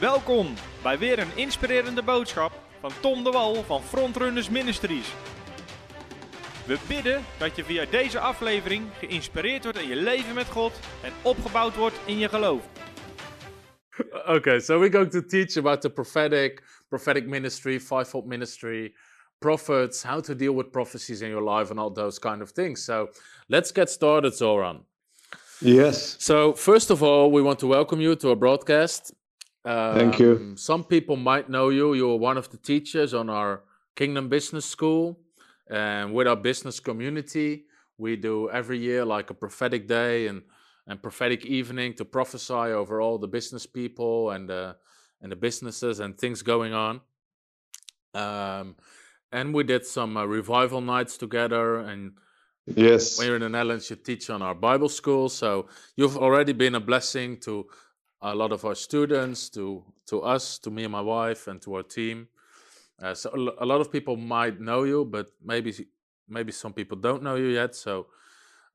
Welkom bij weer een inspirerende boodschap van Tom de Wal van Frontrunners Ministries. We bidden dat je via deze aflevering geïnspireerd wordt in je leven met God en opgebouwd wordt in je geloof. Okay, so we're going to teach about the prophetic, prophetic ministry, fivefold ministry, prophets, how to deal with prophecies in your life, and all those kind of things. So let's get started, Zoran. Yes. So first of all, we want to welcome you to our broadcast. Thank you. Um, Some people might know you. You're one of the teachers on our Kingdom Business School, and with our business community, we do every year like a prophetic day and and prophetic evening to prophesy over all the business people and uh, and the businesses and things going on. Um, and we did some uh, revival nights together and Yes. when you're in the Netherlands, you teach on our Bible school. So you've already been a blessing to a lot of our students, to to us, to me and my wife, and to our team. Uh, so a lot of people might know you, but maybe maybe some people don't know you yet. So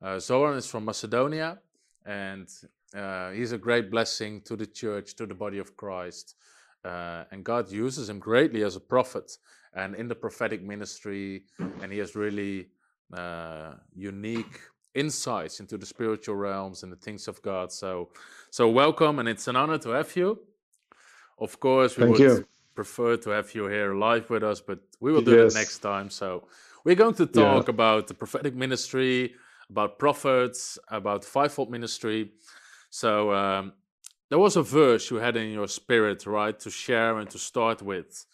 uh, Zoran is from Macedonia, and uh, he's a great blessing to the church, to the body of Christ. Uh, and God uses him greatly as a prophet and in the prophetic ministry, and he has really uh, unique insights into the spiritual realms and the things of God. So, so welcome, and it's an honor to have you. Of course, we Thank would you. prefer to have you here live with us, but we will do it next time. So, we're going to Yeah. talk about the prophetic ministry, about prophets, about fivefold ministry. So, um, there was a verse you had in your spirit, right, to share and to start with.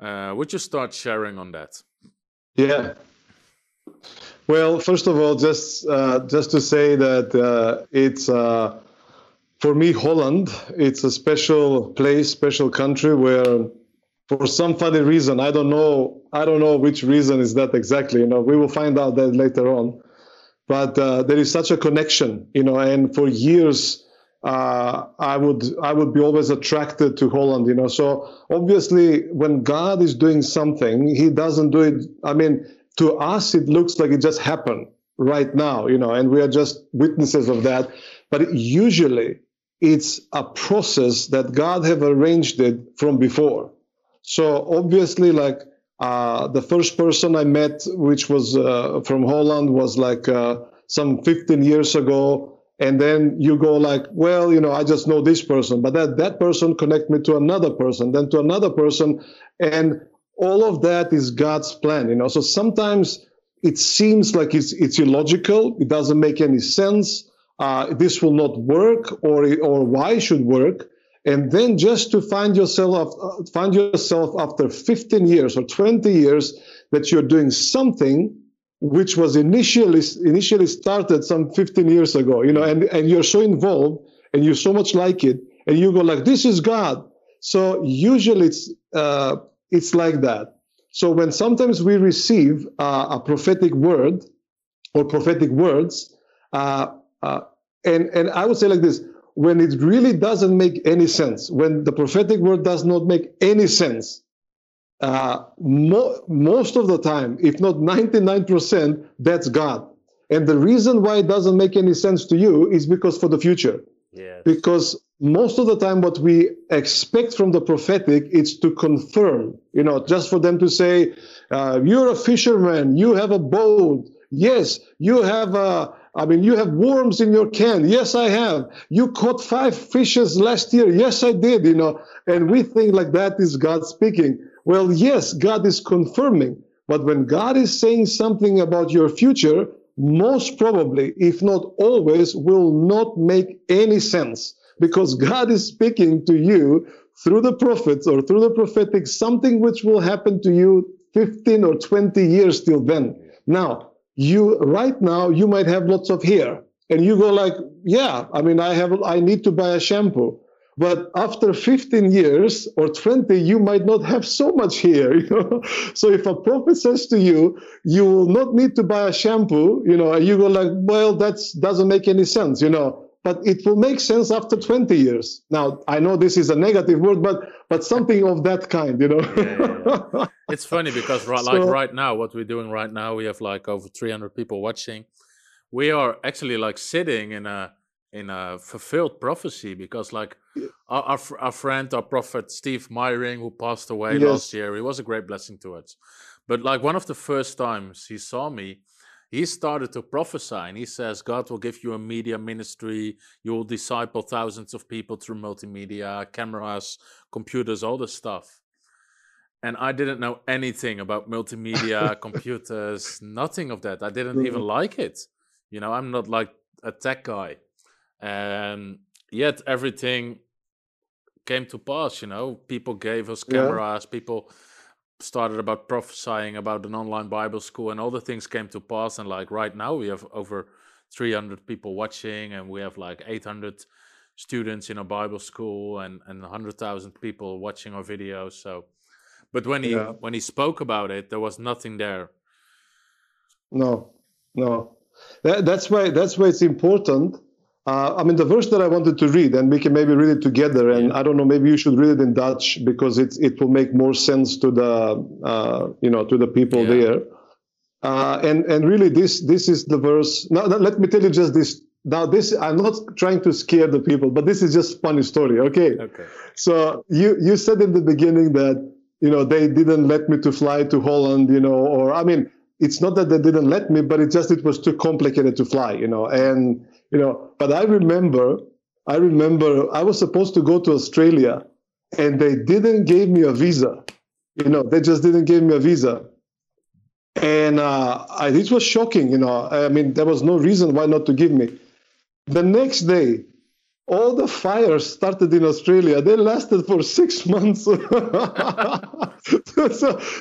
Uh, would you start sharing on that? Yeah. Well, first of all, just uh, just to say that uh, it's uh, for me Holland. It's a special place, special country where, for some funny reason, I don't know, I don't know which reason is that exactly. You know, we will find out that later on. But uh, there is such a connection, you know, and for years. Uh, I would I would be always attracted to Holland, you know. So obviously, when God is doing something, He doesn't do it. I mean, to us, it looks like it just happened right now, you know, and we are just witnesses of that. But usually, it's a process that God have arranged it from before. So obviously, like uh, the first person I met, which was uh, from Holland, was like uh, some 15 years ago. And then you go like, well, you know, I just know this person, but that that person connect me to another person, then to another person, and all of that is God's plan, you know. So sometimes it seems like it's it's illogical, it doesn't make any sense. Uh, this will not work, or or why should work? and then just to find yourself uh, find yourself after 15 years or 20 years that you're doing something which was initially initially started some 15 years ago you know and and you're so involved and you so much like it and you go like this is god so usually it's uh, it's like that so when sometimes we receive uh, a prophetic word or prophetic words uh, uh, and and i would say like this when it really doesn't make any sense, when the prophetic word does not make any sense, uh, mo- most of the time, if not 99%, that's God. And the reason why it doesn't make any sense to you is because for the future. Because most of the time, what we expect from the prophetic is to confirm, you know, just for them to say, uh, you're a fisherman, you have a boat. Yes, you have a, I mean, you have worms in your can. Yes, I have. You caught five fishes last year. Yes, I did, you know. And we think like that is God speaking. Well, yes, God is confirming. But when God is saying something about your future, most probably, if not always, will not make any sense. Because God is speaking to you through the prophets or through the prophetic something which will happen to you 15 or 20 years till then. Now, you right now you might have lots of hair. And you go like yeah i mean i have i need to buy a shampoo but after 15 years or 20 you might not have so much hair you know? So if a prophet says to you you will not need to buy a shampoo you know and you go like well that doesn't make any sense you know? But it will make sense after 20 years. Now i know this is a negative word but but something of that kind you know? Yeah, yeah, it's funny because right, like So- right now what we're doing right now we have like over 300 people watching. We are actually like sitting in a in a fulfilled prophecy because like our, our, our, friend, our prophet Steve Myring, who passed away yes. last year, he was a great blessing to us. But like one of the first times he saw me, he started to prophesy and he says, God will give you a media ministry. You will disciple thousands of people through multimedia, cameras, computers, all this stuff. And I didn't know anything about multimedia, computers, nothing of that. I didn't mm-hmm. even like it. You know, I'm not like a tech guy. And yet everything came to pass, you know. People gave us cameras, yeah. people started about prophesying about an online Bible school, and all the things came to pass. And like right now, we have over 300 people watching, and we have like 800 students in a Bible school, and and 100,000 people watching our videos. So, but when he yeah. when he spoke about it, there was nothing there. No, no. That, that's why that's why it's important uh, I mean, the verse that I wanted to read, and we can maybe read it together. And I don't know, maybe you should read it in Dutch because it it will make more sense to the uh, you know to the people yeah. there. Uh, and and really, this this is the verse. Now, let me tell you just this. Now, this I'm not trying to scare the people, but this is just funny story. Okay. Okay. So you you said in the beginning that you know they didn't let me to fly to Holland, you know, or I mean, it's not that they didn't let me, but it just it was too complicated to fly, you know, and you know, but I remember, I remember I was supposed to go to Australia and they didn't give me a visa. You know, they just didn't give me a visa. And uh, I, it was shocking, you know. I mean, there was no reason why not to give me. The next day, all the fires started in Australia. They lasted for six months. so,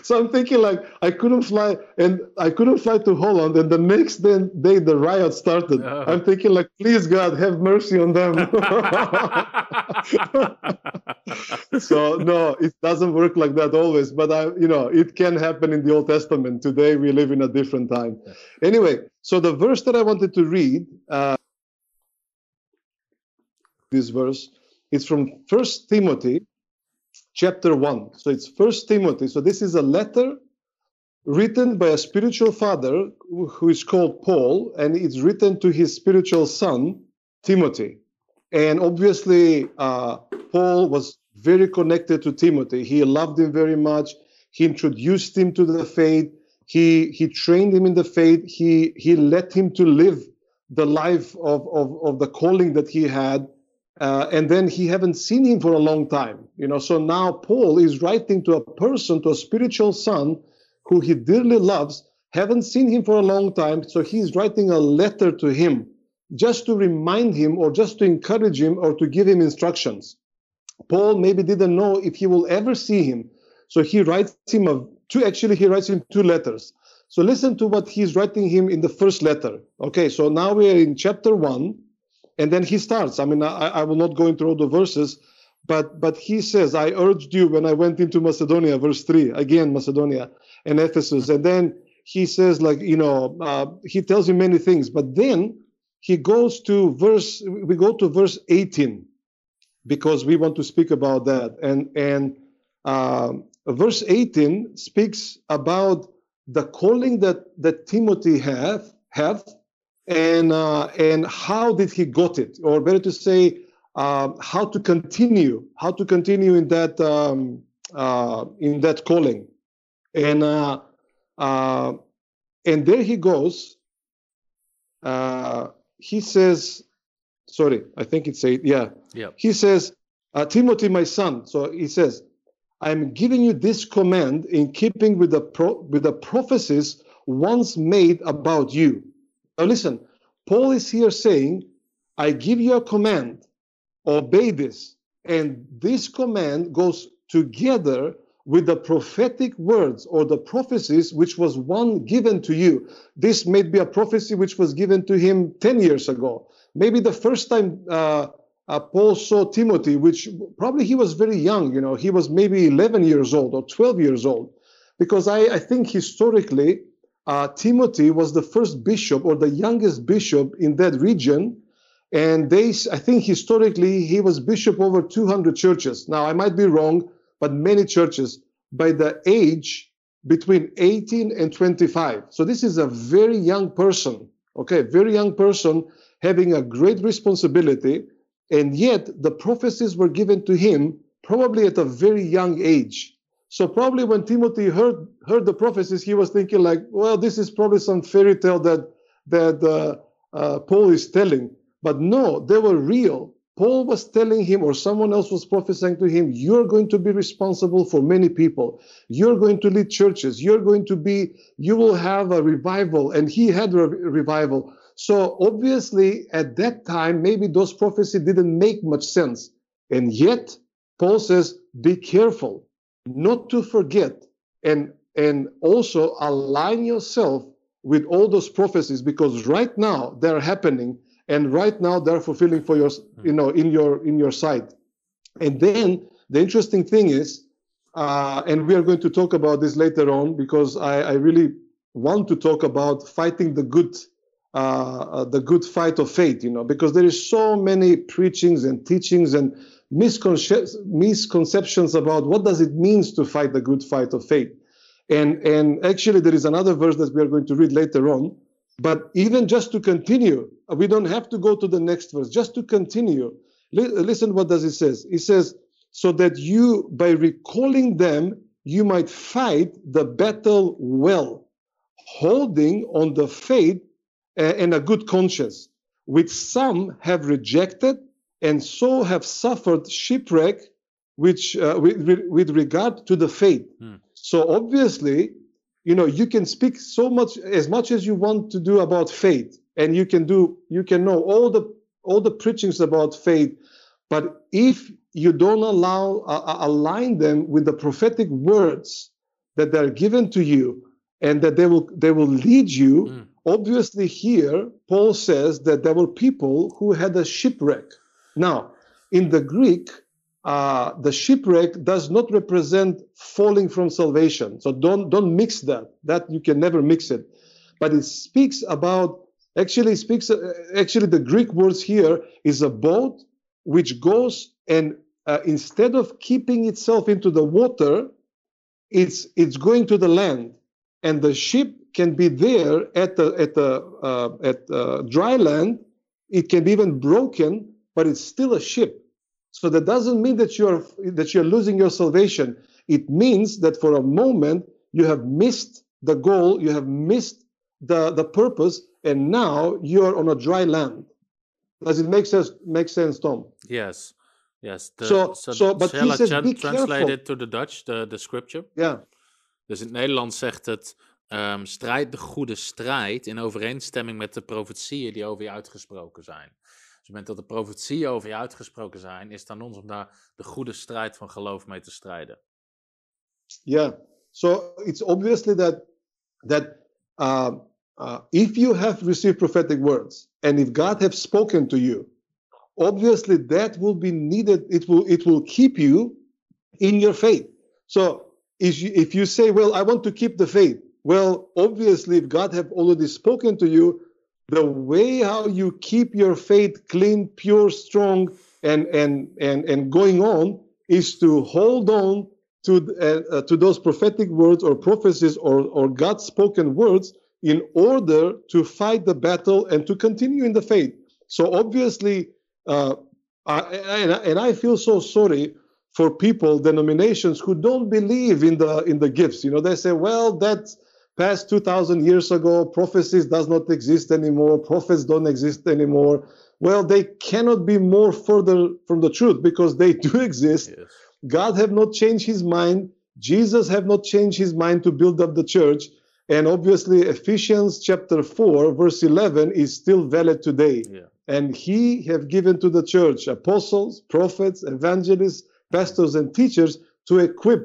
so, I'm thinking like I couldn't fly, and I couldn't fly to Holland. And the next day, day the riot started. Oh. I'm thinking like, please God, have mercy on them. so no, it doesn't work like that always. But I, you know, it can happen in the Old Testament. Today we live in a different time. Anyway, so the verse that I wanted to read. Uh, this verse. It's from First Timothy chapter 1. So it's First Timothy. So this is a letter written by a spiritual father who is called Paul, and it's written to his spiritual son, Timothy. And obviously, uh, Paul was very connected to Timothy. He loved him very much. He introduced him to the faith. He, he trained him in the faith. He, he let him to live the life of, of, of the calling that he had. Uh, and then he haven't seen him for a long time you know. So now paul is writing to a person to a spiritual son who he dearly loves haven't seen him for a long time. So he's writing a letter to him just to remind him or just to encourage him or to give him instructions. Paul maybe didn't know if he will ever see him. So he writes him a two actually he writes him two letters. So listen to what he's writing him in the first letter. Okay so now we are in chapter 1 and then he starts. I mean, I, I will not go into all the verses, but but he says, "I urged you when I went into Macedonia." Verse three again, Macedonia and Ephesus, and then he says, like you know, uh, he tells you many things, but then he goes to verse. We go to verse eighteen because we want to speak about that, and and uh, verse eighteen speaks about the calling that that Timothy have have and uh, and how did he got it, or better to say, uh, how to continue, how to continue in that um, uh, in that calling, and uh, uh, and there he goes. Uh, he says, sorry, I think it's a yeah. Yeah. He says, Timothy, my son. So he says, I'm giving you this command in keeping with the pro- with the prophecies once made about you now listen, Paul is here saying, I give you a command, obey this. And this command goes together with the prophetic words or the prophecies which was one given to you. This may be a prophecy which was given to him 10 years ago. Maybe the first time uh, uh, Paul saw Timothy, which probably he was very young, you know, he was maybe 11 years old or 12 years old. Because I, I think historically, uh, Timothy was the first bishop or the youngest bishop in that region. And they, I think historically, he was bishop over 200 churches. Now, I might be wrong, but many churches by the age between 18 and 25. So this is a very young person, okay, very young person having a great responsibility. and yet the prophecies were given to him probably at a very young age. So probably when Timothy heard heard the prophecies, he was thinking like, well, this is probably some fairy tale that that uh, uh, Paul is telling. But no, they were real. Paul was telling him, or someone else was prophesying to him, you're going to be responsible for many people. You're going to lead churches. You're going to be, you will have a revival. And he had a revival. So obviously, at that time, maybe those prophecies didn't make much sense. And yet, Paul says, be careful not to forget and, and also align yourself with all those prophecies because right now they're happening and right now they're fulfilling for your you know in your in your sight. And then the interesting thing is uh, and we are going to talk about this later on because I, I really want to talk about fighting the good uh, the good fight of faith you know because there is so many preachings and teachings and misconceptions about what does it means to fight the good fight of faith and and actually there is another verse that we are going to read later on but even just to continue, we don't have to go to the next verse. Just to continue, listen what does it says. It says, so that you, by recalling them, you might fight the battle well, holding on the faith and a good conscience, which some have rejected and so have suffered shipwreck, which uh, with, with regard to the faith. Hmm. So obviously, you know you can speak so much as much as you want to do about faith and you can do you can know all the all the preachings about faith but if you don't allow uh, align them with the prophetic words that they're given to you and that they will they will lead you mm. obviously here paul says that there were people who had a shipwreck now in the greek uh, the shipwreck does not represent falling from salvation. So don't don't mix that. That you can never mix it. But it speaks about actually speaks uh, actually the Greek words here is a boat which goes and uh, instead of keeping itself into the water, it's it's going to the land, and the ship can be there at the at the uh, at uh, dry land. It can be even broken, but it's still a ship so that doesn't mean that you're that you're losing your salvation. It means that for a moment you have missed the goal, you have missed the, the purpose, and now you're on a dry land. Does it make sense? Make sense, Tom? Yes. Yes. The, so, so, so, but he says, be translate careful. it to the Dutch, the, the scripture? Ja. Dus in het Nederlands zegt het, um, strijd de goede strijd in overeenstemming met de profetieën die over je uitgesproken zijn. Op het moment dat de profetieën over je uitgesproken zijn, is het aan ons om daar de goede strijd van geloof mee te strijden. Yeah. So it's obviously that that uh, uh, if you have received prophetic words and if God has spoken to you, obviously that will be needed. It will it will keep you in your faith. So if you, if you say, well, I want to keep the faith, well, obviously if God have already spoken to you, the way how you keep your faith clean, pure, strong, and and and and going on is to hold on to uh, uh, to those prophetic words or prophecies or or God spoken words in order to fight the battle and to continue in the faith. So obviously, uh, I, and, and I feel so sorry for people, denominations who don't believe in the in the gifts. You know, they say, well, that's past 2000 years ago prophecies does not exist anymore prophets don't exist anymore. Well they cannot be more further from the truth because they do exist. Yes. god have not changed his mind. Jesus have not changed his mind to build up the church. And obviously ephesians chapter 4 verse 11 is still valid today. Yeah. and he have given to the church apostles prophets evangelists pastors and teachers to equip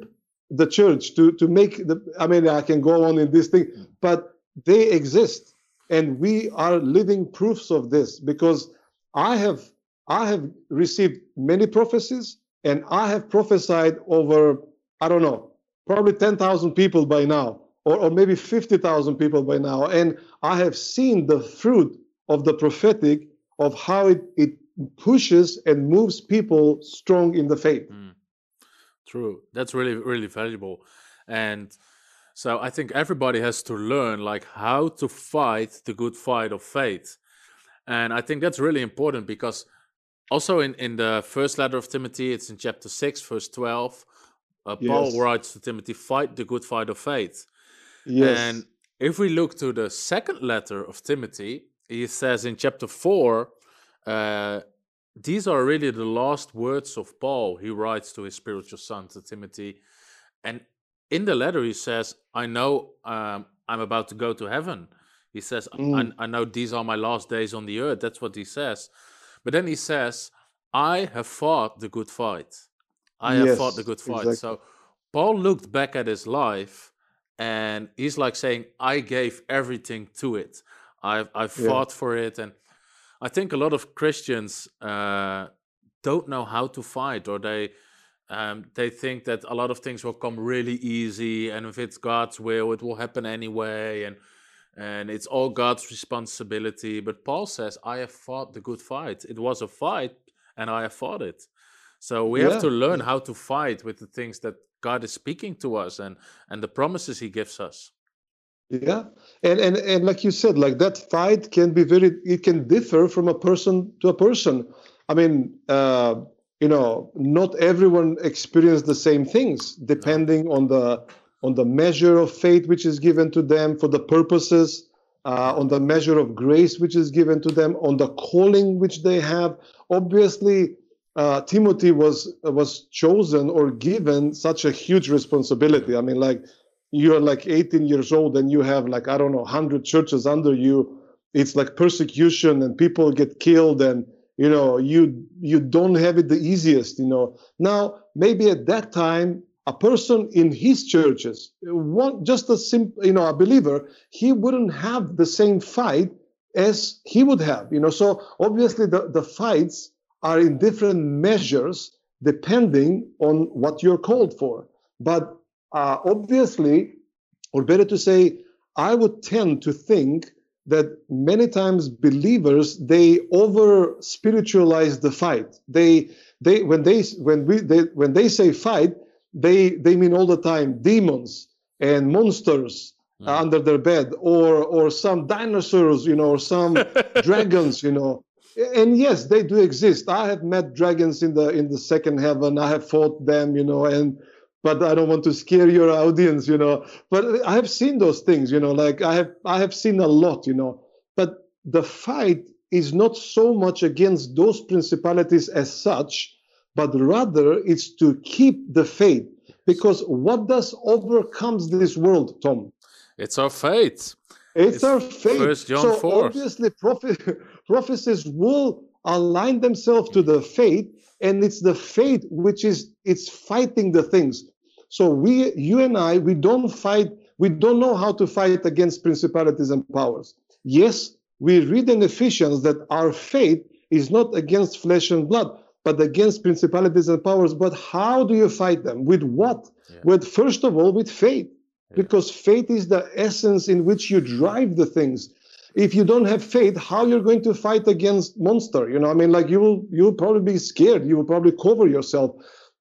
the church to to make the i mean i can go on in this thing but they exist and we are living proofs of this because i have i have received many prophecies and i have prophesied over i don't know probably 10,000 people by now or, or maybe 50,000 people by now and i have seen the fruit of the prophetic of how it, it pushes and moves people strong in the faith mm. True. That's really, really valuable. And so I think everybody has to learn like how to fight the good fight of faith. And I think that's really important because also in, in the first letter of Timothy, it's in chapter 6, verse 12. Uh, Paul Yes. writes to Timothy, fight the good fight of faith. Yes. And if we look to the second letter of Timothy, he says in chapter 4, uh, these are really the last words of Paul. He writes to his spiritual son, to Timothy. And in the letter, he says, I know um, I'm about to go to heaven. He says, Mm. I, I know these are my last days on the earth. That's what he says. But then he says, I have fought the good fight. I have fought the good fight. exactly. So Paul looked back at his life and he's like saying, I gave everything to it. I've, I've Yeah. fought for it. And I think a lot of Christians uh, don't know how to fight or they. Um, they think that a lot of things will come really easy, and if it's God's will, it will happen anyway, and and it's all God's responsibility. But Paul says, "I have fought the good fight. It was a fight, and I have fought it." So we have to learn how to fight with the things that God is speaking to us and and the promises He gives us. Yeah, and and and like you said, like that fight can be very. It can differ from a person to a person. I mean, uh, you know, not everyone experience the same things, depending on the on the measure of faith which is given to them for the purposes, uh, on the measure of grace which is given to them, on the calling which they have. Obviously, uh, Timothy was was chosen or given such a huge responsibility. I mean, like you're like 18 years old and you have like I don't know 100 churches under you. It's like persecution and people get killed and you know you you don't have it the easiest. You know now maybe at that time a person in his churches, one just a simple you know a believer, he wouldn't have the same fight as he would have. You know so obviously the the fights are in different measures depending on what you're called for. But uh, obviously, or better to say, I would tend to think that many times believers they over spiritualize the fight. They they when they when we they when they say fight, they they mean all the time demons and monsters Mm. under their bed or or some dinosaurs, you know, or some dragons, you know. And yes, they do exist. I have met dragons in the in the second heaven. I have fought them, you know, and but I don't want to scare your audience, you know. But I have seen those things, you know, like I have I have seen a lot, you know. But the fight is not so much against those principalities as such, but rather it's to keep the faith. Because what does overcomes this world, Tom? It's our faith. It's, It's our faith. First John so 4. obviously, prophet, prophecies will align themselves to the faith, and it's the faith which is it's fighting the things. So we, you and I, we don't fight. We don't know how to fight against principalities and powers. Yes, we read in Ephesians that our faith is not against flesh and blood, but against principalities and powers. But how do you fight them? With what? Yeah. With first of all, with faith because faith is the essence in which you drive the things if you don't have faith how you're going to fight against monster you know i mean like you will you'll probably be scared you will probably cover yourself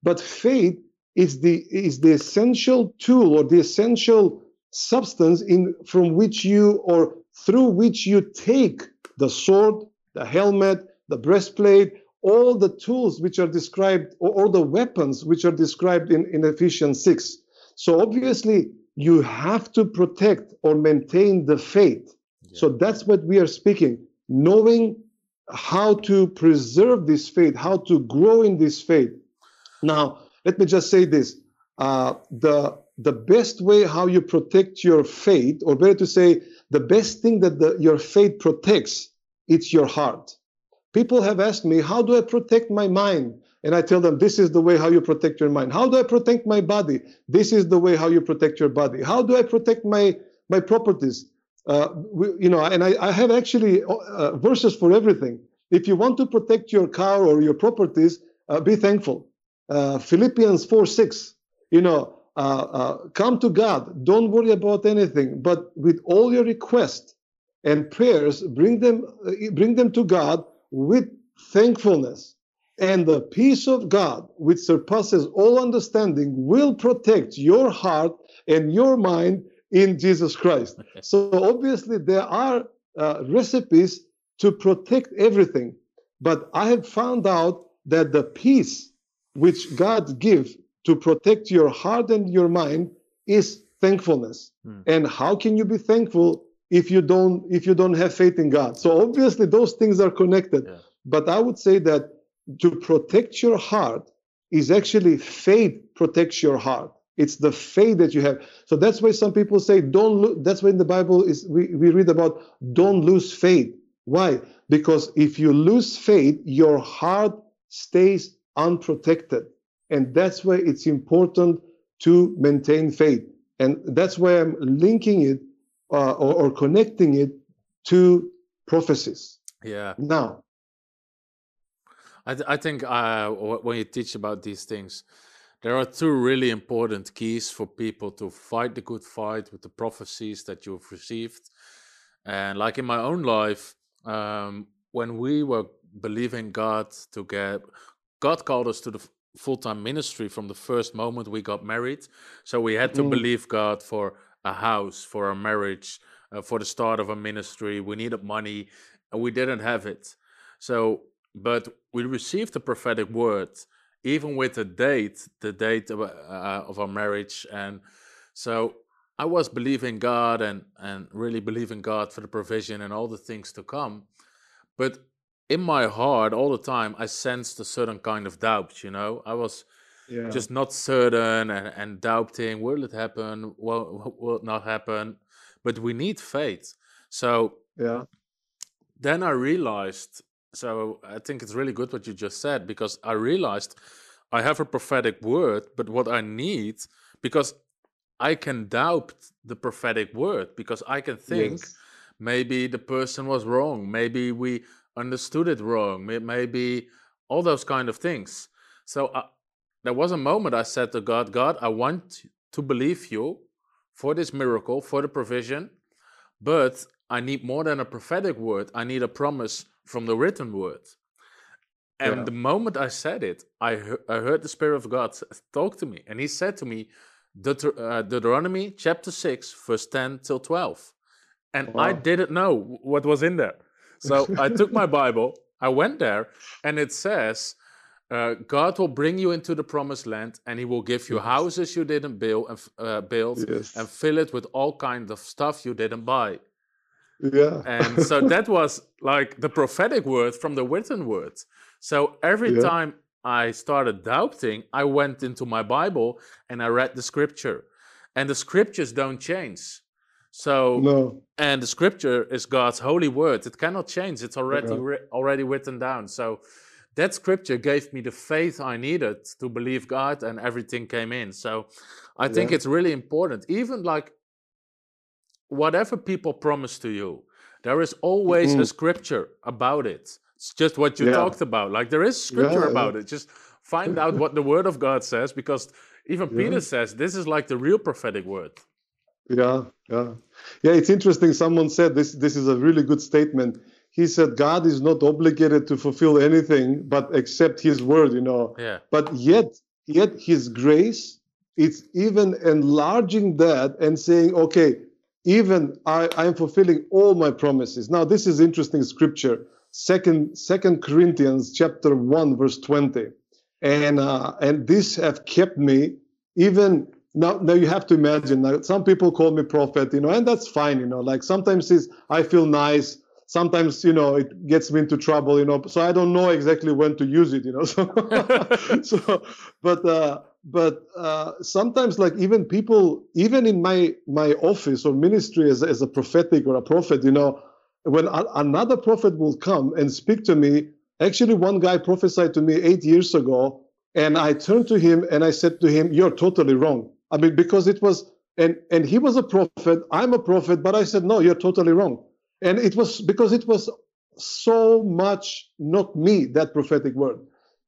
but faith is the is the essential tool or the essential substance in from which you or through which you take the sword the helmet the breastplate all the tools which are described or, or the weapons which are described in, in ephesians 6 so obviously you have to protect or maintain the faith. So that's what we are speaking, knowing how to preserve this faith, how to grow in this faith. Now, let me just say this. Uh, the, the best way how you protect your faith, or better to say, the best thing that the, your faith protects, it's your heart. People have asked me, how do I protect my mind? And I tell them, this is the way how you protect your mind. How do I protect my body? This is the way how you protect your body. How do I protect my my properties? Uh, we, you know, and I, I have actually uh, verses for everything. If you want to protect your car or your properties, uh, be thankful. Uh, Philippians 4 6, you know, uh, uh, come to God. Don't worry about anything, but with all your requests and prayers, bring them, uh, bring them to God with thankfulness. And the peace of God, which surpasses all understanding, will protect your heart and your mind in Jesus Christ. So obviously, there are uh, recipes to protect everything. But I have found out that the peace which God gives to protect your heart and your mind is thankfulness. Hmm. And how can you be thankful if you don't if you don't have faith in God? So obviously those things are connected. Yeah. But I would say that to protect your heart is actually faith protects your heart. It's the faith that you have. So that's why some people say don't. Lo-. That's why in the Bible is we, we read about don't lose faith. Why? Because if you lose faith, your heart stays unprotected, and that's why it's important to maintain faith. And that's why I'm linking it uh, or, or connecting it to prophecies. Yeah. Now, I, th- I think uh, when you teach about these things, there are two really important keys for people to fight the good fight with the prophecies that you've received. And like in my own life, um, when we were believing God to get, God called us to the full time ministry from the first moment we got married. So we had to mm. believe God for a house, for a marriage, uh, for the start of a ministry. We needed money and we didn't have it. So, but we received the prophetic word even with the date, the date of, uh, of our marriage. And so I was believing God and, and really believing God for the provision and all the things to come. But in my heart, all the time, I sensed a certain kind of doubt, you know? I was yeah. just not certain and, and doubting will it happen? Will, will it not happen? But we need faith. So yeah. then I realized so I think it's really good what you just said because I realized I have a prophetic word, but what I need, because I can doubt the prophetic word, because I can think yes. maybe the person was wrong, maybe we understood it wrong, maybe all those kind of things. So uh, there was a moment I said to God, God, I want to believe you for this miracle, for the provision, but I need more than a prophetic word. I need a promise from the written word. And yeah. the moment I said it, I, he- I heard the Spirit of God talk to me. And he said to me, Deut- uh, Deuteronomy chapter 6, verse 10 till 12. And wow. I didn't know what was in there. So I took my Bible, I went there, and it says, uh, God will bring you into the promised land, and He will give you yes. houses you didn't build and uh, build, yes. and fill it with all kinds of stuff you didn't buy. Yeah. And so that was like the prophetic word from the written word. So every yeah. time I started doubting, I went into my Bible and I read the scripture. And the scriptures don't change. So no. and the scripture is God's holy word. It cannot change. It's already yeah. already written down. So that scripture gave me the faith I needed to believe God and everything came in. So I think yeah. it's really important. Even like whatever people promise to you, there is always mm-hmm. a scripture about it. It's just what you yeah. talked about. Like there is scripture about it. Just find out what the word of God says because even Peter says this is like the real prophetic word. Yeah, yeah. Yeah, it's interesting. Someone said this this is a really good statement. He said God is not obligated to fulfill anything but accept his word, you know. Yeah. But yet yet his grace it's even enlarging that and saying, okay, even I, I am fulfilling all my promises. Now, this is interesting scripture. Second, Second Corinthians chapter one, verse twenty, and uh, and this have kept me even now. Now you have to imagine. Now, some people call me prophet, you know, and that's fine, you know. Like sometimes it's, I feel nice. Sometimes you know it gets me into trouble, you know. So I don't know exactly when to use it, you know. So, so but uh, but uh, sometimes like even people even in my my office or ministry as, as a prophetic or a prophet you know when a, another prophet will come and speak to me actually one guy prophesied to me eight years ago and i turned to him and i said to him you're totally wrong i mean because it was and and he was a prophet i'm a prophet but i said no you're totally wrong and it was because it was so much not me that prophetic word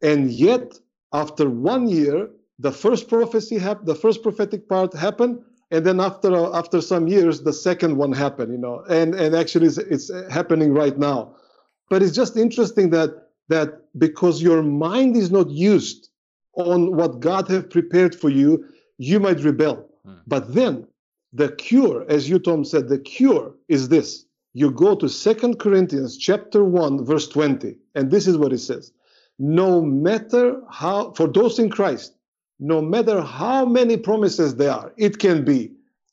and yet after one year the first prophecy happened, the first prophetic part happened, and then after uh, after some years, the second one happened. You know, and and actually it's, it's happening right now. But it's just interesting that that because your mind is not used on what God have prepared for you, you might rebel. Hmm. But then the cure, as you Tom said, the cure is this: you go to Second Corinthians chapter 1 verse 20 and this is what it says no matter how for those in Christ no matter how many promises there are it can be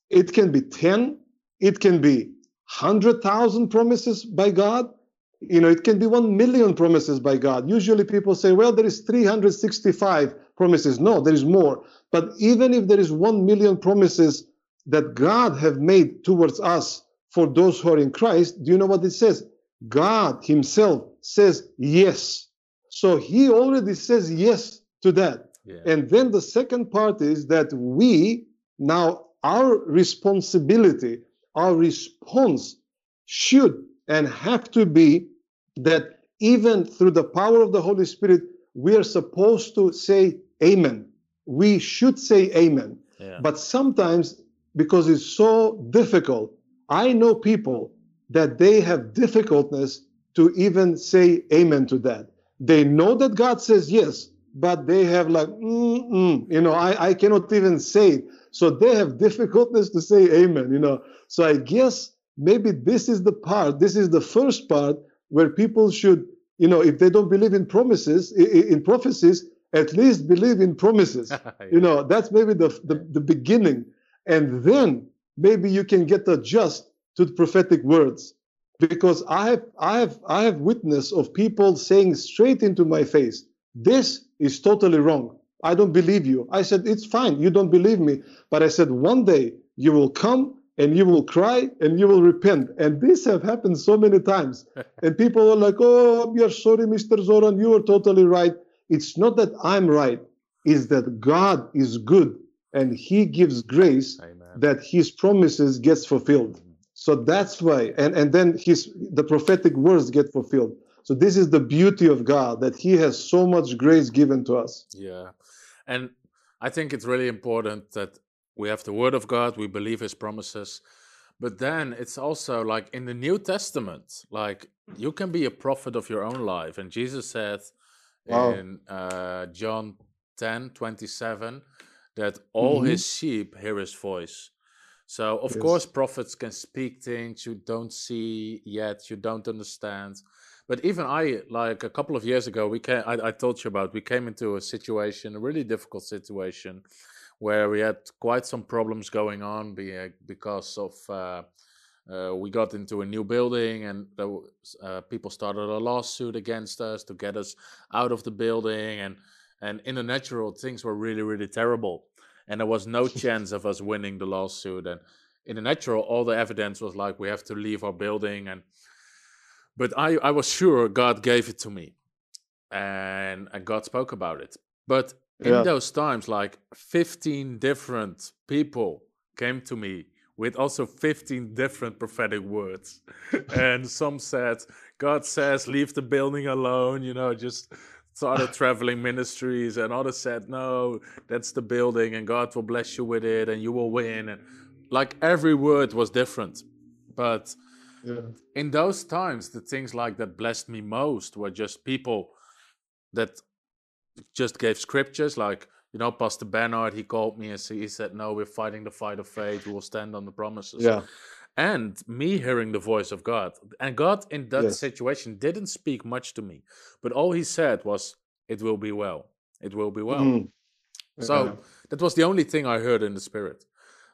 it can be 10 it can be 100,000 promises by God you know it can be 1 million promises by God usually people say well there is 365 promises no there is more but even if there is 1 million promises that God have made towards us for those who are in Christ, do you know what it says? God Himself says yes. So He already says yes to that. Yeah. And then the second part is that we now, our responsibility, our response should and have to be that even through the power of the Holy Spirit, we are supposed to say Amen. We should say Amen. Yeah. But sometimes, because it's so difficult, I know people that they have difficultness to even say amen to that. They know that God says yes, but they have like, mm-mm, you know, I, I cannot even say it. So they have difficulties to say amen, you know. So I guess maybe this is the part, this is the first part where people should, you know, if they don't believe in promises, in prophecies, at least believe in promises. You know, that's maybe the, the, the beginning. And then maybe you can get adjust to the prophetic words. Because i have i have i have witness of people saying straight into my face this is totally wrong. I don't believe you. I said it's fine. You don't believe me. But i said one day you will come and you will cry and you will repent. And this have happened so many times. And people are like oh you're sorry mr zoran. You are totally right it's not that i'm right it's that god is good and he gives grace Amen. that his promises gets fulfilled mm-hmm. so that's why and and then his the prophetic words get fulfilled so this is the beauty of god that he has so much grace given to us Yeah. And I think it's really important that we have the Word of God, we believe His promises. But then it's also like in the New Testament, like you can be a prophet of your own life. And Jesus said Wow. in uh, John 10 27 that all Mhm. His sheep hear His voice. So, of Yes. course, prophets can speak things you don't see yet, you don't understand. But even I, like a couple of years ago, we came. I, I told you about. We came into a situation, a really difficult situation, where we had quite some problems going on because of uh, uh, we got into a new building and was, uh, people started a lawsuit against us to get us out of the building, and and in the natural things were really really terrible, and there was no chance of us winning the lawsuit, and in the natural all the evidence was like we have to leave our building and but I, I was sure God gave it to me and, and God spoke about it. But in Yeah. those times, like 15 different people came to me with also 15 different prophetic words. and some said, God says, leave the building alone, you know, just started traveling ministries. And others said, no, that's the building and God will bless you with it and you will win. And like every word was different. But yeah in those times, the things like that blessed me most were just people that just gave scriptures. Like, you know, Pastor Bernard, he called me and he said, No, we're fighting the fight of faith. We will stand on the promises. yeah And me hearing the voice of God. And God in that Yes. situation didn't speak much to me, but all he said was, It will be well. It will be well. Mhm. So Yeah. that was the only thing I heard in the spirit.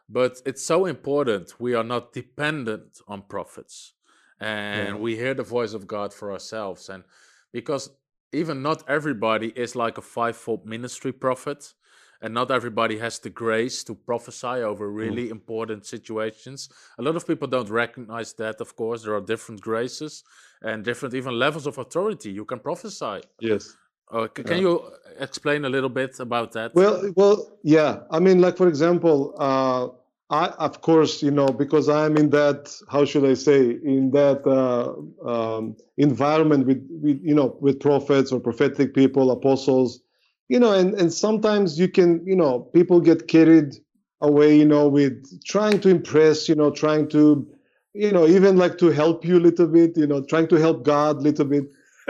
But it's so important we are not dependent on prophets and Yeah. we hear the voice of God for ourselves. And because even not everybody is like a fivefold ministry prophet, and not everybody has the grace to prophesy over really important situations. A lot of people don't recognize that, of course. There are different graces and different even levels of authority. You can prophesy. yes Uh, c- can Yeah. you explain a little bit about that? Well, well, yeah. I mean, like for example, uh, I of course, you know, because I'm in that. How should I say? In that uh, um, environment with, with, you know, with prophets or prophetic people, apostles, you know, and and sometimes you can, you know, people get carried away, you know, with trying to impress, you know, trying to, you know, even like to help you a little bit, you know, trying to help God a little bit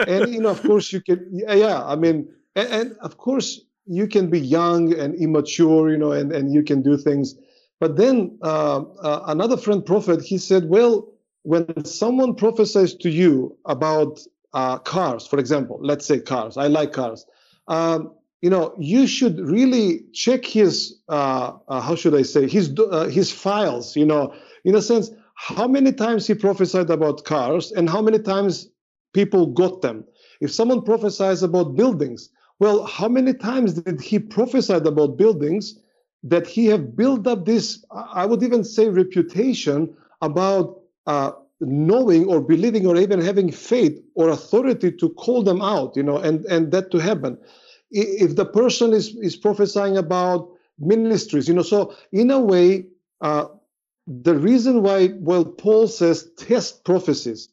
and you know of course you can yeah, yeah i mean and, and of course you can be young and immature you know and, and you can do things but then uh, uh, another friend prophet he said well when someone prophesies to you about uh, cars, for example, let's say cars, I like cars. Um, you know, you should really check his, uh, uh, how should I say, his uh, his files. You know, in a sense, how many times he prophesied about cars and how many times people got them. If someone prophesies about buildings, well, how many times did he prophesied about buildings that he have built up this, I would even say, reputation about uh, knowing or believing or even having faith or authority to call them out, you know, and, and that to happen. If the person is, is prophesying about ministries, you know, so in a way, uh, the reason why, well, Paul says test prophecies,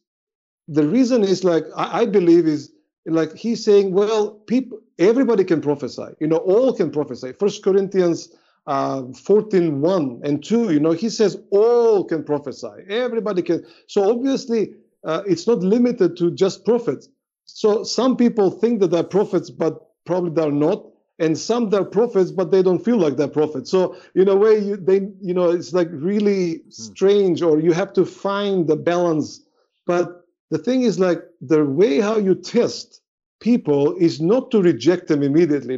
the reason is like, I, I believe is like he's saying, well, people, everybody can prophesy, you know, all can prophesy. First Corinthians uh, 14 1 and 2 you know he says all can prophesy. Everybody can. So obviously uh, it's not limited to just prophets. So some people think that they're prophets but probably they're not. And some they're prophets but they don't feel like they're prophets. So in a way you they you know it's like really hmm. strange or you have to find the balance. But the thing is like the way how you test people is not to reject them immediately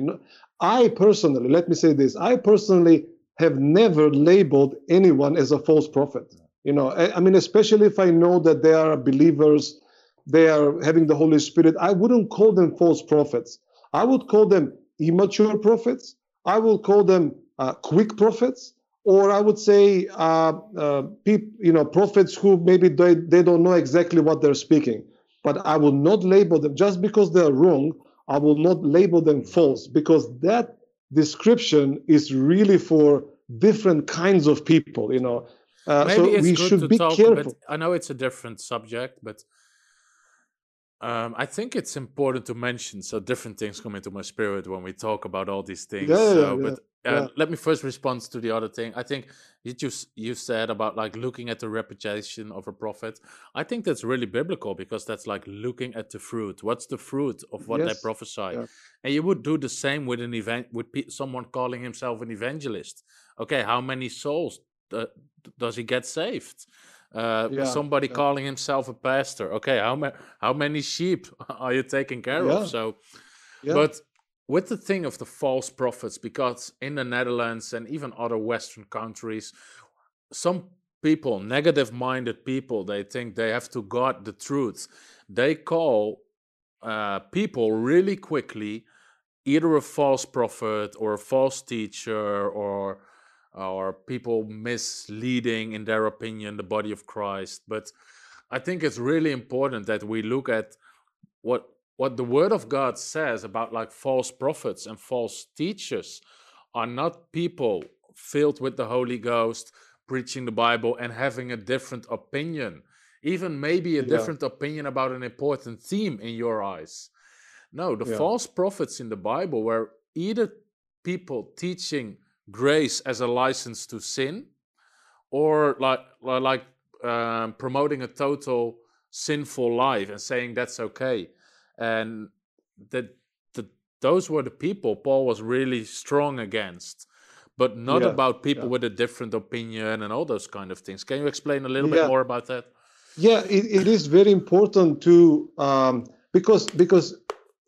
I personally, let me say this, I personally have never labeled anyone as a false prophet. You know, I, I mean, especially if I know that they are believers, they are having the Holy Spirit, I wouldn't call them false prophets. I would call them immature prophets. I will call them uh, quick prophets, or I would say, uh, uh, peop, you know, prophets who maybe they, they don't know exactly what they're speaking. But I will not label them just because they're wrong. I will not label them false because that description is really for different kinds of people, you know. Uh, so it's we good should to be talk, careful. I know it's a different subject, but um, I think it's important to mention so different things come into my spirit when we talk about all these things. Yeah, so, yeah, but uh, yeah. let me first respond to the other thing. I think you just you said about like looking at the reputation of a prophet. I think that's really biblical because that's like looking at the fruit. What's the fruit of what yes. they prophesy? And you would do the same with an event with pe- someone calling himself an evangelist. Okay, how many souls uh, does he get saved? Uh, yeah, somebody yeah. calling himself a pastor. Okay, how many how many sheep are you taking care yeah. of? So, but with the thing of the false prophets, because in the Netherlands and even other Western countries, some people, negative-minded people, they think they have to guard the truth. They call uh, people really quickly either a false prophet or a false teacher or or people misleading in their opinion the body of Christ. But I think it's really important that we look at what what the word of God says about like false prophets and false teachers are not people filled with the Holy Ghost preaching the Bible and having a different opinion, even maybe a yeah. different opinion about an important theme in your eyes. No, the yeah. false prophets in the Bible were either people teaching grace as a license to sin, or like like um, promoting a total sinful life and saying that's okay, and that the, those were the people Paul was really strong against, but not yeah, about people yeah. with a different opinion and all those kind of things. Can you explain a little yeah. bit more about that? Yeah, it, it is very important to um, because because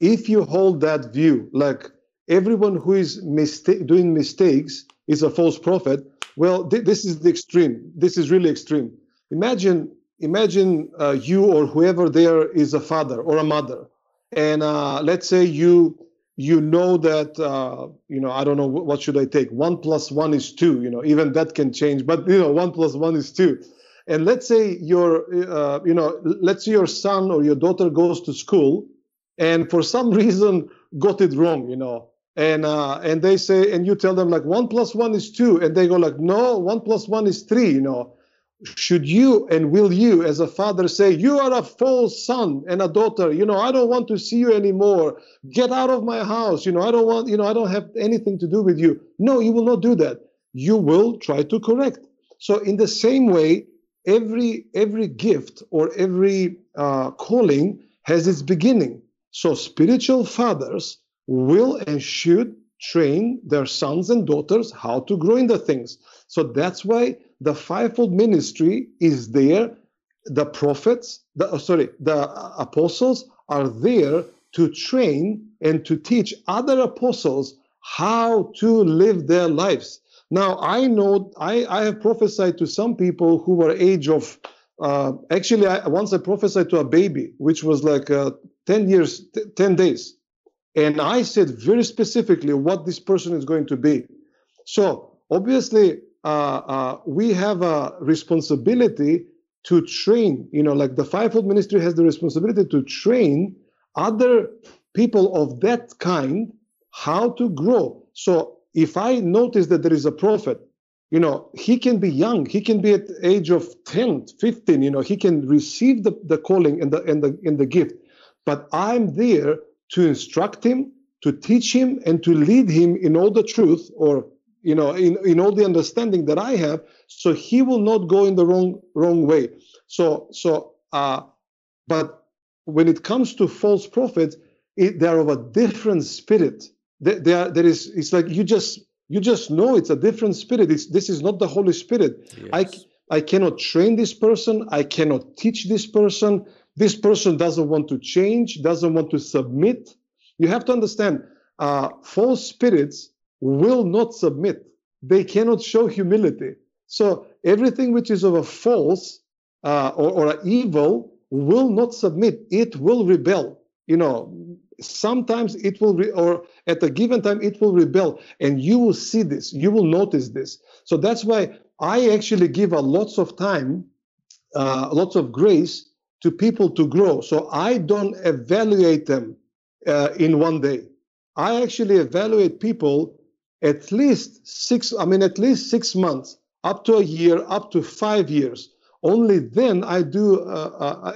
if you hold that view, like everyone who is mista- doing mistakes is a false prophet. Well, th- this is the extreme. This is really extreme. Imagine, imagine uh, you or whoever there is a father or a mother, and uh, let's say you you know that uh, you know I don't know what should I take. One plus one is two. You know, even that can change, but you know, one plus one is two. And let's say your uh, you know, let's say your son or your daughter goes to school, and for some reason got it wrong. You know, and uh, and they say and you tell them like one plus one is two. And they go like no one plus one is three you know. Should you and will you as a father say you are a false son and a daughter. You know i don't want to see you anymore. Get out of my house. You know i don't want you know i don't have anything to do with you. No you will not do that. You will try to correct. So in the same way every every gift or every uh, calling has its beginning. So spiritual fathers will and should train their sons and daughters how to grow in the things. So that's why the fivefold ministry is there the prophets, the, oh, sorry, the apostles are there to train and to teach other apostles how to live their lives. Now, I know I, I have prophesied to some people who were age of, uh, actually, I, once I prophesied to a baby, which was like uh, 10 years, t- 10 days. And I said very specifically what this person is going to be. So, obviously, uh, uh we have a responsibility to train, you know, like the fivefold ministry has the responsibility to train other people of that kind how to grow. So if I notice that there is a prophet, you know, he can be young, he can be at age of 10, 15, you know, he can receive the, the calling and the and the and the gift. But I'm there to instruct him, to teach him, and to lead him in all the truth or you know in, in all the understanding that I have, so he will not go in the wrong wrong way. So so uh but when it comes to false prophets, it, they are of a different spirit. They, they are, there is, it's like you just you just know it's a different spirit. It's, this is not the Holy Spirit. Yes. I I cannot train this person. I cannot teach this person. This person doesn't want to change, doesn't want to submit. You have to understand, uh, false spirits will not submit. They cannot show humility. So everything which is of a false uh, or, or evil will not submit. It will rebel. You know, sometimes it will, re- or at a given time, it will rebel. And you will see this, you will notice this. So that's why I actually give a lots of time, uh, lots of grace to people to grow. So I don't evaluate them uh, in one day. I actually evaluate people at least six, I mean, at least six months, up to a year, up to five years only then I do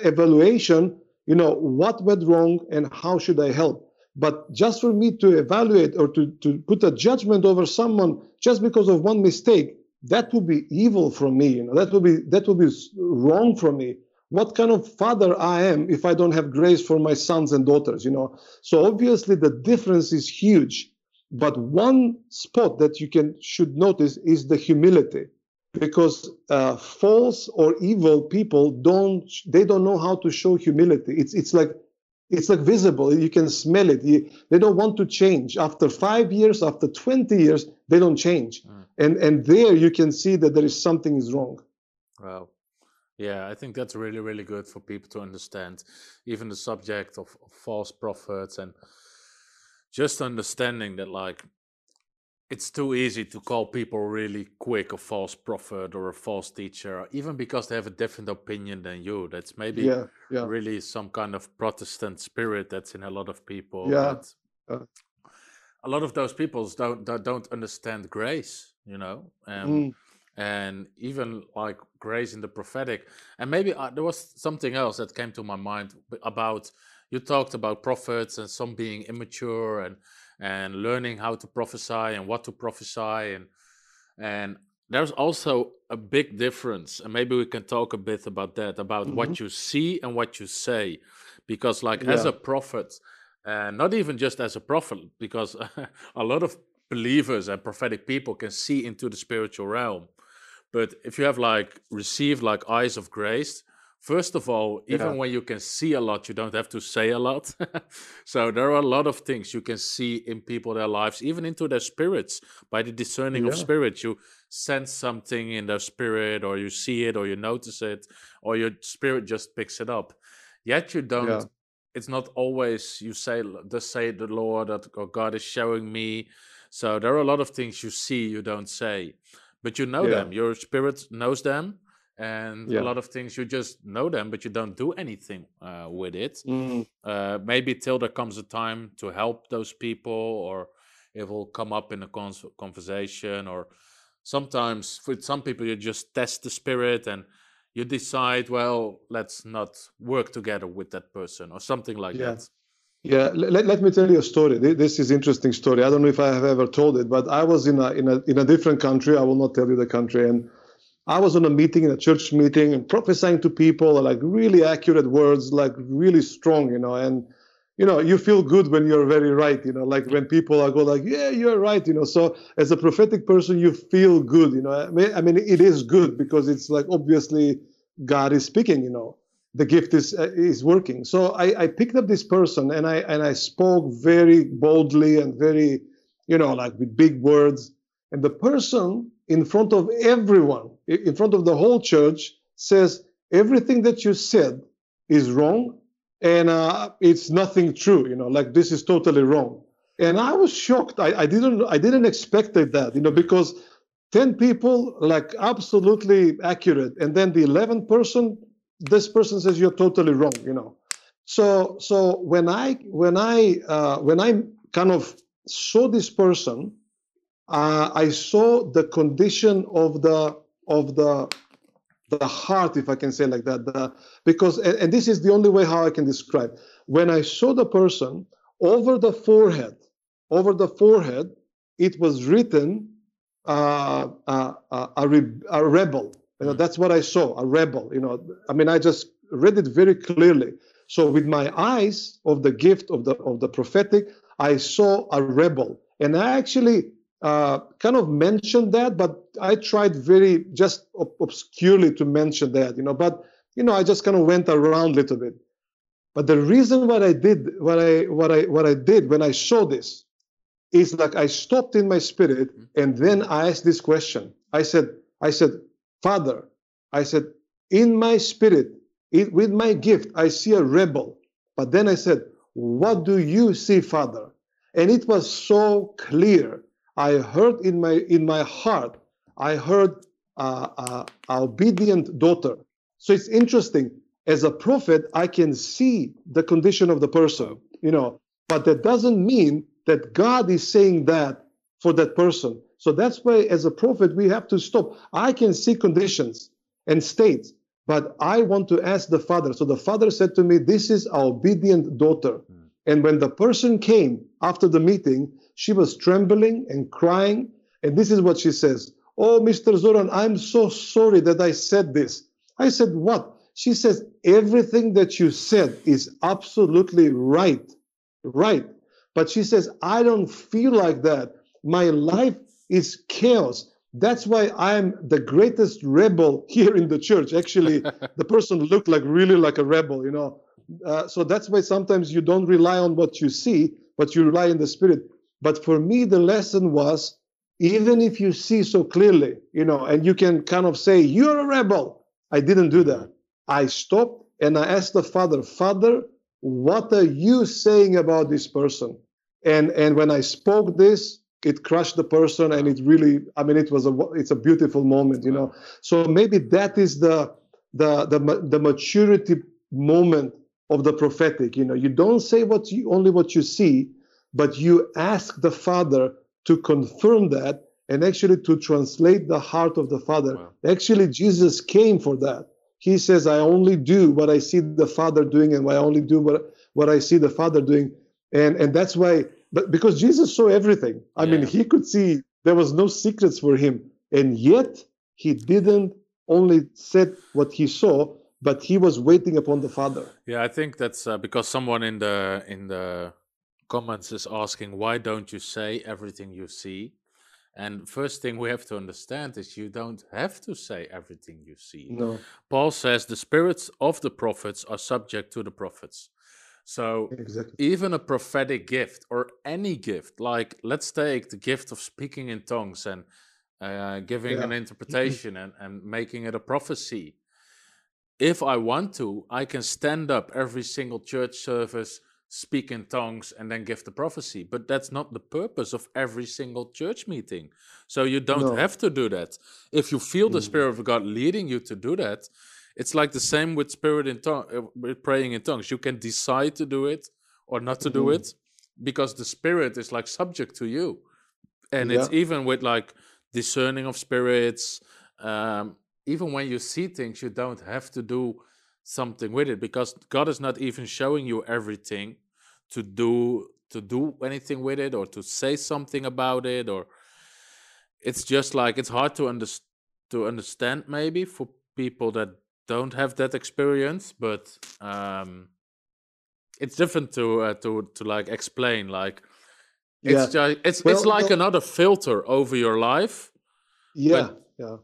evaluation, you know, what went wrong and how should I help. But just for me to evaluate or to, to put a judgment over someone just because of one mistake, that would be evil from me. You know, that would be that would be wrong from me. What kind of father I am if I don't have grace for my sons and daughters? You know, so obviously the difference is huge. But one spot that you can should notice is the humility because uh, false or evil people don't they don't know how to show humility it's it's like it's like visible you can smell it you, they don't want to change after 5 years after 20 years they don't change mm. and and there you can see that there is something is wrong wow yeah i think that's really really good for people to understand even the subject of, of false prophets and just understanding that like it's too easy to call people really quick a false prophet or a false teacher, even because they have a different opinion than you. That's maybe yeah, yeah. really some kind of Protestant spirit that's in a lot of people. Yeah. Uh, a lot of those people don't don't understand grace, you know, mm. And even like grace in the prophetic. And maybe uh, there was something else that came to my mind about you talked about prophets and some being immature and and learning how to prophesy and what to prophesy and and there's also a big difference and maybe we can talk a bit about that about mm-hmm. what you see and what you say because like yeah. as a prophet uh, not even just as a prophet because a lot of believers and prophetic people can see into the spiritual realm but if you have like received like eyes of grace First of all, even yeah. when you can see a lot, you don't have to say a lot. so there are a lot of things you can see in people, their lives, even into their spirits. By the discerning yeah. of spirits, you sense something in their spirit, or you see it, or you notice it, or your spirit just picks it up. Yet you don't. Yeah. It's not always you say, just say the Lord," that or God is showing me. So there are a lot of things you see, you don't say, but you know them. Your spirit knows them and yeah. a lot of things you just know them but you don't do anything uh, with it mm. uh, maybe till there comes a time to help those people or it will come up in a conversation or sometimes with some people you just test the spirit and you decide well let's not work together with that person or something like yeah. that yeah let, let me tell you a story this is interesting story i don't know if i have ever told it but i was in a in a in a different country i will not tell you the country and I was on a meeting, in a church meeting, and prophesying to people like really accurate words, like really strong, you know. And you know, you feel good when you're very right, you know, like when people are go like, yeah, you're right, you know. So as a prophetic person, you feel good, you know. I mean, I mean it is good because it's like obviously God is speaking. You know, the gift is uh, is working. So I, I picked up this person and I and I spoke very boldly and very, you know, like with big words. And the person in front of everyone, in front of the whole church, says everything that you said is wrong and uh, it's nothing true. You know, like this is totally wrong. And I was shocked. I, I didn't I didn't expect that. You know, because 10 people like absolutely accurate and then the 11th person this person says you're totally wrong you know. So so when i when i uh, when i kind of saw this person uh, i saw the condition of the of the the heart if i can say like that the, because and, and this is the only way how i can describe. When i saw the person over the forehead over the forehead it was written uh, uh, uh a, re- a rebel you know, that's what I saw, a rebel. You know, I mean, I just read it very clearly. So with my eyes of the gift of the of the prophetic, I saw a rebel, and I actually uh, kind of mentioned that, but I tried very just ob- obscurely to mention that, you know. But you know, I just kind of went around a little bit. But the reason what I did, what I what I what I did when I saw this, is like I stopped in my spirit, and then I asked this question. I said, I said, Father, I said, in my spirit, it, with my gift, I see a rebel. But then I said, What do you see, Father? And it was so clear. I heard in my in my heart, I heard uh, uh, obedient daughter. So it's interesting. As a prophet, I can see the condition of the person, you know, but that doesn't mean that God is saying that for that person. So that's why, as a prophet, we have to stop. I can see conditions and states, but I want to ask the father. So the father said to me, This is our obedient daughter. Mm. And when the person came after the meeting, she was trembling and crying. And this is what she says Oh, Mr. Zoran, I'm so sorry that I said this. I said, What? She says, Everything that you said is absolutely right. Right. But she says, I don't feel like that. My life is chaos. That's why I'm the greatest rebel here in the church. Actually, the person looked like really like a rebel, you know. Uh, so that's why sometimes you don't rely on what you see, but you rely on the spirit. But for me, the lesson was even if you see so clearly, you know, and you can kind of say, You're a rebel. I didn't do that. I stopped and I asked the father, Father, what are you saying about this person? And and when I spoke this, it crushed the person and it really i mean it was a it's a beautiful moment you know. So maybe that is the the the, the maturity moment of the prophetic you know. You don't say what you only what you see but you ask the father to confirm that and actually to translate the heart of the father. Wow. actually jesus came for that. He says i only do what i see the father doing and i only do what what i see the father doing. And and that's why but because Jesus saw everything. I yeah. mean, he could see there was no secrets for him, and yet he didn't only said what he saw, but he was waiting upon the Father. Yeah, I think that's uh, because someone in the in the comments is asking, why don't you say everything you see? And first thing we have to understand is you don't have to say everything you see. No. Paul says the spirits of the prophets are subject to the prophets. So exactly. even a prophetic gift or any gift, like let's take the gift of speaking in tongues and uh, giving yeah. an interpretation and, and making it a prophecy. If I want to, I can stand up every single church service, speak in tongues, and then give the prophecy. But that's not the purpose of every single church meeting. So you don't no. have to do that. If you feel the mm. Spirit of God leading you to do that, it's like the same with spirit in tongue, uh, with praying in tongues. You can decide to do it or not to mm-hmm. do it because the spirit is like subject to you, and yeah. it's even with like discerning of spirits. Um, even when you see things, you don't have to do something with it because God is not even showing you everything to do to do anything with it or to say something about it or it's just like it's hard to understand to understand maybe for people that don't have that experience, but um, it's different to uh, to to like explain. Like it's yeah. just it's well, it's like well, another filter over your life. Yeah, yeah.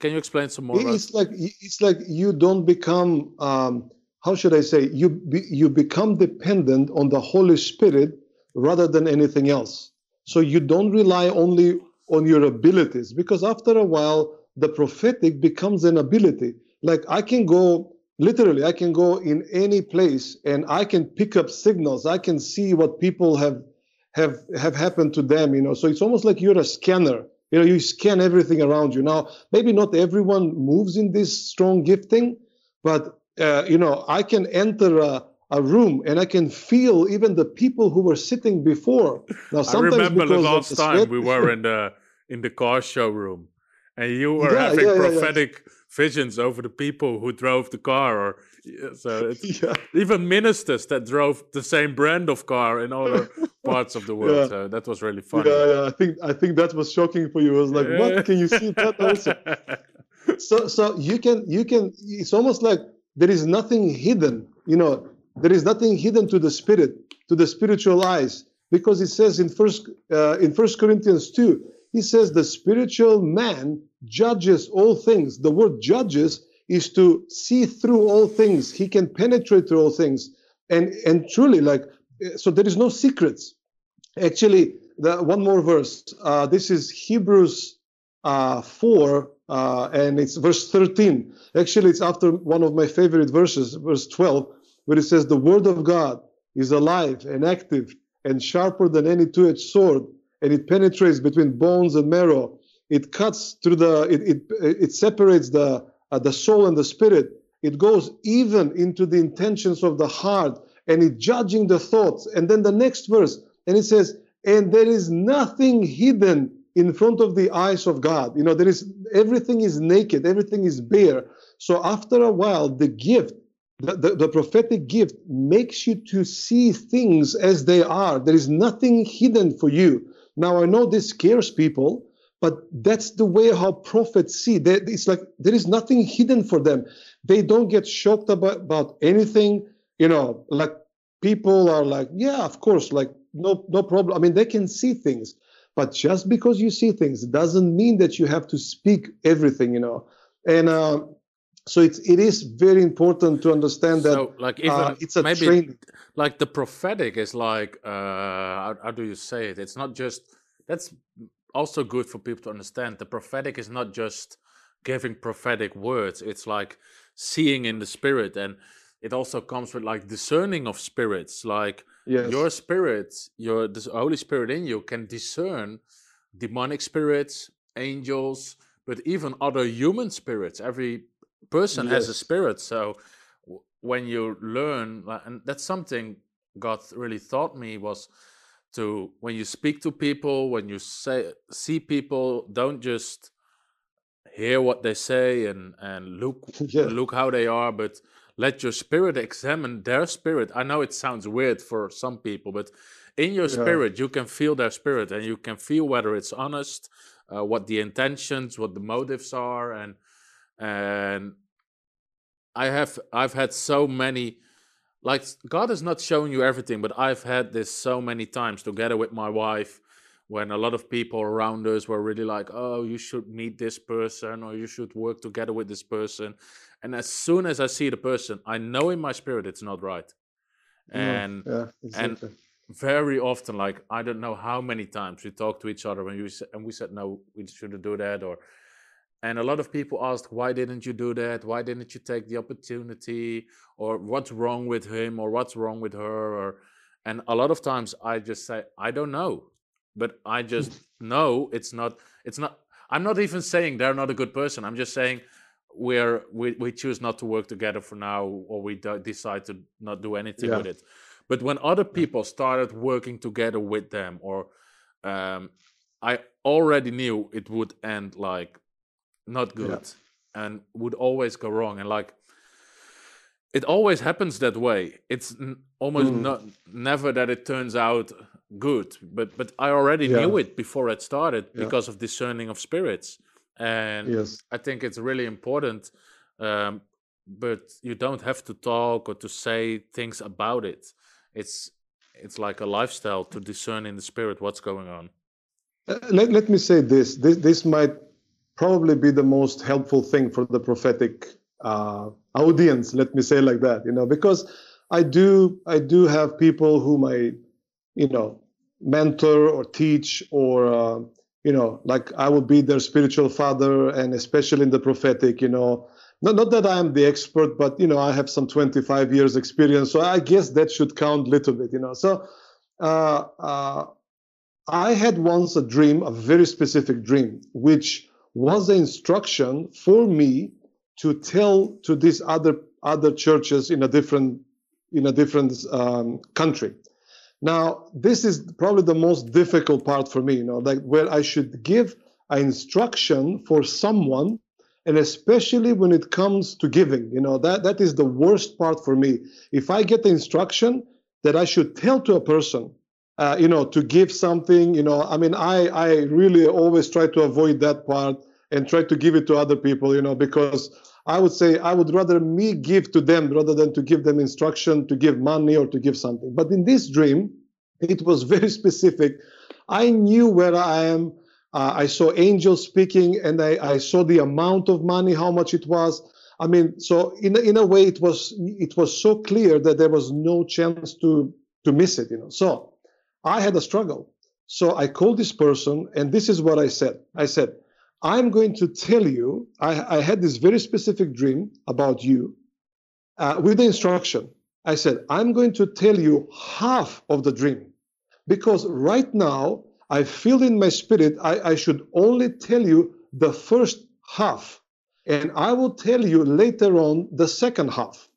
can you explain some more? It's like it's like you don't become. Um, how should I say? You be, you become dependent on the Holy Spirit rather than anything else. So you don't rely only on your abilities because after a while the prophetic becomes an ability. Like I can go literally, I can go in any place and I can pick up signals. I can see what people have have have happened to them. You know, so it's almost like you're a scanner. You know, you scan everything around you. Now, maybe not everyone moves in this strong gifting, but uh, you know, I can enter a, a room and I can feel even the people who were sitting before. Now, sometimes I remember the last time sweat, we were in the in the car showroom, and you were yeah, having yeah, prophetic yeah, visions over the people who drove the car, or so even ministers that drove the same brand of car in other parts of the world. So that was really fun. Yeah, yeah, I think I think that was shocking for you. I was like, what? Can you see that also? so so you can you can. It's almost like there is nothing hidden. You know, there is nothing hidden to the spirit, to the spiritual eyes, because it says in first uh, in First Corinthians two, he says the spiritual man judges all things. The word judges is to see through all things. He can penetrate through all things, and and truly, like so, there is no secrets. Actually, the, one more verse. Uh, this is Hebrews uh, four, uh, and it's verse thirteen. Actually, it's after one of my favorite verses, verse 12, where it says, The word of God is alive and active and sharper than any two edged sword, and it penetrates between bones and marrow. It cuts through the, it, it, it separates the, uh, the soul and the spirit. It goes even into the intentions of the heart and it judging the thoughts. And then the next verse, and it says, and there is nothing hidden in front of the eyes of God. You know, there is everything is naked, everything is bare. So after a while, the gift, the, the, the, prophetic gift makes you to see things as they are. There is nothing hidden for you. Now I know this scares people, but that's the way how prophets see. They, it's like there is nothing hidden for them. They don't get shocked about, about anything. You know, like people are like, yeah, of course, like no no problem. I mean, they can see things. But just because you see things doesn't mean that you have to speak everything, you know. And uh, so it's it is very important to understand that so, like even uh, it's a maybe training. like the prophetic is like uh, how, how do you say it? It's not just that's also good for people to understand. The prophetic is not just giving prophetic words. It's like seeing in the spirit and it also comes with like discerning of spirits like yes. your spirit your the holy spirit in you can discern demonic spirits angels but even other human spirits every person yes. has a spirit so when you learn and that's something god really taught me was to when you speak to people when you say see people don't just hear what they say and and look yeah. look how they are but let your spirit examine their spirit. I know it sounds weird for some people, but in your spirit, yeah. you can feel their spirit and you can feel whether it's honest, uh, what the intentions, what the motives are, and and I have I've had so many like God has not shown you everything, but I've had this so many times together with my wife when a lot of people around us were really like, oh, you should meet this person or you should work together with this person. And as soon as I see the person, I know in my spirit it's not right. And yeah, exactly. and very often, like I don't know how many times we talked to each other when you and we said no, we shouldn't do that, or and a lot of people asked why didn't you do that? Why didn't you take the opportunity? Or what's wrong with him? Or what's wrong with her? Or and a lot of times I just say I don't know, but I just know it's not. It's not. I'm not even saying they're not a good person. I'm just saying where we, we choose not to work together for now or we decide to not do anything yeah. with it but when other people started working together with them or um, i already knew it would end like not good yeah. and would always go wrong and like it always happens that way it's n- almost mm. not never that it turns out good but but i already yeah. knew it before it started because of discerning of spirits and yes. I think it's really important. Um, but you don't have to talk or to say things about it. It's it's like a lifestyle to discern in the spirit what's going on. Uh, let, let me say this. this. This might probably be the most helpful thing for the prophetic uh, audience. Let me say like that, you know, because I do I do have people whom I, you know, mentor or teach or uh, you know like I will be their spiritual father, and especially in the prophetic, you know. Not, not that I am the expert, but you know I have some 25 years experience, so I guess that should count a little bit, you know. So uh, uh, I had once a dream, a very specific dream, which was the instruction for me to tell to these other other churches in a different in a different um, country. Now, this is probably the most difficult part for me, you know, like where I should give an instruction for someone, and especially when it comes to giving, you know, that that is the worst part for me. If I get the instruction that I should tell to a person, uh, you know, to give something, you know, I mean, I I really always try to avoid that part and try to give it to other people, you know, because I would say I would rather me give to them rather than to give them instruction to give money or to give something. But in this dream, it was very specific. I knew where I am. Uh, I saw angels speaking, and I, I, saw the amount of money, how much it was. I mean, so in in a way, it was it was so clear that there was no chance to to miss it. You know, so I had a struggle. So I called this person, and this is what I said. I said, I'm going to tell you, I, I had this very specific dream about you uh, with the instruction. I said, I'm going to tell you half of the dream because right now I feel in my spirit I, I should only tell you the first half and I will tell you later on the second half.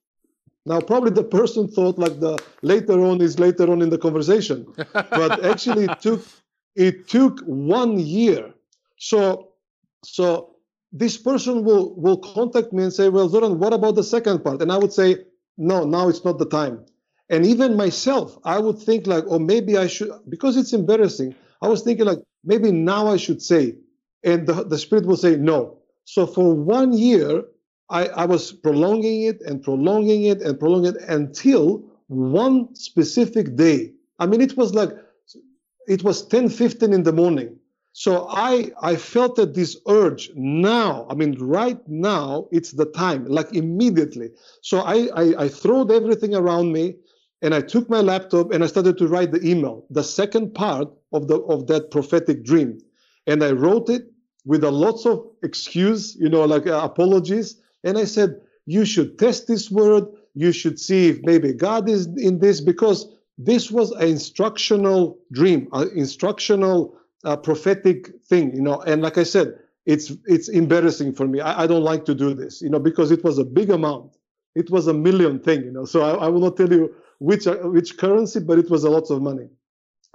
Now, probably the person thought like the later on is later on in the conversation, but actually it took it took one year. So so this person will will contact me and say, "Well, Zoran, what about the second part?" And I would say, "No, now it's not the time." And even myself, I would think like, "Oh, maybe I should," because it's embarrassing. I was thinking like, maybe now I should say, and the, the spirit will say no. So for one year, I, I was prolonging it and prolonging it and prolonging it until one specific day. I mean, it was like it was 10, 15 in the morning. So I I felt that this urge now, I mean, right now, it's the time, like immediately. So I I, I throwed everything around me and I took my laptop and I started to write the email, the second part of the of that prophetic dream. And I wrote it with a lots of excuse, you know, like uh, apologies. And I said, you should test this word. You should see if maybe God is in this because this was an instructional dream, an instructional a prophetic thing, you know. And like I said, it's it's embarrassing for me. I, I, don't like to do this, you know, because it was a big amount. It was a million thing, you know. So I, I will not tell you which uh, which currency, but it was a lot of money.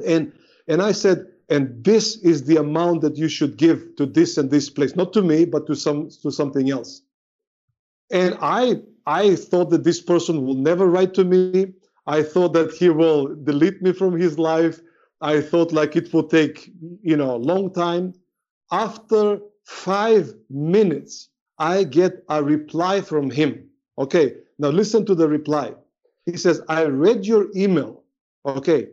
And and I said, and this is the amount that you should give to this and this place, not to me, but to some to something else. And I I thought that this person will never write to me. I thought that he will delete me from his life. I thought like it would take, you know, a long time. After five minutes, I get a reply from him. Okay, now listen to the reply. He says, I read your email. Okay,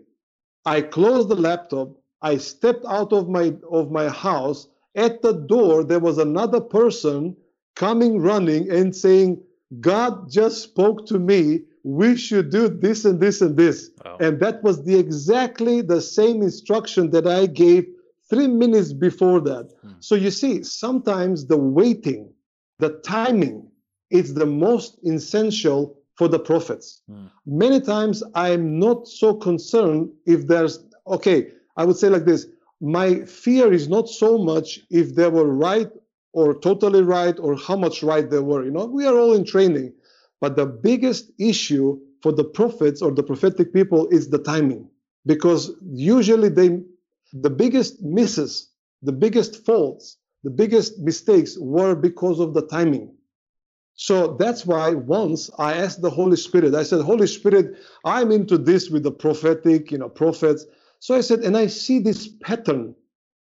I closed the laptop. I stepped out of my of my house. At the door, there was another person coming running and saying, God just spoke to me we should do this and this and this. Wow. And that was the exactly the same instruction that I gave three minutes before that. Hmm. So you see, sometimes the waiting, the timing is the most essential for the prophets. Hmm. Many times I'm not so concerned if there's, okay, I would say like this my fear is not so much if they were right or totally right or how much right they were. You know, we are all in training. But the biggest issue for the prophets or the prophetic people is the timing, because usually they, the biggest misses, the biggest faults, the biggest mistakes were because of the timing. So that's why once I asked the Holy Spirit, I said, Holy Spirit, I'm into this with the prophetic, you know, prophets. So I said, and I see this pattern.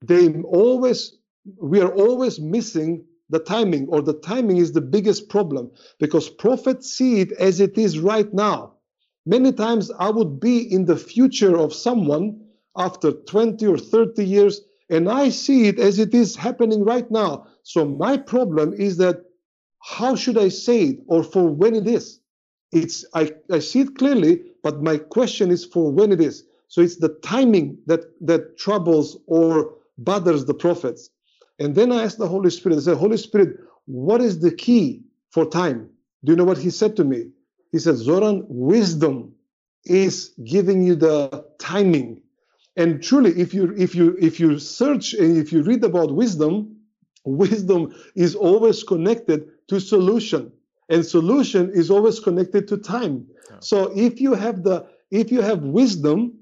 They always, we are always missing the timing, or the timing is the biggest problem because prophets see it as it is right now. Many times I would be in the future of someone after 20 or 30 years, And I see it as it is happening right now. So my problem is that how should I say it or for when it is? It's I, I see it clearly, but my question is for when it is. So it's the timing that that troubles or bothers the prophets. And then I asked the Holy Spirit, I said, Holy Spirit, what is the key for time? Do you know what he said to me? He said, Zoran, wisdom is giving you the timing. And truly, if you if you if you search and if you read about wisdom, wisdom is always connected to solution. And solution is always connected to time. Yeah. So if you have the if you have wisdom,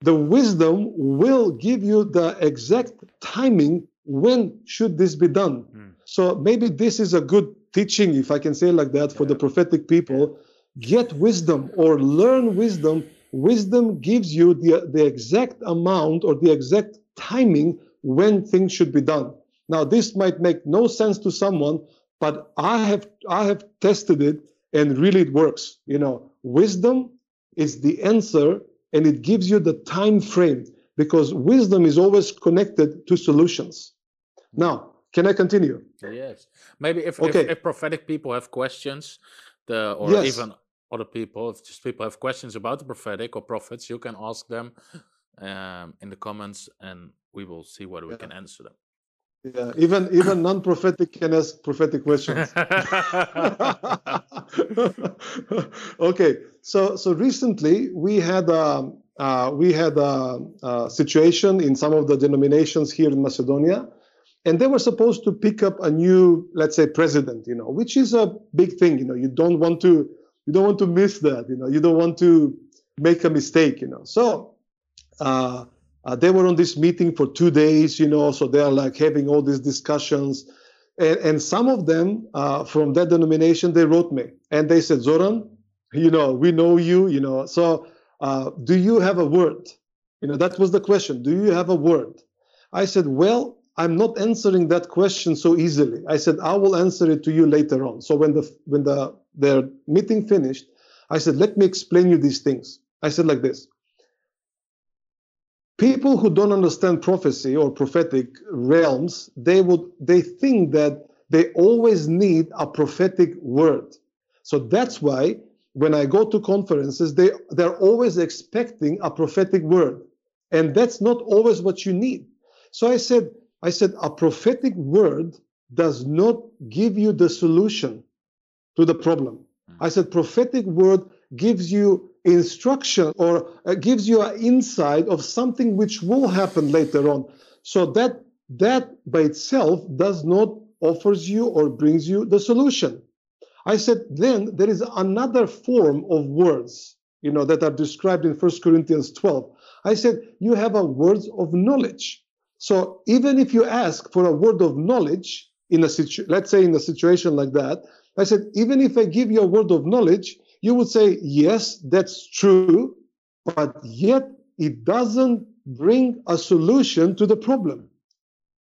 the wisdom will give you the exact timing when should this be done. Mm. So maybe this is a good teaching, if I can say like that, for yeah. the prophetic people. Get wisdom or learn wisdom. Wisdom gives you the, the exact amount or the exact timing when things should be done. Now, this might make no sense to someone, but I have I have tested it and really it works. You know, wisdom is the answer and it gives you the time frame because wisdom is always connected to solutions. Now, can I continue? Yes. Maybe if, okay. if, if prophetic people have questions, the or yes. even other people, if just people have questions about the prophetic or prophets, you can ask them um, in the comments, and we will see whether we yeah. can answer them. Yeah, even even non-prophetic can ask prophetic questions. okay, so so recently we had a um, uh, we had a, a, situation in some of the denominations here in Macedonia and they were supposed to pick up a new let's say president you know which is a big thing you know. You don't want to you don't want to miss that you know. You don't want to make a mistake you know. So uh, uh, they were on this meeting for two days you know. So they're like having all these discussions. And, and some of them uh, from that denomination they wrote me. And they said zoran you know we know you you know. So uh, do you have a word? You know that was the question. Do you have a word? I said well I'm not answering that question so easily. I said I will answer it to you later on. So when the when the their meeting finished, I said let me explain you these things. I said like this. People who don't understand prophecy or prophetic realms, they would they think that they always need a prophetic word. So that's why when I go to conferences, they they're always expecting a prophetic word. And that's not always what you need. So I said, I said a prophetic word does not give you the solution to the problem. Mm. I said prophetic word gives you instruction or uh, gives you an insight of something which will happen later on. So that that by itself does not offers you or brings you the solution. I said then there is another form of words, you know, that are described in First Corinthians 12. I said you have a words of knowledge. So even if you ask for a word of knowledge in a situ- let's say in a situation like that, I said, even if I give you a word of knowledge, you would say, yes, that's true, but yet it doesn't bring a solution to the problem.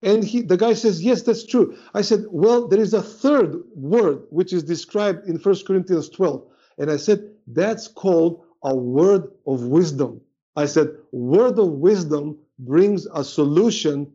And he, the guy says, yes, that's true. I said, well, there is a third word which is described in 1 Corinthians 12. And I said, that's called a word of wisdom. I said, word of wisdom brings a solution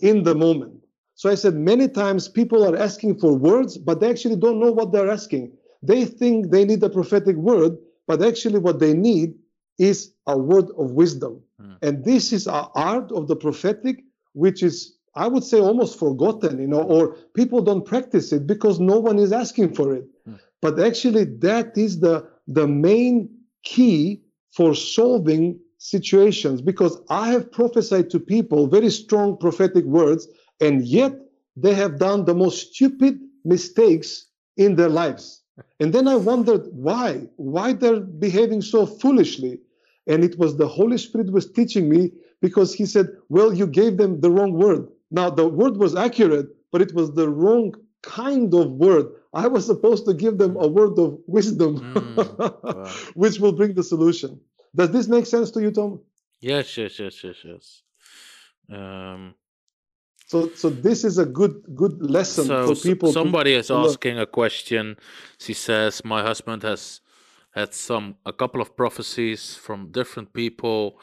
in the moment. So I said many times people are asking for words, but they actually don't know what they're asking. They think they need a prophetic word, but actually what they need is a word of wisdom. Mm. And this is an art of the prophetic, which is, I would say, almost forgotten, you know, or people don't practice it because no one is asking for it. Mm. But actually, that is the, the main key for solving situations because I have prophesied to people very strong prophetic words, and yet they have done the most stupid mistakes in their lives. And then I wondered why, why they're behaving so foolishly. And it was the Holy Spirit was teaching me because he said, Well, you gave them the wrong word. Now, the word was accurate, but it was the wrong kind of word. I was supposed to give them a word of wisdom, mm, wow. which will bring the solution. Does this make sense to you, Tom? Yes, yes, yes, yes, yes. Um, so, so this is a good good lesson so for people. Somebody to, is asking a question. She says, "My husband has had some a couple of prophecies from different people,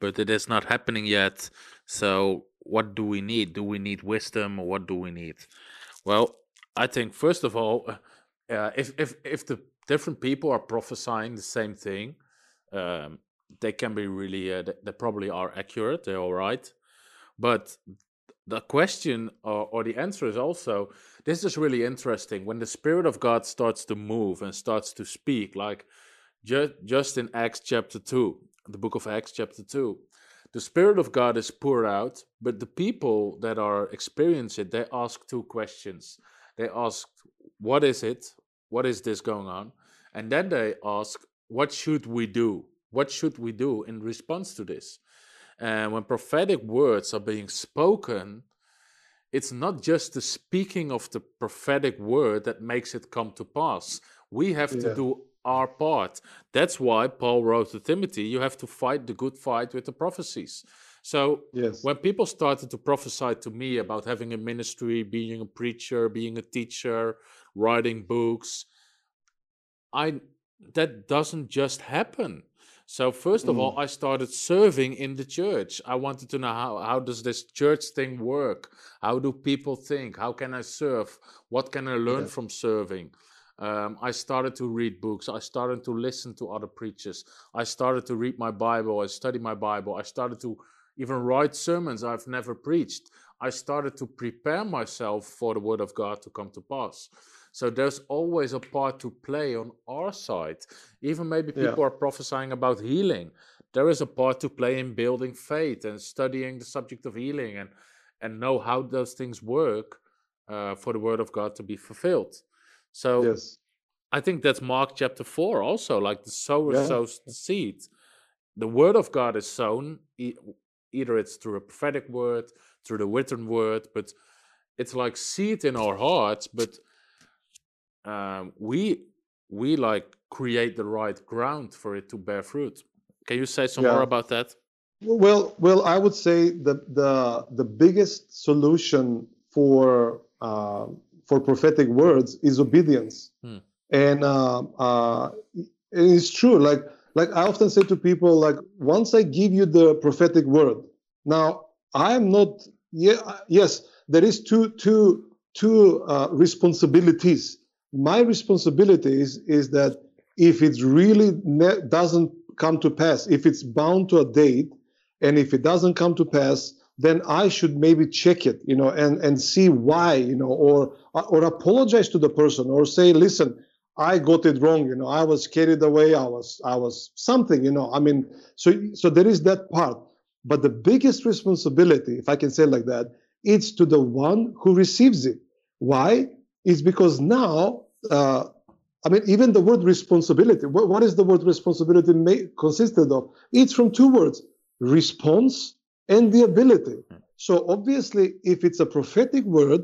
but it is not happening yet. So what do we need? Do we need wisdom or what do we need? Well, I think first of all, uh, if if if the different people are prophesying the same thing, um, they can be really uh, they probably are accurate. They're all right, but the question or, or the answer is also this is really interesting when the spirit of God starts to move and starts to speak, like just just in Acts chapter two, the book of Acts chapter two the Spirit of God is poured out, but the people that are experiencing it, they ask two questions. They ask, What is it? What is this going on? And then they ask, What should we do? What should we do in response to this? And when prophetic words are being spoken, it's not just the speaking of the prophetic word that makes it come to pass. We have yeah. to do our part. That's why Paul wrote to Timothy, you have to fight the good fight with the prophecies. So yes. when people started to prophesy to me about having a ministry, being a preacher, being a teacher, writing books, I that doesn't just happen. So first of mm. all, I started serving in the church. I wanted to know how, how does this church thing work? How do people think? How can I serve? What can I learn yeah. from serving? Um, I started to read books. I started to listen to other preachers. I started to read my Bible. I studied my Bible. I started to even write sermons I've never preached. I started to prepare myself for the Word of God to come to pass. So there's always a part to play on our side. Even maybe people yeah. are prophesying about healing. There is a part to play in building faith and studying the subject of healing and, and know how those things work uh, for the Word of God to be fulfilled. So yes. I think that's Mark chapter 4 also. Like the sower yeah. sows the seed. The word of God is sown, e- either it's through a prophetic word, through the written word, but it's like seed in our hearts. But um, we we like create the right ground for it to bear fruit. Can you say some yeah. more about that? Well, well, I would say the the the biggest solution for uh, for prophetic words is obedience. Hmm. And uh, uh, it's true. Like like I often say to people, like once I give you the prophetic word, now I am not. Yeah, yes, there is two two two uh, responsibilities. My responsibility is, is that if it really ne- doesn't come to pass, if it's bound to a date, and if it doesn't come to pass, then I should maybe check it, you know, and and see why, you know, or or apologize to the person, or say, listen, I got it wrong, you know, I was carried away, I was I was something, you know. I mean, so so there is that part, but the biggest responsibility, if I can say like that, it's to the one who receives it. Why? It's because now. Uh, I mean, even the word responsibility. What, what is the word responsibility may, consisted of? It's from two words: response and the ability. So obviously, if it's a prophetic word,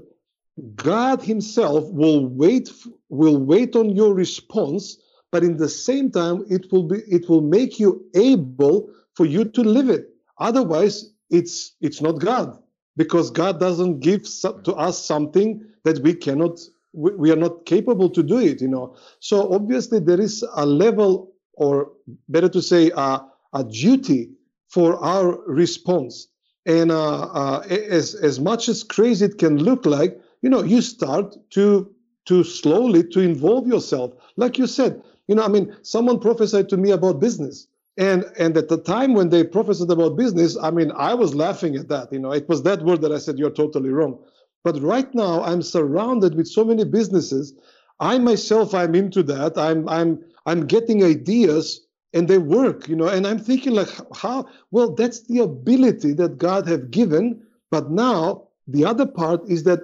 God Himself will wait will wait on your response, but in the same time, it will be it will make you able for you to live it. Otherwise, it's it's not God because God doesn't give to us something that we cannot we, are not capable to do it. You know. So obviously, there is a level, or better to say, a, a duty for our response. And uh, uh, as as much as crazy it can look like, you know, you start to to slowly to involve yourself. Like you said, you know, I mean, someone prophesied to me about business. And and at the time when they prophesied about business, I mean, I was laughing at that. You know, it was that word that I said, you're totally wrong. But right now I'm surrounded with so many businesses. I myself, I'm into that. I'm I'm I'm getting ideas and they work you know and i'm thinking like how well that's the ability that god have given but now the other part is that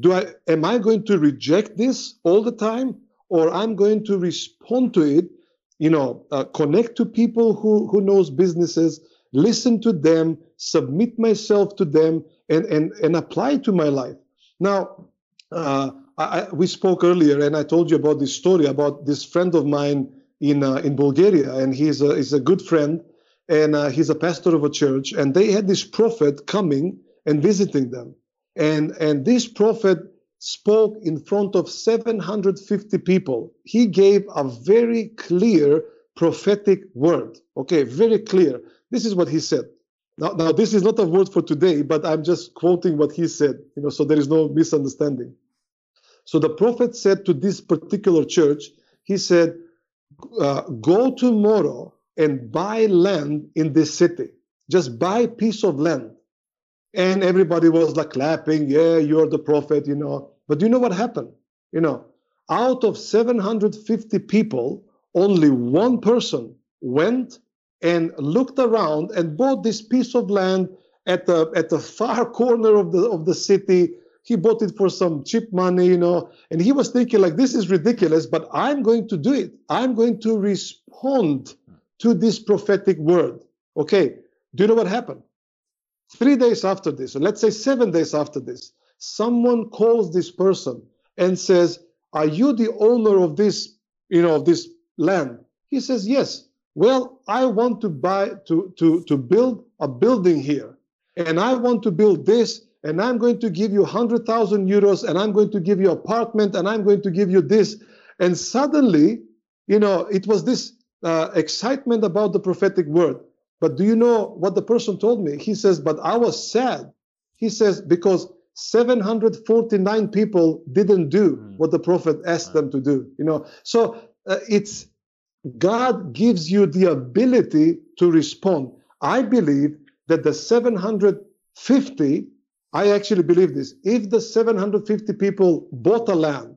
do i am i going to reject this all the time or i'm going to respond to it you know uh, connect to people who who knows businesses listen to them submit myself to them and and and apply to my life. Now uh, I, we spoke earlier and i told you about this story about this friend of mine in uh, in Bulgaria, and he's a he's a good friend, and uh, he's a pastor of a church, and they had this prophet coming and visiting them, and and this prophet spoke in front of 750 people. He gave a very clear prophetic word. Okay, very clear. This is what he said. Now, now this is not a word for today, but I'm just quoting what he said, you know, so there is no misunderstanding. So the prophet said to this particular church, he said, uh, go tomorrow and buy land in this city. Just buy a piece of land. And everybody was like clapping, yeah, you're the prophet, you know. But do you know what happened? You know, out of 750 people, only one person went and looked around and bought this piece of land at the at the far corner of the of the city. He bought it for some cheap money, you know, and he was thinking like this is ridiculous, but I'm going to do it. I'm going to respond to this prophetic word. Okay, do you know what happened? Three days after this, or let's say seven days after this, someone calls this person and says, "Are you the owner of this, you know, of this land?" He says, "Yes." Well, I want to buy to to to build a building here, and I want to build this, and I'm going to give you hundred thousand euros, and I'm going to give you apartment, and I'm going to give you this, and suddenly, you know, it was this uh, excitement about the prophetic word. But do you know what the person told me? He says, but I was sad. He says because 749 people didn't do mm. what the prophet asked them to do. You know, so uh, it's God gives you the ability to respond. I believe that the 750, I actually believe this, if the 750 people bought a land,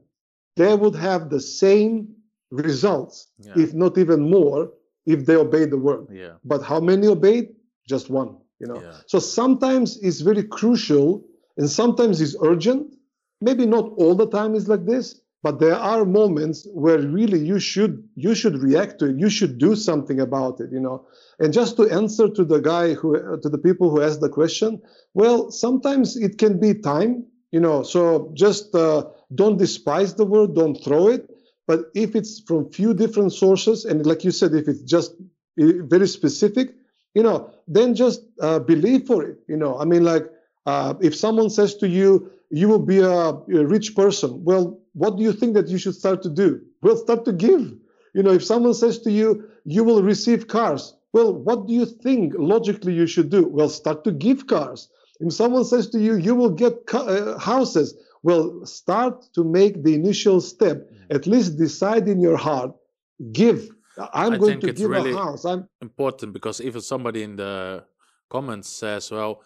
they would have the same results, yeah. if not even more, if they obeyed the word. Yeah. But how many obeyed? Just one. You know. Yeah. So sometimes it's very crucial, and sometimes it's urgent. Maybe not all the time is like this, but there are moments where really you should you should react to it. You should do something about it you know? And just to answer to the guy who to the people who asked the question well sometimes it can be time you know? So just uh, don't despise the word don't throw it. But if it's from few different sources and like you said if it's just very specific you know then just uh, believe for it you know? I mean like uh, if someone says to you you will be a, a rich person well what do you think that you should start to do? Well, start to give. You know, if someone says to you, you will receive cars, well, what do you think logically you should do? Well, start to give cars. If someone says to you, you will get uh, houses, well, start to make the initial step. Mm. At least decide in your heart, give. I'm I going to give really a house. I'm important because even somebody in the comments says, well,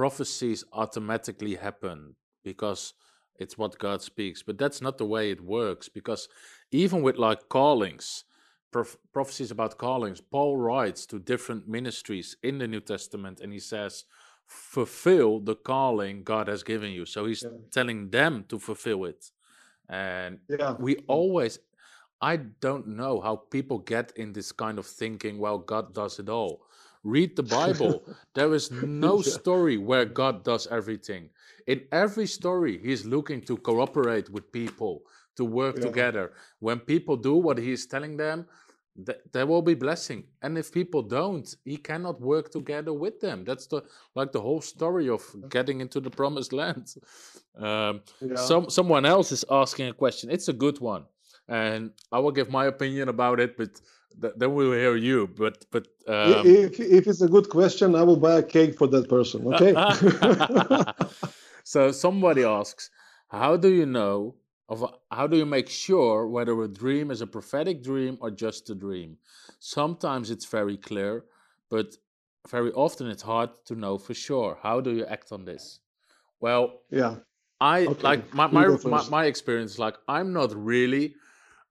prophecies automatically happen because it's what God speaks. But that's not the way it works because even with like callings, prof- prophecies about callings, Paul writes to different ministries in the New Testament and he says, fulfill the calling God has given you. So he's yeah. telling them to fulfill it. And yeah. we always, I don't know how people get in this kind of thinking, well, God does it all. Read the Bible. there is no story where God does everything. In every story, he's looking to cooperate with people, to work yeah. together. When people do what he's telling them, th- there will be blessing. And if people don't, he cannot work together with them. That's the like the whole story of getting into the promised land. Um, yeah. Some someone else is asking a question. It's a good one, and I will give my opinion about it, but th- then we'll hear you. But but um, if if it's a good question, I will buy a cake for that person. Okay. so somebody asks, how do you know of how do you make sure whether a dream is a prophetic dream or just a dream? Sometimes it's very clear, but very often it's hard to know for sure. How do you act on this? Well, yeah. I okay. like my my, my, my experience like I'm not really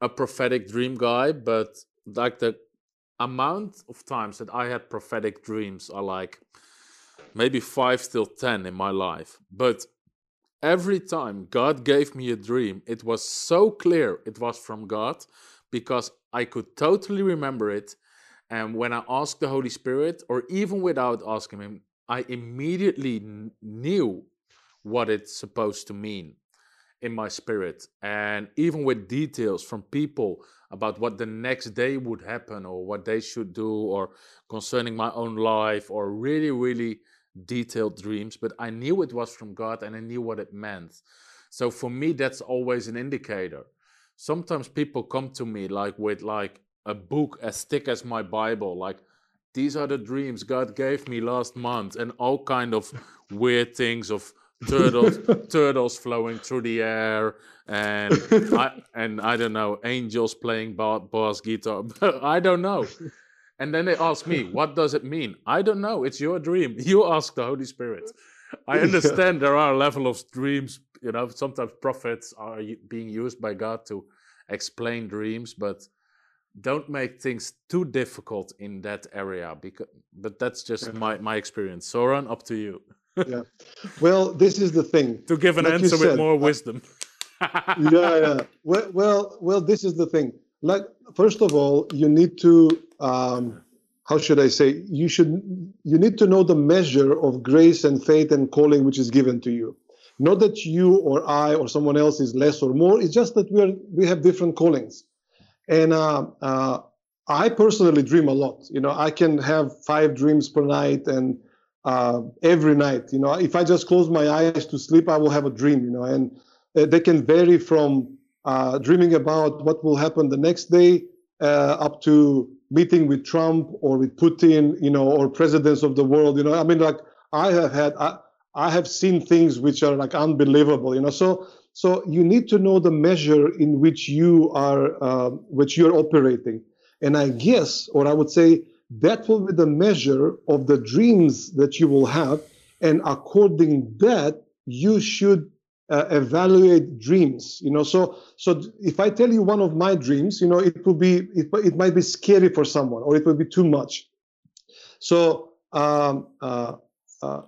a prophetic dream guy, but like the amount of times that I had prophetic dreams are like maybe five till ten in my life. But every time God gave me a dream, it was so clear it was from God because I could totally remember it. And when I asked the Holy Spirit, or even without asking Him, I immediately knew what it's supposed to mean in my spirit. And even with details from people about what the next day would happen or what they should do or concerning my own life or really, really detailed dreams. But I knew it was from God and I knew what it meant. So for me, that's always an indicator. Sometimes people come to me like with like a book as thick as my Bible, like these are the dreams God gave me last month, and all kind of weird things of turtles turtles flowing through the air and I, and I don't know angels playing bass guitar. I don't know. And then they ask me what does it mean? I don't know. It's your dream. You ask the Holy Spirit. I understand there are a level of dreams you know sometimes prophets are being used by God to explain dreams but don't make things too difficult in that area because but that's just my my experience. Zoran up to you yeah. Well, this is the thing. To give an like answer said, with more wisdom. yeah, yeah. Well, well, well, this is the thing. Like, first of all, you need to, um, how should I say? You should, you need to know the measure of grace and faith and calling which is given to you. Not that you or I or someone else is less or more. It's just that we are, we have different callings. And uh, uh, I personally dream a lot. You know, I can have five dreams per night and uh, every night. You know, if I just close my eyes to sleep, I will have a dream. You know, and uh, they can vary from uh, dreaming about what will happen the next day uh, up to meeting with Trump or with Putin. You know, or presidents of the world. You know, I mean, like I have had, I, I have seen things which are like unbelievable. You know, so so you need to know the measure in which you are, uh, which you're operating. And I guess, or I would say, that will be the measure of the dreams that you will have and according that you should uh, evaluate dreams you know? So so if i tell you one of my dreams you know it will be it, it might be scary for someone or it will be too much. So um, uh, uh,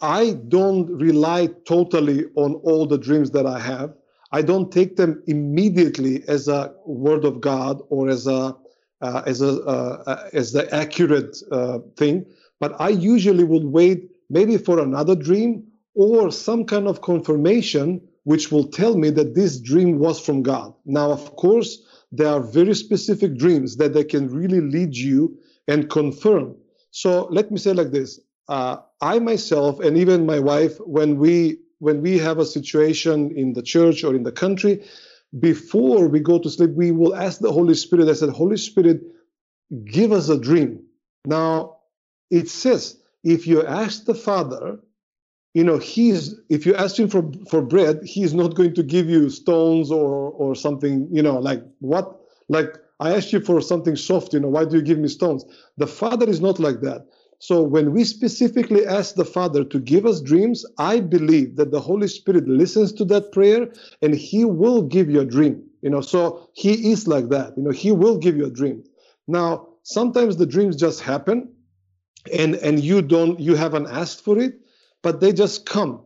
i don't rely totally on all the dreams that i have. I don't take them immediately as a word of god or as a uh, as a uh, uh, as the accurate uh, thing. But I usually would wait maybe for another dream or some kind of confirmation which will tell me that this dream was from God. Now, of course, there are very specific dreams that they can really lead you and confirm. So let me say like this: uh, I myself and even my wife, when we when we have a situation in the church or in the country before we go to sleep, we will ask the Holy Spirit. I said, Holy Spirit, give us a dream. Now, it says, if you ask the Father, you know, he's if you ask him for for bread, he's not going to give you stones or or something, you know, like what like I asked you for something soft, you know, why do you give me stones? The Father is not like that. So when we specifically ask the Father to give us dreams, I believe that the Holy Spirit listens to that prayer and he will give you a dream. You know, so he is like that. You know, he will give you a dream. Now, sometimes the dreams just happen and and you don't you haven't asked for it, but they just come.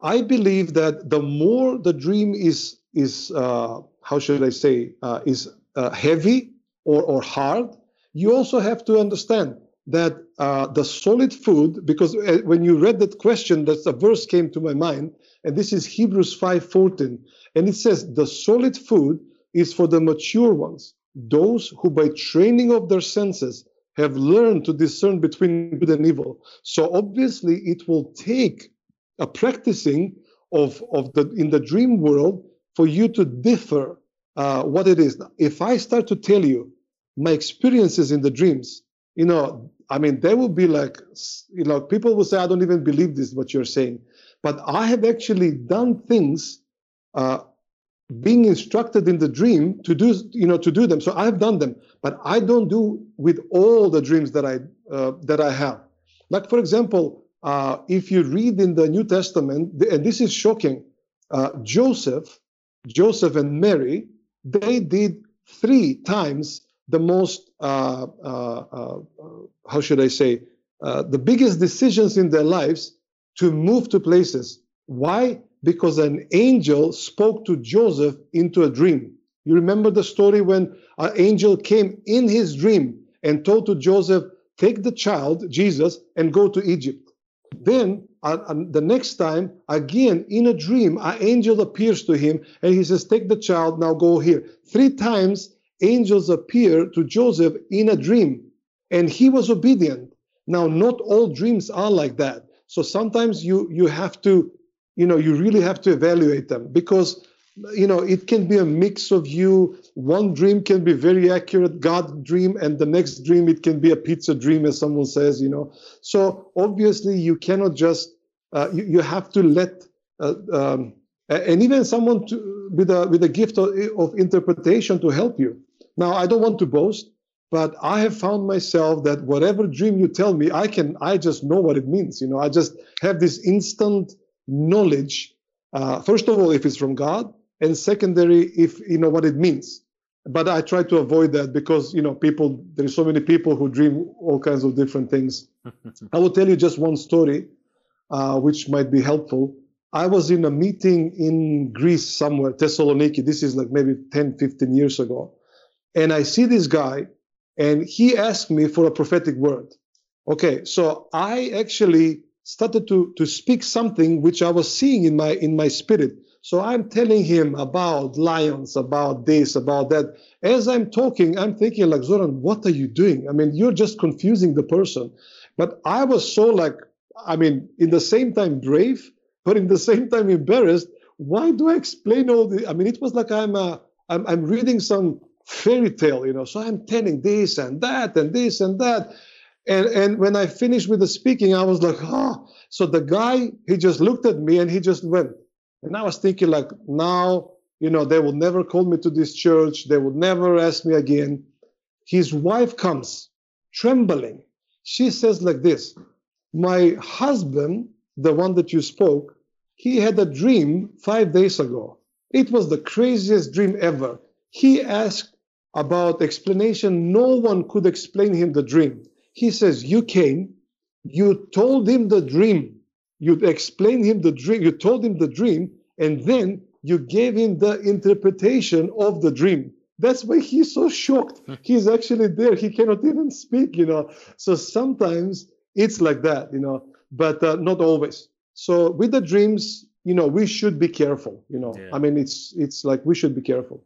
I believe that the more the dream is is uh, how should I say uh, is uh, heavy or or hard, you also have to understand that uh, the solid food, because uh, when you read that question, that's a verse came to my mind, and this is Hebrews 5:14, and it says, "The solid food is for the mature ones, those who by training of their senses have learned to discern between good and evil." So obviously, it will take a practicing of of the in the dream world for you to differ uh, what it is. If I start to tell you my experiences in the dreams, you know, I mean, they will be like, you know, people will say, I don't even believe this, what you're saying. But I have actually done things, uh, being instructed in the dream to do, you know, to do them. So I've done them, but I don't do with all the dreams that I uh, that I have. Like for example, uh, if you read in the New Testament, and this is shocking, uh, Joseph, Joseph and Mary, they did three times the most, uh, uh, uh, how should I say, the biggest decisions in their lives to move to places. Why? Because an angel spoke to Joseph into a dream. You remember the story when an angel came in his dream and told to Joseph, Take the child, Jesus, and go to Egypt. Then uh, uh, the next time, again in a dream, an angel appears to him and he says, Take the child, now go here. Three times angels appear to Joseph in a dream, and he was obedient. Now, not all dreams are like that. So sometimes you you have to, you know, you really have to evaluate them because you know it can be a mix of you one dream can be very accurate god dream and the next dream it can be a pizza dream as someone says you know so obviously you cannot just uh, you, you have to let uh, um, and even someone to, with a with a gift of, of interpretation to help you now i don't want to boast but i have found myself that whatever dream you tell me i can i just know what it means you know? I just have this instant knowledge uh, first of all if it's from god and secondary if you know what it means. But i try to avoid that because you know people there's so many people who dream all kinds of different things. I will tell you just one story uh, which might be helpful. I was in a meeting in greece somewhere thessaloniki. This is like maybe 10 15 years ago and i see this guy and he asked me for a prophetic word okay so i actually started to to speak something which i was seeing in my in my spirit so I'm telling him about lions, about this, about that. As I'm talking, I'm thinking like, Zoran, what are you doing? I mean, you're just confusing the person. But I was so like, I mean, in the same time brave, but in the same time embarrassed. Why do I explain all the? I mean, it was like I'm uh, I'm, I'm reading some fairy tale, you know. So I'm telling this and that and this and that. And and when I finished with the speaking, I was like. Oh. So the guy, he just looked at me and he just went, and I was thinking, like, now, you know, they will never call me to this church. They will never ask me again. His wife comes trembling. She says, like this My husband, the one that you spoke, he had a dream five days ago. It was the craziest dream ever. He asked about explanation. No one could explain him the dream. He says, You came, you told him the dream you explained him the dream, you told him the dream, and then you gave him the interpretation of the dream. That's why he's so shocked. He's actually there. He cannot even speak, you know. So sometimes it's like that, you know, but uh, not always. So with the dreams, you know, we should be careful, you know. Yeah. I mean, it's it's like we should be careful.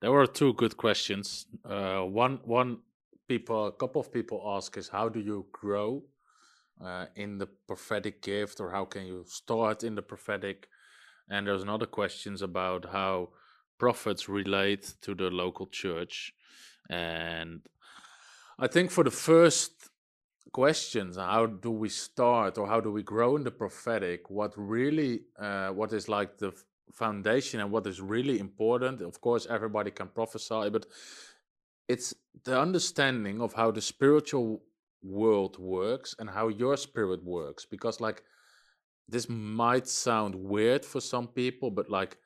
There were two good questions. Uh, one one people, a couple of people ask is how do you grow uh, in the prophetic gift or how can you start in the prophetic and there's another questions about how prophets relate to the local church and i think for the first questions how do we start or how do we grow in the prophetic what really uh, what is like the foundation and what is really important. Of course everybody can prophesy but it's the understanding of how the spiritual world works and how your spirit works. Because like this might sound weird for some people but like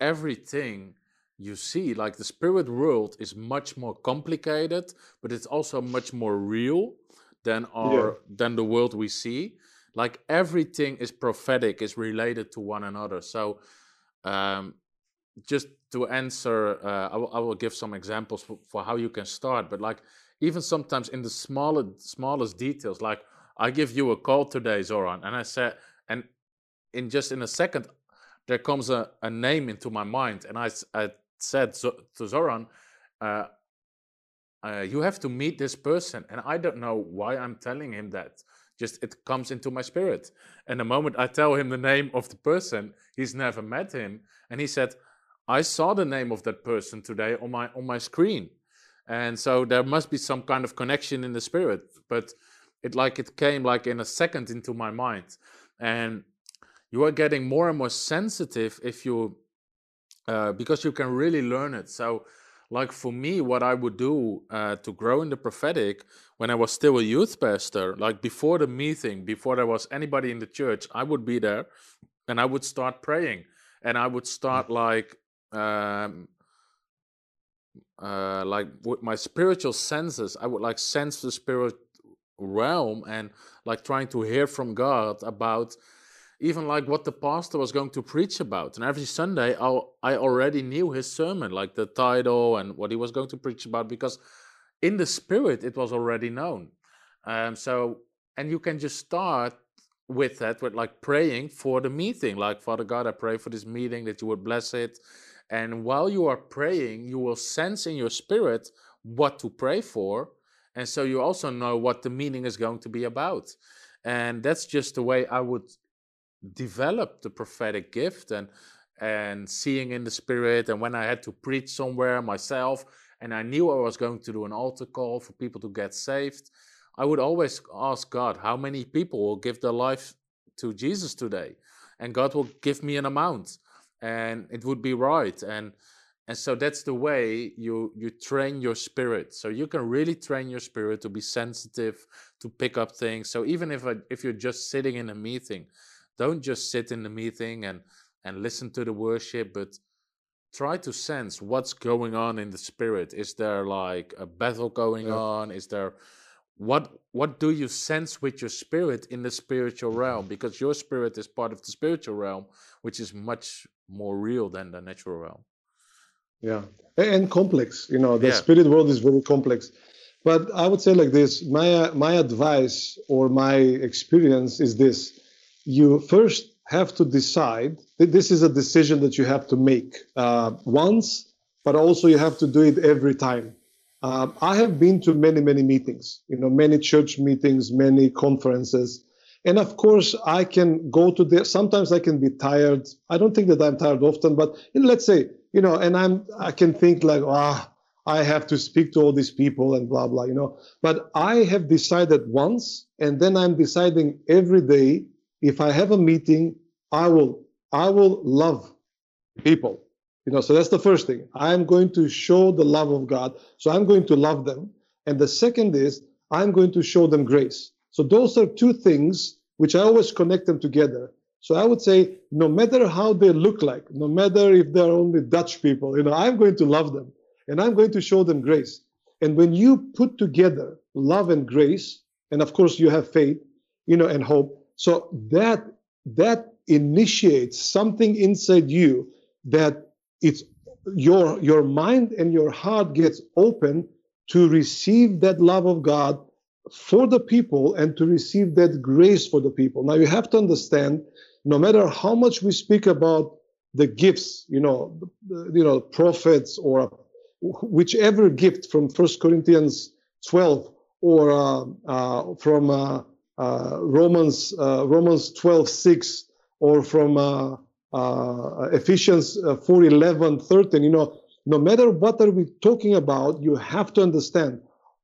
everything you see like the spirit world is much more complicated but it's also much more real than our yeah. than the world we see. Like everything is prophetic is related to one another. So um just to answer uh, I, will, give some examples for, for how you can start but like even sometimes in the smallest smallest details like i give you a call today zoran and i said and in just in a second there comes a, a name into my mind and i, I said to zoran uh, uh, you have to meet this person and i don't know why i'm telling him that just it comes into my spirit. And the moment i tell him the name of the person he's never met him. And he said i saw the name of that person today on my on my screen. And so there must be some kind of connection in the spirit but it like it came like in a second into my mind. And you are getting more and more sensitive if you uh, because you can really learn it. So like for me what i would do uh, to grow in the prophetic when i was still a youth pastor like before the meeting before there was anybody in the church i would be there and i would start praying and i would start like um, uh, like with my spiritual senses, I would like sense the spirit realm and like trying to hear from God about even like what the pastor was going to preach about. And every Sunday, I I already knew his sermon, like the title and what he was going to preach about, because in the spirit it was already known. Um, so and you can just start with that with like praying for the meeting, like Father God, I pray for this meeting that you would bless it and while you are praying, you will sense in your spirit what to pray for. And so you also know what the meaning is going to be about. And that's just the way I would develop the prophetic gift. And and seeing in the spirit. And when I had to preach somewhere myself, and I knew I was going to do an altar call for people to get saved, I would always ask God, how many people will give their life to Jesus today? And God will give me an amount, and it would be right. And and so that's the way you you train your spirit. So you can really train your spirit to be sensitive, to pick up things. So even if I, if you're just sitting in a meeting, don't just sit in the meeting and and listen to the worship, but try to sense what's going on in the spirit. Is there like a battle going yeah. on? Is there what what do you sense with your spirit in the spiritual realm? Because your spirit is part of the spiritual realm, which is much more real than the natural realm. Yeah, and complex. You know, the yeah. spirit world is very complex. But I would say like this: my my advice or my experience is this: you first have to decide. That this is a decision that you have to make uh, once, but also you have to do it every time. Uh, I have been to many many meetings. You know, many church meetings, many conferences. And of course, I can go to there. Sometimes I can be tired. I don't think that I'm tired often, but you know, let's say you know, and I'm I can think like, ah, I have to speak to all these people and blah blah, you know. But I have decided once, and then I'm deciding every day. If I have a meeting, I will I will love people. You know, so that's the first thing. I'm going to show the love of God. So I'm going to love them. And the second is I'm going to show them grace. So those are two things which I always connect them together. So I would say, no matter how they look like, no matter if they're only Dutch people, you know, I'm going to love them and I'm going to show them grace. And when you put together love and grace, and of course you have faith, you know, and hope, so that that initiates something inside you that it's your your mind and your heart gets open to receive that love of God for the people and to receive that grace for the people. Now you have to understand no matter how much we speak about the gifts, you know, you know, prophets or whichever gift from First Corinthians 12 or uh, uh, from uh, Romans uh, Romans 12 6 or from uh, Ephesians 4 11 13, you know, no matter what are we talking about, you have to understand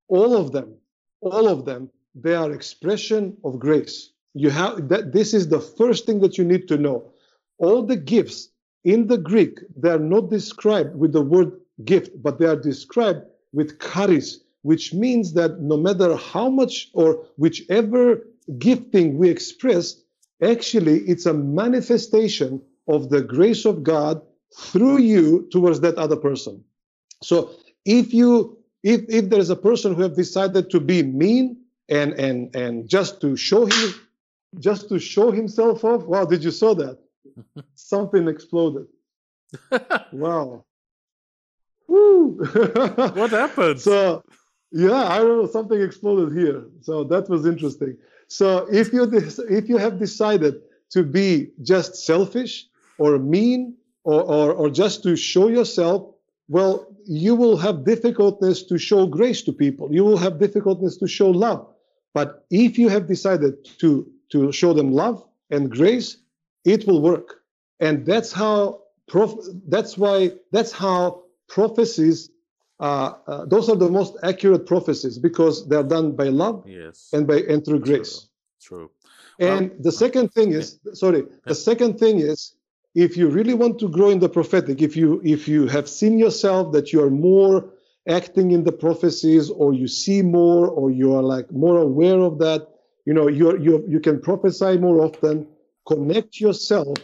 all of them, all of them, they are expression of grace. You have that this is the first thing that you need to know. All the gifts in the greek they are not described with the word gift but they are described with charis which means that no matter how much or whichever gifting we express actually it's a manifestation of the grace of god through you towards that other person so if you if if there's a person who have decided to be mean and and and just to show him just to show himself off. Wow, did you saw that? Something exploded. wow. Woo! what happened? So, yeah, I don't know. Something exploded here. So that was interesting. So if you if you have decided to be just selfish or mean or, or, or just to show yourself, well, you will have difficulties to show grace to people. You will have difficulties to show love. But if you have decided to to show them love and grace, it will work. And that's how prof- that's why that's how prophecies Uh, uh, those are the most accurate prophecies because they're done by love yes. and by and through grace. True. True. And well, the second thing is sorry, the second thing is if you really want to grow in the prophetic, if you if you have seen yourself that you are more acting in the prophecies or you see more or you are like more aware of that, you know you you you can prophesy more often connect yourself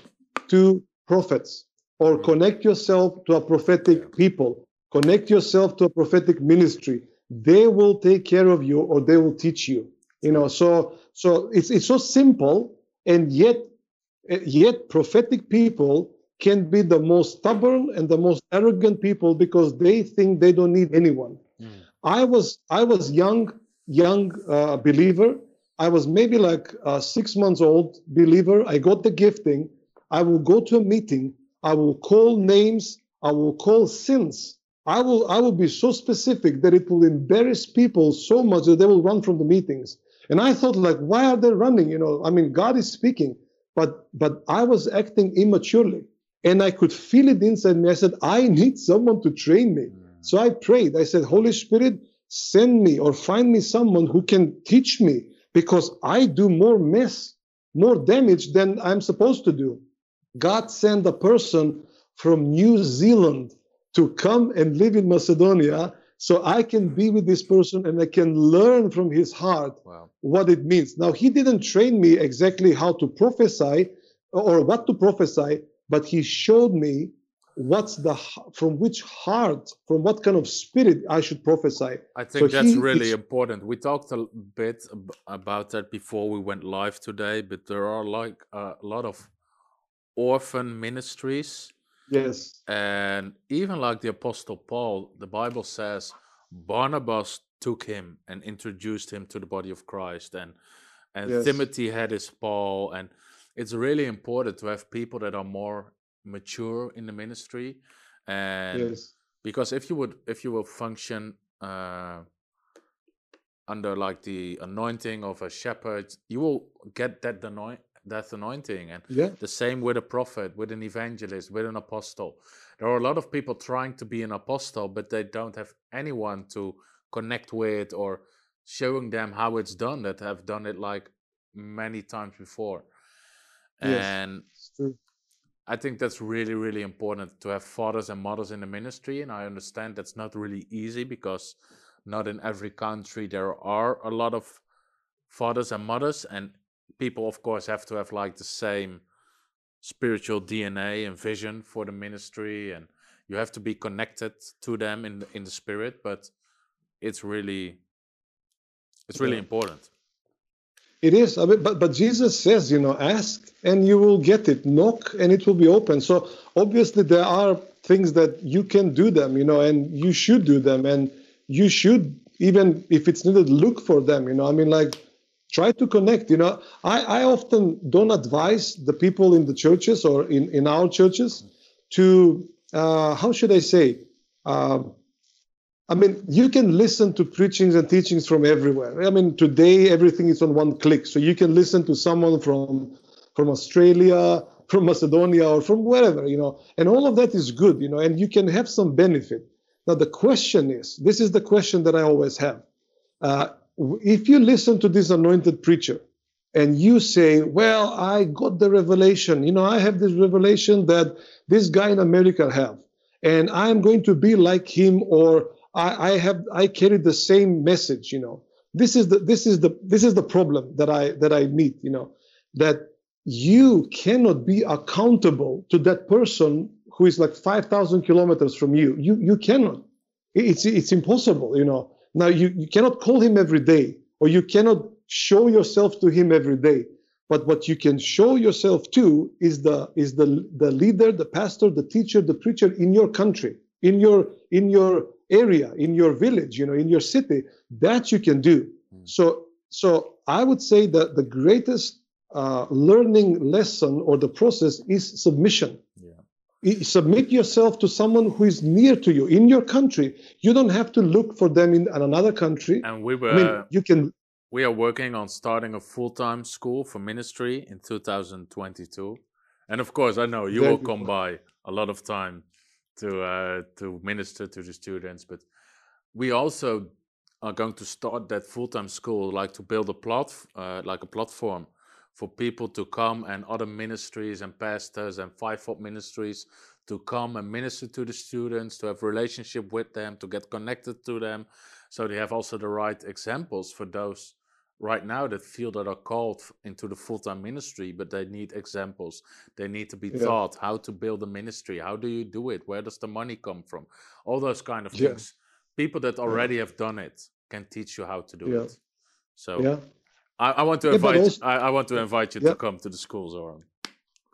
to prophets or mm-hmm. connect yourself to a prophetic people connect yourself to a prophetic ministry they will take care of you or they will teach you you know so so it's it's so simple and yet yet prophetic people can be the most stubborn and the most arrogant people because they think they don't need anyone mm. i was i was young young uh, believer I was maybe like a six months old believer. I got the gifting. I will go to a meeting. I will call names. I will call sins. I will I will be so specific that it will embarrass people so much that they will run from the meetings. And I thought like, why are they running? You know, I mean, God is speaking, but but I was acting immaturely. And I could feel it inside me. I said, I need someone to train me. Mm. So I prayed. I said, Holy Spirit, send me or find me someone who can teach me because I do more mess, more damage than I'm supposed to do. God sent a person from New Zealand to come and live in Macedonia so I can be with this person and I can learn from his heart Wow. what it means. Now, he didn't train me exactly how to prophesy or what to prophesy, but he showed me what's the from which heart, from what kind of spirit I should prophesy. I think So that's he- really important. We talked a bit ab- about that before we went live today, but there are like a lot of orphan ministries Yes, and even like the apostle paul the bible says barnabas took him and introduced him to the body of christ and and Yes. timothy had his paul and it's really important to have people that are more mature in the ministry. And yes, because if you would if you will function uh under like the anointing of a shepherd you will get that anoint that anointing and yeah, the same with a prophet, with an evangelist, with an apostle. There are a lot of people trying to be an apostle, but they don't have anyone to connect with or showing them how it's done that have done it like many times before. Yes. And. I think that's really, really important to have fathers and mothers in the ministry. And I understand that's not really easy because not in every country there are a lot of fathers and mothers. And people, of course, have to have like the same spiritual DNA and vision for the ministry. And you have to be connected to them in the, in the spirit. But it's really, it's really important. It is, I mean, but but Jesus says, you know, ask and you will get it. Knock and it will be open. So obviously there are things that you can do them, you know, and you should do them, and you should even if it's needed, look for them. You know, I mean, like try to connect. You know, I I often don't advise the people in the churches or in in our churches to uh, how should I say. Um, I mean, you can listen to preachings and teachings from everywhere. I mean, today everything is on one click, so you can listen to someone from from Australia, from Macedonia, or from wherever, you know, and all of that is good, you know, and you can have some benefit. Now, the question is, this is the question that I always have. Uh, if you listen to this anointed preacher and you say, well, I got the revelation, you know, I have this revelation that this guy in America have, and I'm going to be like him, or I, I have I carry the same message, you know. This is the this is the this is the problem that I that I meet, you know, that you cannot be accountable to that person who is like 5,000 kilometers from you. You you cannot. It's it's impossible, you know. Now you, you cannot call him every day, or you cannot show yourself to him every day. But what you can show yourself to is the is the the leader, the pastor, the teacher, the preacher in your country, in your in your area, in your village, you know, in your city. That you can do. Mm. So so I would say that the greatest uh, learning lesson or the process is submission. Submit yourself to someone who is near to you in your country. You don't have to look for them in another country. And we were. I mean, you can. We are working on starting a full-time school for ministry in 2022, and of course, I know you will come by a lot of time to uh, to minister to the students. But we also are going to start that full-time school, like to build a plot, uh, like a platform for people to come and other ministries and pastors and fivefold ministries to come and minister to the students, to have relationship with them, to get connected to them, so they have also the right examples for those right now that feel that are called into the full-time ministry but they need examples they need to be Yeah. taught how to build a ministry how do you do it where does the money come from all those kind of Yeah. things people that already have done it can teach you how to do Yeah. it so Yeah. I, I want to Yeah, invite also- I, I want to invite you Yeah. to come to the school Zoran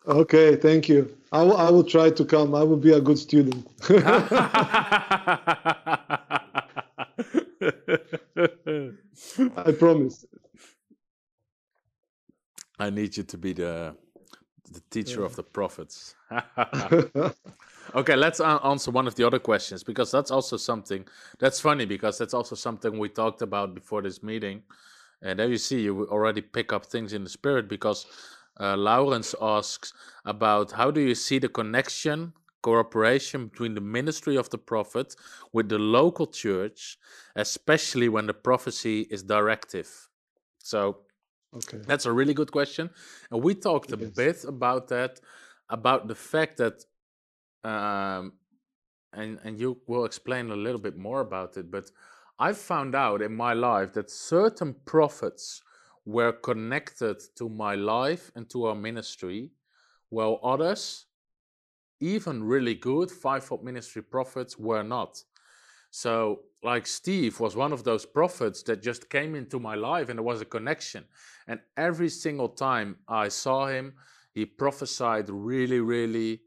Okay, thank you. I will, I will try to come. I will be a good student. I promise. I need you to be the the teacher Yeah. of the prophets. okay, let's answer one of the other questions because that's also something that's funny because that's also something we talked about before this meeting. And there you see, you already pick up things in the spirit because Uh, Lawrence asks about how do you see the connection, cooperation between the ministry of the prophet with the local church, especially when the prophecy is directive? So Okay. that's a really good question. And we talked a Yes. bit about that, about the fact that, um, and, and you will explain a little bit more about it, but I found out in my life that certain prophets were connected to my life and to our ministry, while others, even really good fivefold ministry prophets, were not. So, like Steve was one of those prophets that just came into my life and there was a connection. And every single time I saw him, he prophesied really, really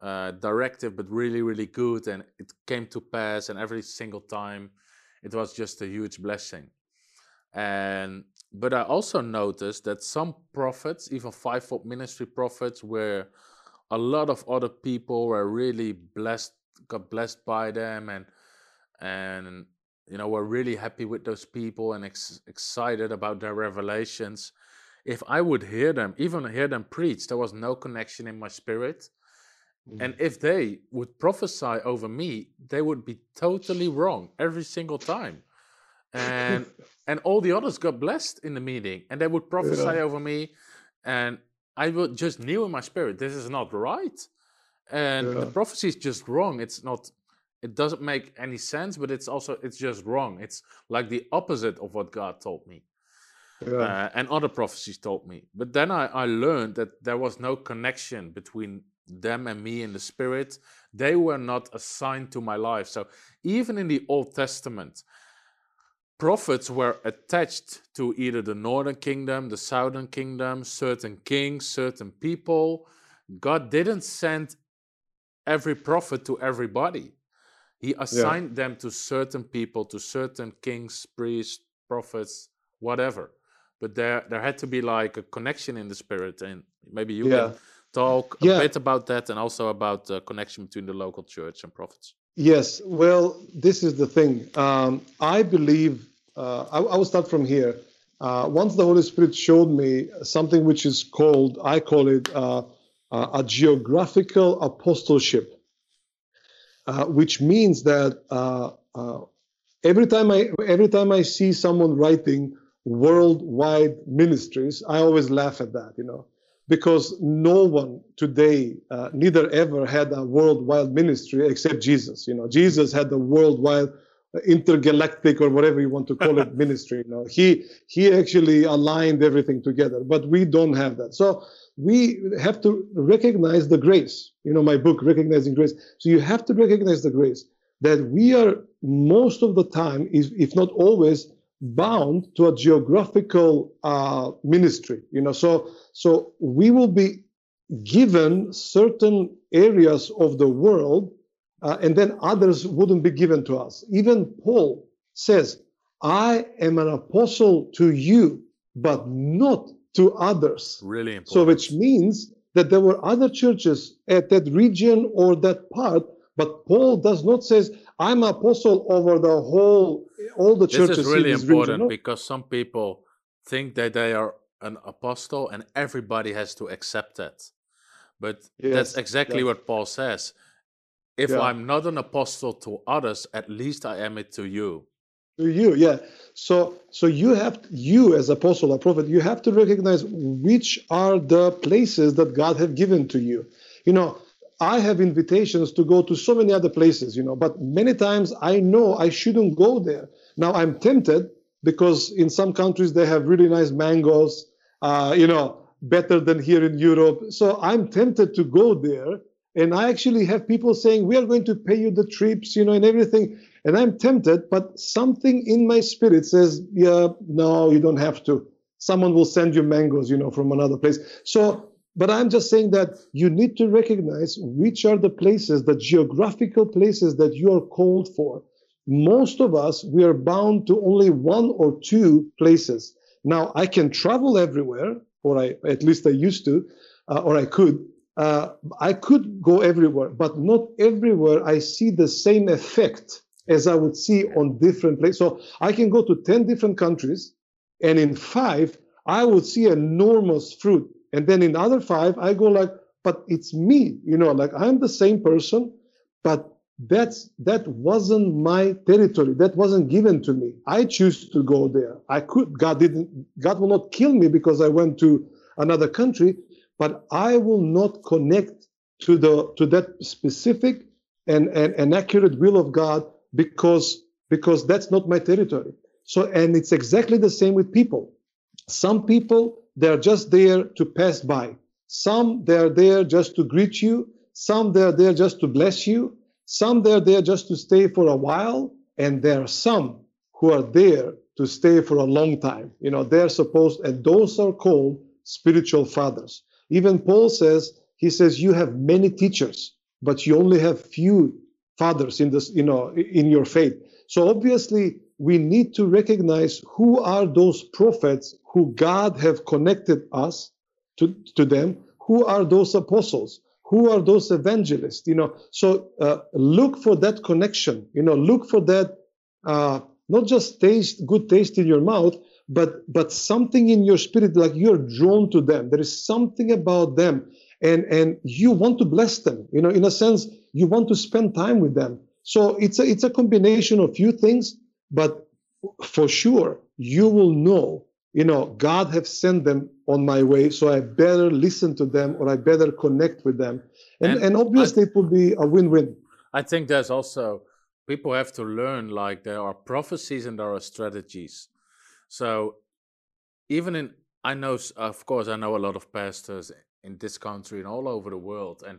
uh, directive, but really, really good. And it came to pass. And every single time, it was just a huge blessing. And but I also noticed that some prophets, even fivefold ministry prophets, where a lot of other people were really blessed, got blessed by them, and and you know were really happy with those people and ex- excited about their revelations. If I would hear them, even hear them preach, there was no connection in my spirit. And if they would prophesy over me, they would be totally wrong every single time. And and all the others got blessed in the meeting and they would prophesy Yeah. over me and I would just knew in my spirit this is not right. And the prophecy is just wrong. It's not it doesn't make any sense, but it's also it's just wrong. It's like the opposite of what God told me. Yeah. Uh, and other prophecies told me. But then I, I learned that there was no connection between them and me in the spirit. They were not assigned to my life. So even in the Old Testament, prophets were attached to either the northern kingdom, the southern kingdom, certain kings, certain people. God didn't send every prophet to everybody. He assigned them to certain people, to certain kings, priests, prophets, whatever. But there, there had to be like a connection in the spirit, and maybe you Yeah. can talk a Yeah. bit about that, and also about the connection between the local church and prophets. Yes, well, this is the thing. Um, I believe, uh, I, I will start from here. Uh, once the Holy Spirit showed me something which is called, I call it uh, uh, a geographical apostleship, uh, which means that uh, uh, every time I every time I see someone writing worldwide ministries, I always laugh at that, you know, because no one today, uh, neither ever had a worldwide ministry except Jesus. You know, Jesus had the worldwide, uh, intergalactic, or whatever you want to call it, ministry. You know, he he actually aligned everything together, but we don't have that. So we have to recognize the grace. You know, my book, Recognizing Grace. So you have to recognize the grace that we are most of the time, is if not always, bound to a geographical uh, ministry. You know, so so we will be given certain areas of the world, uh, and then others wouldn't be given to us. Even Paul says, "I am an apostle to you, but not to others." Really important. So, which means that there were other churches at that region or that part, but Paul does not says, "I'm apostle over the whole, all the this churches is really this important region." Because some people think that they are an apostle and everybody has to accept that. But that's exactly yes. what Paul says. If Yeah. I'm not an apostle to others, at least I am it to you. to you yeah so so you have you as apostle or prophet you have to recognize which are the places that god have given to you you know i have invitations to go to so many other places you know but many times i know i shouldn't go there now i'm tempted because in some countries they have really nice mangoes uh, you know better than here in europe so i'm tempted to go there and i actually have people saying we are going to pay you the trips you know and everything and I'm tempted, but something in my spirit says, yeah, no, you don't have to. Someone will send you mangoes, you know, from another place. So, but I'm just saying that you need to recognize which are the places, the geographical places that you are called for. Most of us, we are bound to only one or two places. Now, I can travel everywhere, or I, at least I used to, uh, or I could. Uh, I could go everywhere, but not everywhere I see the same effect as I would see on different places. So I can go to 10 different countries, and in five, I would see enormous fruit. And then in the other five, I go like, but it's me, you know, like I'm the same person, but that's that wasn't my territory. That wasn't given to me. I choose to go there. I could. God didn't. God will not kill me because I went to another country, but I will not connect to the to that specific and, and, and accurate will of God because because that's not my territory. So and it's exactly the same with people. Some people they're just there to pass by. Some they're there just to greet you. Some they're there just to bless you. Some they're there just to stay for a while. And there are some who are there to stay for a long time. You know, they're supposed, and those are called spiritual fathers. Even Paul says, he says, you have many teachers, but you only have few fathers in this, you know, in your faith. So obviously, we need to recognize who are those prophets who God have connected us to, to them. Who are those apostles? Who are those evangelists? You know, so uh, look for that connection. You know, look for that uh, not just taste, good taste in your mouth, but but something in your spirit, like you're drawn to them. There is something about them, and and you want to bless them. You know, in a sense, you want to spend time with them. So it's a it's a combination of few things, but for sure you will know you know god have sent them on my way so i better listen to them or i better connect with them. And and, and obviously I, it will be a win-win. I think there's also people have to learn like there are prophecies and there are strategies. So even in i know of course i know a lot of pastors in this country and all over the world and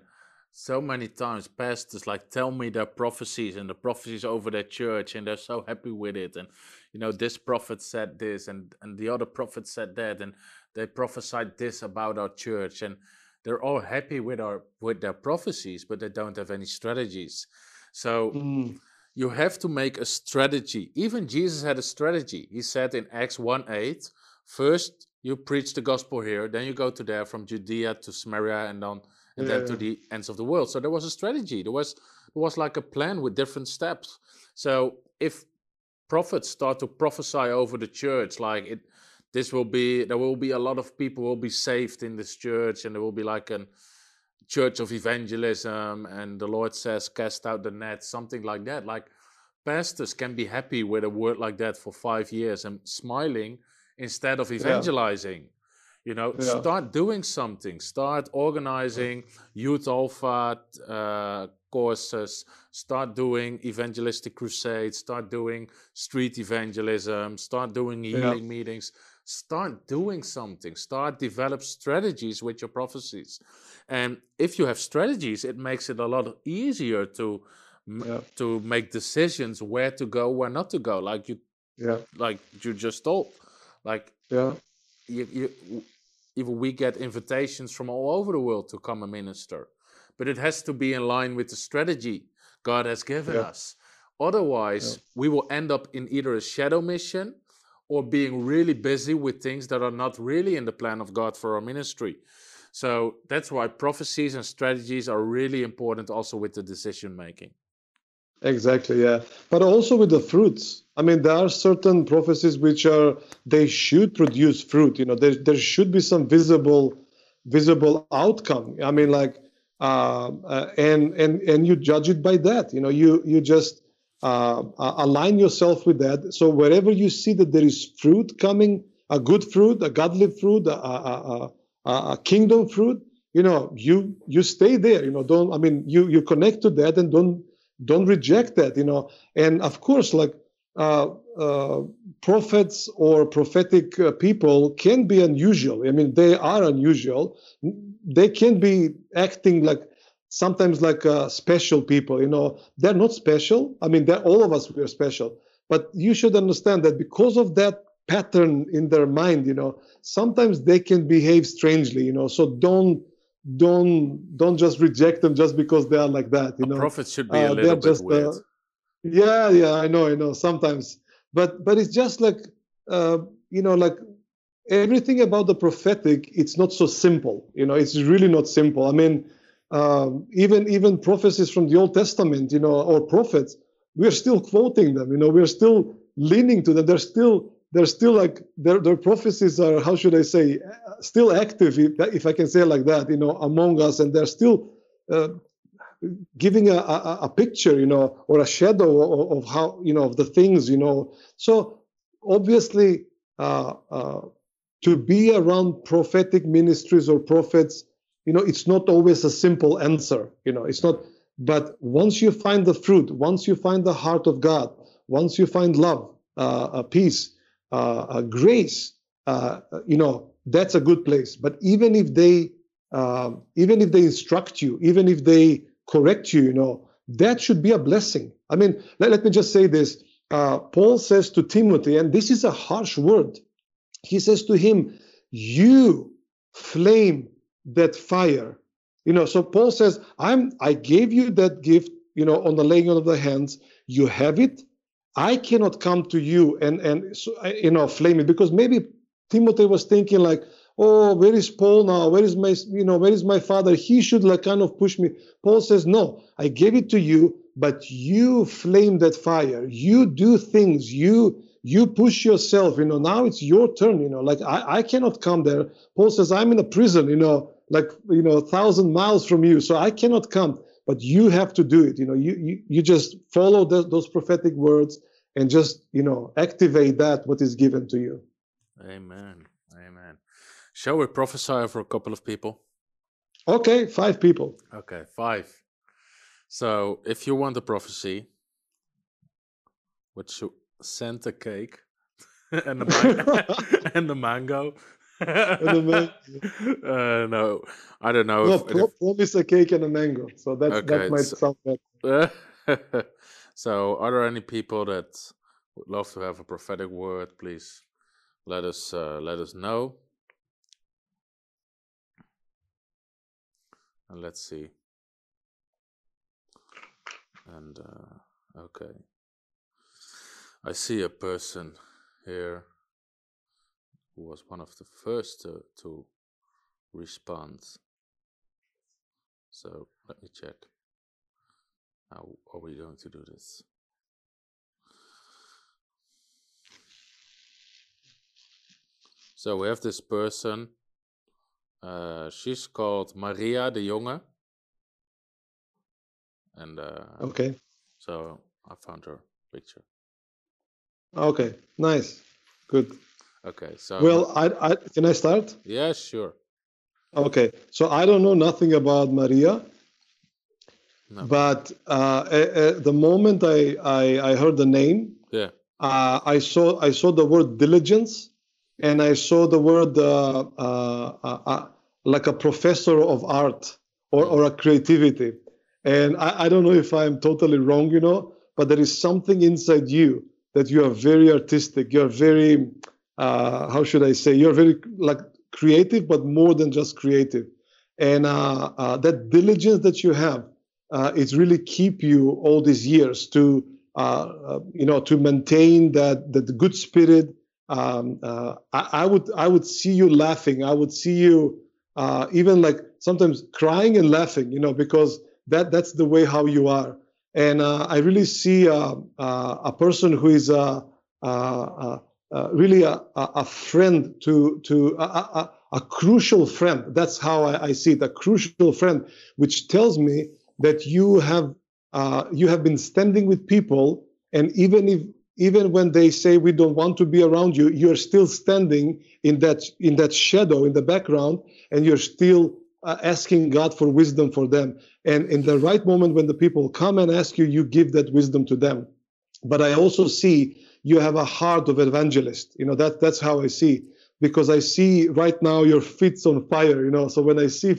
so many times pastors like tell me their prophecies and the prophecies over their church and they're so happy with it and you know this prophet said this and and the other prophet said that and they prophesied this about our church and they're all happy with our with their prophecies but they don't have any strategies. So mm. you have to make a strategy. Even jesus had a strategy. He said in acts 1 8 first you preach the gospel here then you go to there from judea to samaria and on and yeah. then to the ends of the world. So there was a strategy. There was there was like a plan with different steps. So if prophets start to prophesy over the church, like it, this will be there will be a lot of people will be saved in this church, and there will be like a church of evangelism, and the Lord says, cast out the net, something like that. Like pastors can be happy with a word like that for five years and smiling instead of evangelizing. Yeah. You know, yeah. start doing something. Start organizing youth alpha uh, courses. Start doing evangelistic crusades. Start doing street evangelism. Start doing healing yeah. meetings. Start doing something. Start develop strategies with your prophecies. And if you have strategies, it makes it a lot easier to yeah. to make decisions where to go, where not to go. Like you, yeah, like you just told, like yeah. You, you, even we get invitations from all over the world to come and minister. But it has to be in line with the strategy God has given yeah. us. Otherwise, yeah. we will end up in either a shadow mission or being really busy with things that are not really in the plan of God for our ministry. So that's why prophecies and strategies are really important also with the decision making. Exactly, yeah. But also with the fruits. I mean, there are certain prophecies which are they should produce fruit. You know, there there should be some visible visible outcome. I mean, like, uh, uh, and and and you judge it by that. You know, you you just uh, align yourself with that. So wherever you see that there is fruit coming, a good fruit, a godly fruit, a, a, a, a kingdom fruit, you know, you you stay there. You know, don't. I mean, you you connect to that and don't don't reject that you know. And of course like uh, uh, prophets or prophetic uh, people can be unusual. I mean they are unusual. They can be acting like sometimes like uh, special people you know. They're not special. I mean all of us we are special. But you should understand that because of that pattern in their mind you know sometimes they can behave strangely you know. So don't don't don't just reject them just because they are like that. You know, prophets should be a uh, little bit just, uh, weird. yeah, yeah, I know, I know. Sometimes, but but it's just like uh, you know, like everything about the prophetic. It's not so simple. You know, it's really not simple. I mean, um, even even prophecies from the Old Testament, you know, or prophets, we are still quoting them. You know, we are still leaning to them. They're still they're still like their their prophecies are how should I say still active if, if I can say like that you know among us and they're still uh, giving a, a, a, picture you know or a shadow of, of, how you know of the things you know. So obviously uh, uh, to be around prophetic ministries or prophets you know it's not always a simple answer you know it's not but once you find the fruit once you find the heart of god once you find love uh, peace uh, grace, uh, you know, that's a good place. But even if they, um, even if they instruct you, even if they correct you, you know, that should be a blessing. I mean, let, let me just say this. Uh, Paul says to Timothy, and this is a harsh word. He says to him, "You flame that fire." You know, so Paul says, "I'm. I gave you that gift. You know, on the laying on of the hands. You have it. I cannot come to you and and you know flame it because maybe Timothy was thinking like, oh, where is Paul now? Where is my you know where is my father? He should like kind of push me. Paul says, no, I gave it to you, but you flame that fire. You do things. You you push yourself. You know now it's your turn. You know like I I cannot come there. Paul says I'm in a prison. You know like you know a thousand miles from you, so I cannot come but you have to do it. You know you you, you just follow the, those prophetic words and just you know activate that what is given to you. Amen. Amen. Shall we prophesy for a couple of people? Okay five people. Okay five. So if you want a prophecy which send a cake and the, man- and the mango uh, no, I don't know. No, if, pro- if... promise a cake and a mango. So that okay, that might so, sound better. so, are there any people that would love to have a prophetic word? Please let us uh, let us know. And let's see. And uh, okay, I see a person here who was one of the first to, to respond. So let me check. How are we going to do this? So we have this person. Uh, she's called Maria de Jonge. And uh, okay. So I found her picture. Okay, nice, good. Okay, so well, I, I can I start? Yeah, sure. Okay, so I don't know nothing about Maria, no. but uh, the moment I, I, I heard the name, yeah, uh, I saw I saw the word diligence, and I saw the word uh, uh, uh, uh like a professor of art or, or a creativity, and I, I don't know if I'm totally wrong, you know, but there is something inside you that you are very artistic, you're very uh, how should I say? You're very like creative, but more than just creative. And uh, uh, that diligence that you have, uh, it's really keep you all these years to uh, uh, you know to maintain that that good spirit. Um, I, I, would I would see you laughing. I would see you even like sometimes crying and laughing. You know because that that's the way how you are. And I really see a person who is uh, really a, a, friend to to a, a, a, crucial friend. That's how I, I, see it, a crucial friend, which tells me that you have uh, you have been standing with people, and even if even when they say we don't want to be around you, you're still standing in that in that shadow in the background, and you're still uh, asking God for wisdom for them. And in the right moment when the people come and ask you, you give that wisdom to them. But I also see you have a heart of evangelist. You know, that that's how I see. Because I see right now your feet's on fire, you know. So when I see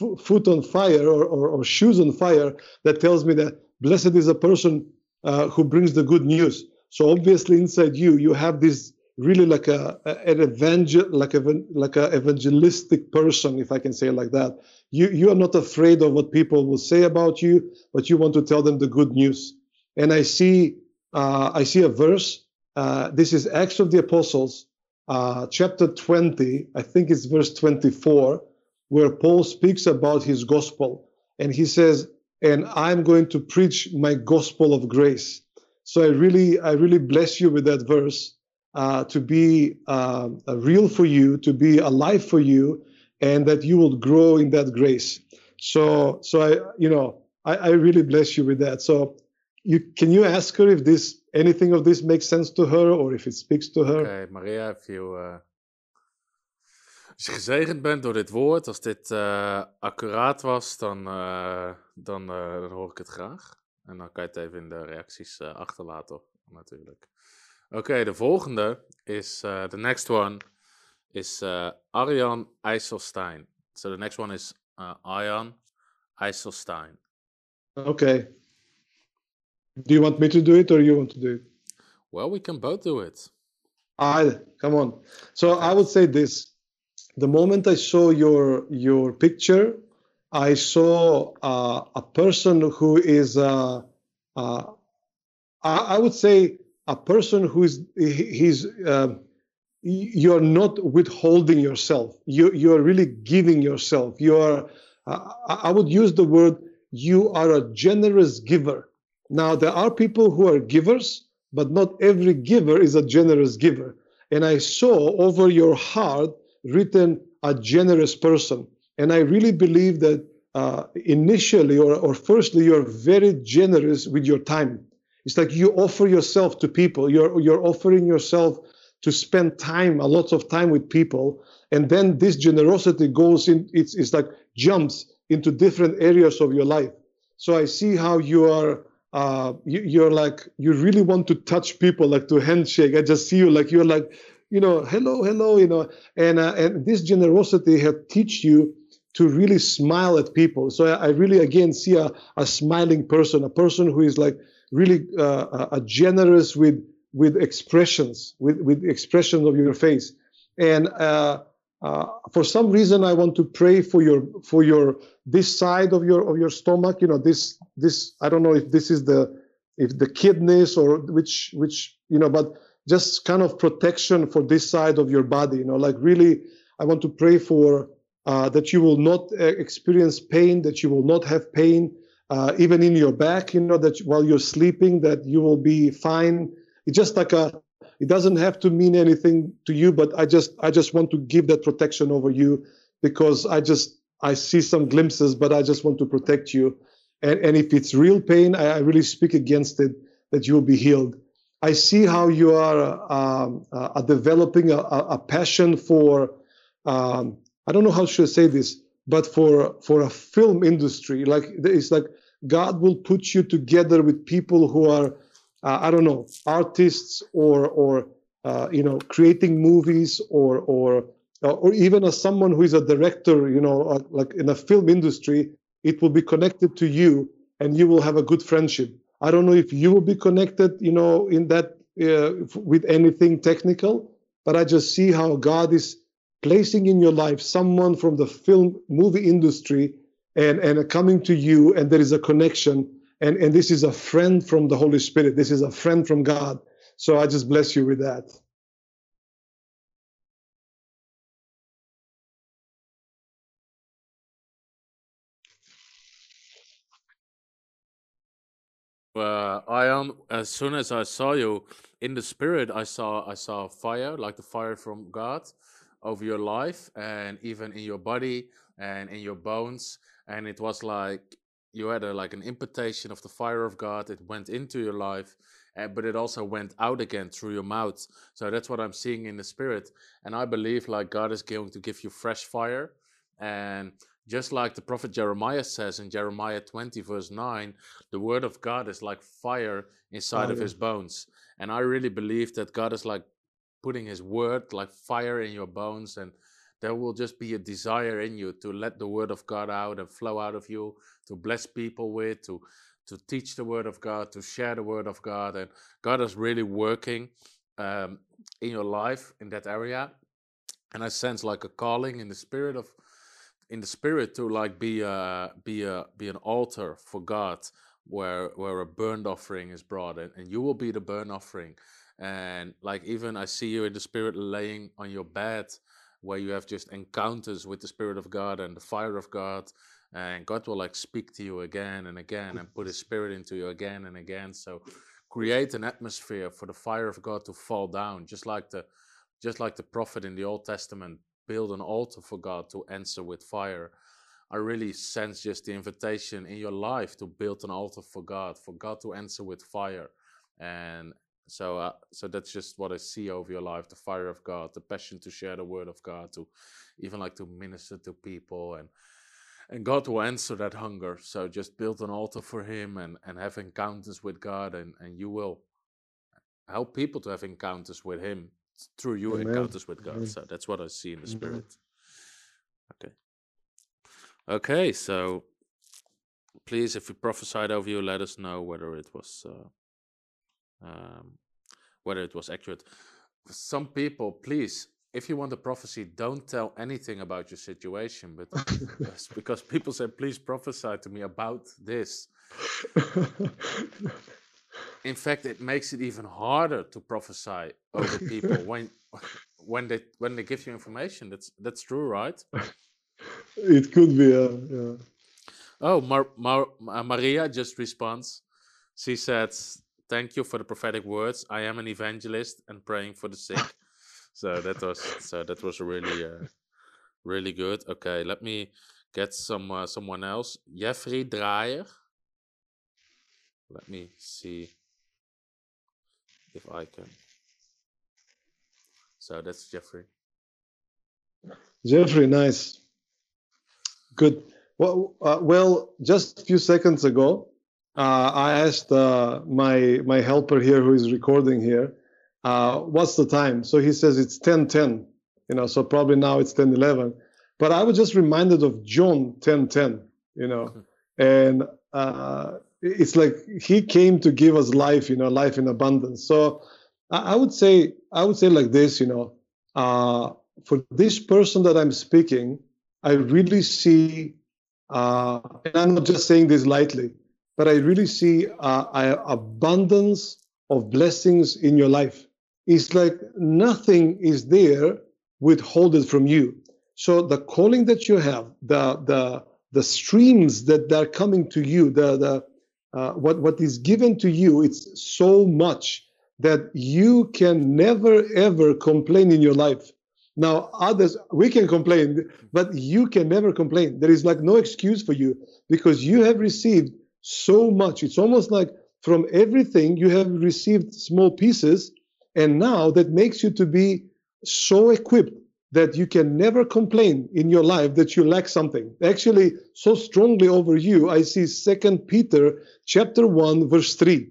f- foot on fire or, or, or, shoes on fire, that tells me that blessed is a person uh, who brings the good news. So obviously inside you, you have this really like a, an evangel like a like a evangelistic person, if I can say it like that. You you are not afraid of what people will say about you, but you want to tell them the good news. And I see uh, I see a verse. Uh, this is Acts of the Apostles, uh, chapter 20. I think it's verse 24, where Paul speaks about his gospel. And he says, and I'm going to preach my gospel of grace. So I really, I really bless you with that verse uh, to be uh, real for you, to be alive for you, and that you will grow in that grace. So, so I, you know, I, I really bless you with that. So, you can you ask her if this anything of this makes sense to her or if it speaks to her? Okay, Maria, if you, uh, als je gezegend bent door dit woord, als dit uh, accuraat was, dan, uh, dan, dan hoor ik het graag. En dan kan je het even in de reacties achterlaten, natuurlijk. Oké, okay, de volgende is, the next one is Arjan IJsselstein. So the next one is Arjan IJsselstein. Okay. Do you want me to do it or you want to do it? Well, we can both do it. I come on. So I would say this: the moment I saw your your picture, I saw uh, a person who is, uh, uh, I, I, would say, a person who is he's. Um, you're not withholding yourself. You you're really giving yourself. You are. Uh, I would use the word. You are a generous giver now, there are people who are givers, but not every giver is a generous giver. And I saw over your heart written a generous person. And I really believe that uh, initially or, or firstly, you're very generous with your time. It's like you offer yourself to people. You're, you're offering yourself to spend time, a lot of time with people. And then this generosity goes in, it's, it's like jumps into different areas of your life. So I see how you are uh, you, are like you really want to touch people, like to handshake. I just see you like you're like, you know, hello, hello, you know, and uh, and this generosity have teach you to really smile at people. So I, I really again see a, a smiling person, a person who is like really uh, a generous with with expressions, with with expressions of your face, and. Uh, uh, for some reason, I want to pray for your for your this side of your of your stomach. You know, this this I don't know if this is the if the kidneys or which which you know, but just kind of protection for this side of your body. You know, like really, I want to pray for uh, that you will not uh, experience pain, that you will not have pain, uh, even in your back. You know, that while you're sleeping, that you will be fine. It's just like a it doesn't have to mean anything to you, but I just I just want to give that protection over you because I just I see some glimpses, but I just want to protect you. And and if it's real pain, I, I really speak against it that you will be healed. I see how you are um, uh, developing a, a, passion for um, I don't know how should I say this, but for for a film industry. Like it's like God will put you together with people who are uh, I don't know, artists or or uh, you know, creating movies or or uh, or even as someone who is a director, you know, uh, like in a film industry, it will be connected to you, and you will have a good friendship. I don't know if you will be connected, you know, in that uh, with anything technical, but I just see how God is placing in your life someone from the film movie industry and and coming to you, and there is a connection and and this is a friend from the holy spirit. This is a friend from god. So i just bless you with that. Uh, Arjan, as soon as I saw you in the spirit, I saw I saw fire, like the fire from God, over your life, and even in your body and in your bones. And it was like you had a, like an impartation of the fire of God. It went into your life, uh, but it also went out again through your mouth. So that's what I'm seeing in the spirit. And I believe like God is going to give you fresh fire. And just like the prophet Jeremiah says in Jeremiah 20, verse 9, the word of God is like fire inside oh, of his bones. And I really believe that God is like putting his word like fire in your bones and there will just be a desire in you to let the word of God out and flow out of you, to bless people with, to to teach the word of God, to share the word of God, and God is really working um, in your life in that area. And I sense like a calling in the spirit of in the spirit to like be a be a be an altar for God where where a burnt offering is brought and, and you will be the burnt offering and like even I see you in the spirit laying on your bed where you have just encounters with the Spirit of God and the fire of God. And God will like speak to you again and again and put His Spirit into you again and again. So create an atmosphere for the fire of God to fall down, just like the just like the prophet in the Old Testament build an altar for God to answer with fire. I really sense just the invitation in your life to build an altar for God, for God to answer with fire. And so, uh, so that's just what I see over your life: the fire of God, the passion to share the word of God, to even like to minister to people, and and God will answer that hunger. So just build an altar for Him and and have encounters with God, and and you will help people to have encounters with Him through your Amen. encounters with God. Amen. So that's what I see in the spirit. Okay. Okay, so please, if we prophesied over you, let us know whether it was uh, um, whether it was accurate. Some people, please, if you want a prophecy, don't tell anything about your situation, but because people say, please prophesy to me about this. In fact, it makes it even harder to prophesy over people when when they when they give you information. That's that's true, right? it could be, uh, yeah. Oh, Mar- Mar- Maria just responds. She said, "Thank you for the prophetic words. I am an evangelist and praying for the sick." so that was so that was really uh, really good. Okay, let me get some uh, someone else. Jeffrey Dreyer. Let me see if I can. So that's Jeffrey. Jeffrey, nice. Good. Well, uh, well, just a few seconds ago, uh, I asked uh, my my helper here, who is recording here, uh, what's the time? So he says it's 10:10. You know, so probably now it's 10:11. But I was just reminded of John 10:10. You know, and uh, it's like he came to give us life. You know, life in abundance. So I, I would say I would say like this. You know, uh, for this person that I'm speaking, I really see, uh, and I'm not just saying this lightly, but I really see uh, abundance of blessings in your life. It's like nothing is there withholded from you. So the calling that you have, the the the streams that are coming to you, the the uh, what what is given to you, it's so much that you can never ever complain in your life. Now, others, we can complain, but you can never complain. There is like no excuse for you because you have received so much. It's almost like from everything you have received small pieces, and now that makes you to be so equipped that you can never complain in your life that you lack something. Actually, so strongly over you, I see Second Peter chapter 1, verse 3,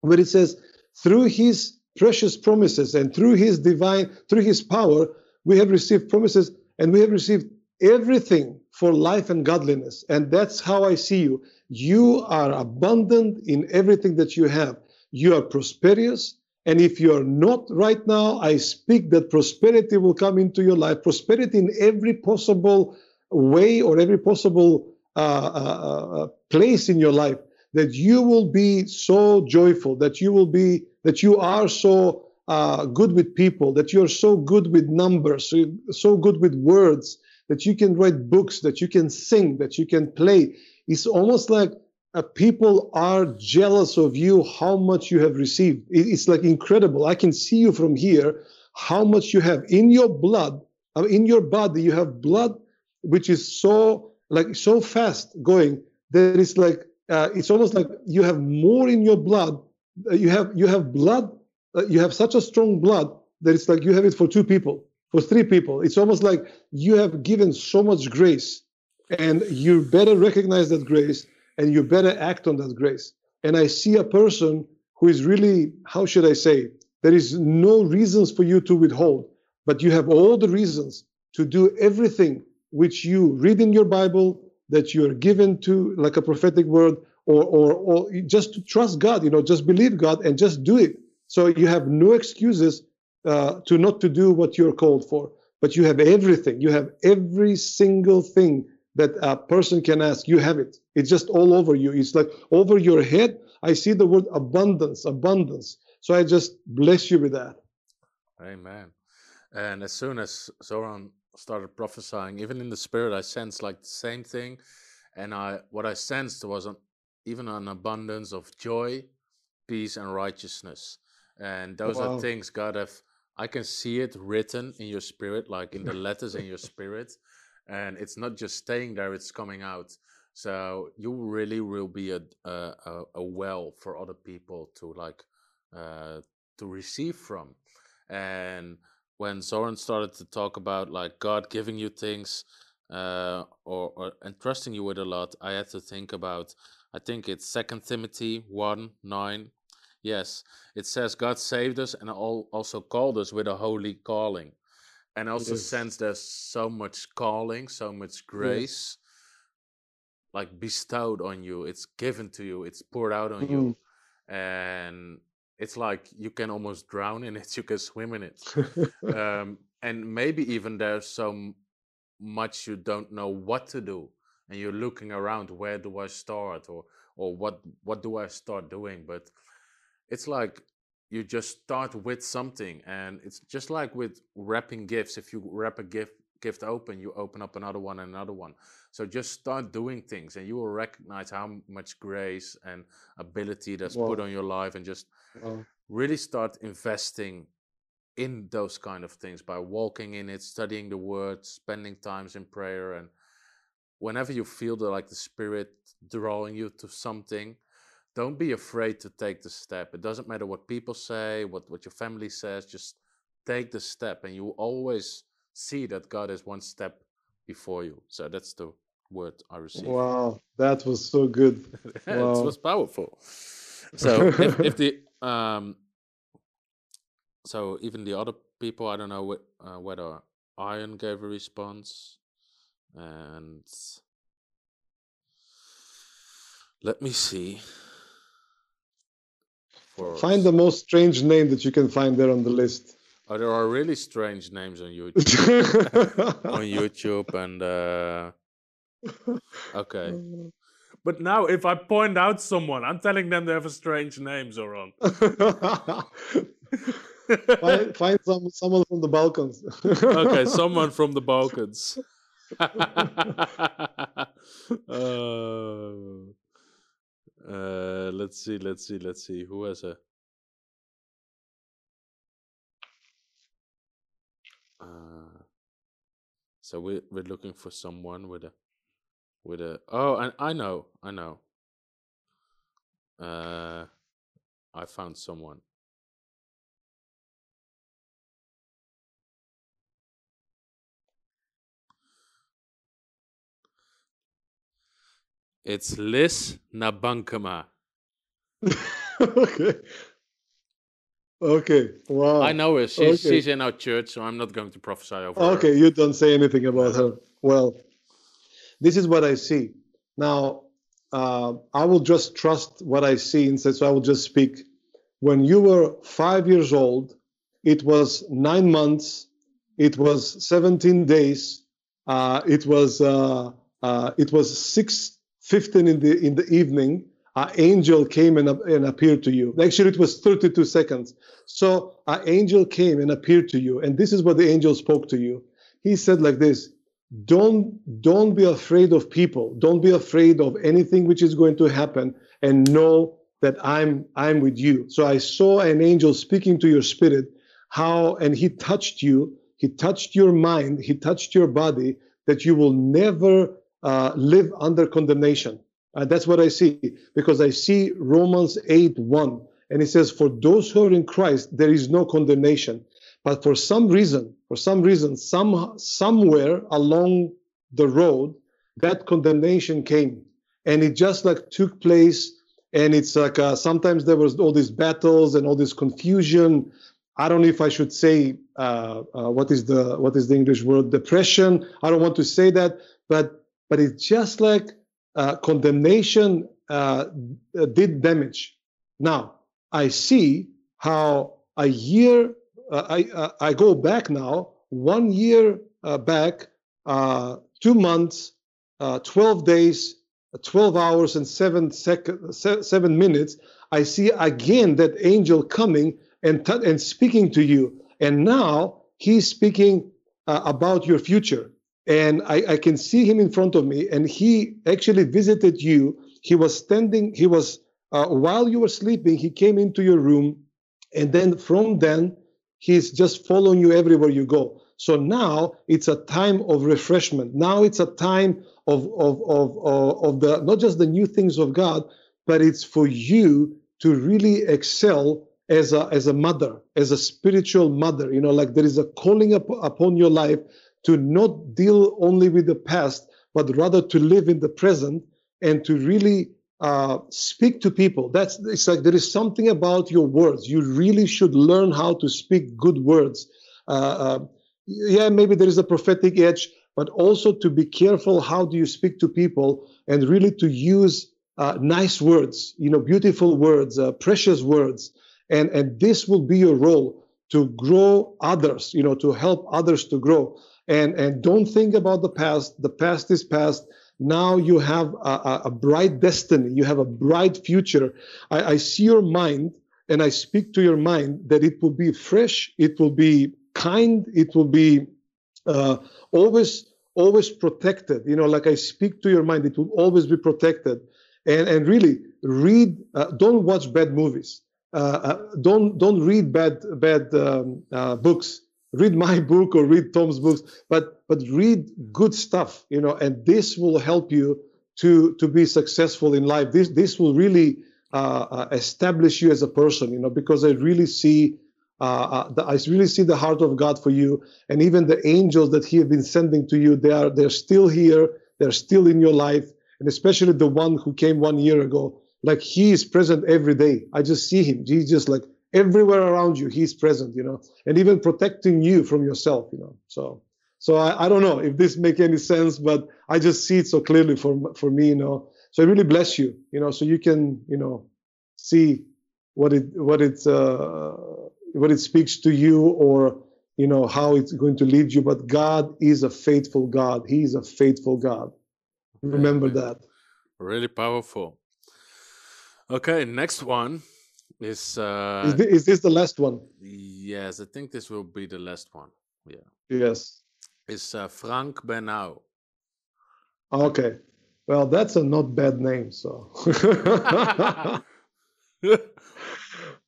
where it says, through his precious promises and through his divine, through his power, we have received promises and we have received everything for life and godliness. And that's how I see you. You are abundant in everything that you have. You are prosperous. And if you are not right now, I speak that prosperity will come into your life, prosperity in every possible way or every possible uh, uh, uh, place in your life, that you will be so joyful, that you will be, that you are so uh, good with people, that you're so good with numbers, so, so good with words, that you can write books, that you can sing, that you can play. It's almost like uh, people are jealous of you, how much you have received. It- it's like incredible. I can see you from here, how much you have in your blood, uh, in your body. You have blood which is so like so fast going that it's like uh, it's almost like you have more in your blood. Uh, you have you have blood uh, you have such a strong blood that it's like you have it for two people, for three people. It's almost like you have given so much grace, and you better recognize that grace and you better act on that grace. And I see a person who is really, how should I say, there is no reasons for you to withhold, but you have all the reasons to do everything which you read in your Bible that you are given to, like a prophetic word, or, or, or just to trust God, you know, just believe God and just do it. So you have no excuses uh, to not to do what you're called for, but you have everything. You have every single thing that a person can ask. You have it. It's just all over you. It's like over your head. I see the word abundance, abundance. So I just bless you with that. Amen. And as soon as Zoran started prophesying, even in the spirit, I sensed like the same thing. And I, what I sensed was an, even an abundance of joy, peace, and righteousness. And those Wow. are things God have. I can see it written in your spirit, like in the letters in your spirit, and it's not just staying there; it's coming out. So you really will be a a, a, well for other people to like uh, to receive from. And when Zoran started to talk about like God giving you things uh, or, or entrusting you with a lot, I had to think about. I think it's Second Timothy one nine. Yes, it says God saved us and also called us with a holy calling. And also sense there's so much calling, so much grace, like bestowed on you. It's given to you. It's poured out on you, and it's like you can almost drown in it. You can swim in it, um, and maybe even there's so much you don't know what to do, and you're looking around. Where do I start, or or what what do I start doing? But it's like you just start with something and it's just like with wrapping gifts if you wrap a gift gift open you open up another one and another one so just start doing things and you will recognize how much grace and ability that's put on your life and just Wow. really start investing in those kind of things by walking in it studying the word spending times in prayer and whenever you feel the like the spirit drawing you to something don't be afraid to take the step. It doesn't matter what people say what what your family says just take the step and you always see that god is one step before you. So that's the word i received Wow, that was so good. it Wow. was powerful. So if, if the um so even the other people i don't know uh, whether Arjan gave a response and let me see for Find the most strange name that you can find there on the list. oh there are really strange names on youtube on youtube and uh okay but now if i point out someone i'm telling them they have a strange name zoran find, find some someone from the Balkans. okay, someone from the Balkans. uh, uh, let's see, let's see, let's see. Who has a? Uh, so we're we're looking for someone with a, with a. Oh, and I know, I know. Uh, I found someone. It's Liz Nabankama. okay. Okay. Wow. I know her. She's, okay. she's in our church, so I'm not going to prophesy over her. Okay, you don't say anything about her. Well, this is what I see. Now, uh, I will just trust what I see instead, so I will just speak. When you were five years old, it was nine months, it was 17 days, uh, it was uh, uh, it was 6:15 in the in the evening. An angel came and, and appeared to you. Actually, it was 32 seconds. So an angel came and appeared to you, and this is what the angel spoke to you. He said like this: Don't don't be afraid of people. Don't be afraid of anything which is going to happen, and know that I'm I'm with you. So I saw an angel speaking to your spirit, how and he touched you. He touched your mind. He touched your body. That you will never uh, live under condemnation. Uh, that's what I see because I see Romans 8 1. And it says, For those who are in Christ, there is no condemnation. But for some reason, for some reason, some, somewhere along the road, that condemnation came. And it just like took place. And it's like uh, sometimes there was all these battles and all this confusion. I don't know if I should say uh, uh, what is the what is the English word depression. I don't want to say that, but but it's just like uh, condemnation uh, did damage. Now I see how a year uh, I uh, I go back now one year uh, back, uh, two months, uh, twelve days, twelve hours and seven seconds, seven minutes. I see again that angel coming and t- and speaking to you, and now he's speaking uh, about your future and I, I, can see him in front of me and he actually visited you he was standing he was uh, while you were sleeping, he came into your room, and then from then, he's just following you everywhere you go. So now it's a time of refreshment. Now it's a time of of of of, of the not just the new things of God, but it's for you to really excel as a as a mother, as a spiritual mother. You know, like there is a calling up, upon your life to not deal only with the past, but rather to live in the present and to really uh, speak to people. That's it's like there is something about your words. You really should learn how to speak good words. Uh, uh, yeah, maybe there is a prophetic edge, but also to be careful how do you speak to people and really to use uh, nice words, you know, beautiful words, uh, precious words, and and this will be your role to grow others, you know, to help others to grow. And and don't think about the past. The past is past. Now you have a, a, bright destiny. You have a bright future. I, I, see your mind and i speak to your mind that it will be fresh. It will be kind. It will be uh, always always protected. You know like i speak to your mind it will always be protected. And and really read uh, don't watch bad movies. Uh, uh don't don't read bad bad um, uh, books read my book or read tom's books but but read good stuff you know and this will help you to to be successful in life this this will really uh, uh, establish you as a person you know because i really see uh, uh, I really see the heart of God for you, and even the angels that He has been sending to you, they are they're still here, they're still in your life, and especially the one who came one year ago. Like He is present every day. I just see Him. He's just like everywhere around you he's present you know and even protecting you from yourself you know so so I, I don't know if this make any sense but i just see it so clearly for for me you know. So i really bless you you know so you can you know see what it what it uh, what it speaks to you or you know how it's going to lead you but god is a faithful god. He is a faithful god. Remember that. Really powerful. Okay next one is uh is, this, is this the last one? Yes i think this will be the last one yeah. Yes. Is uh, frank benau. Okay. Well that's a not bad name so.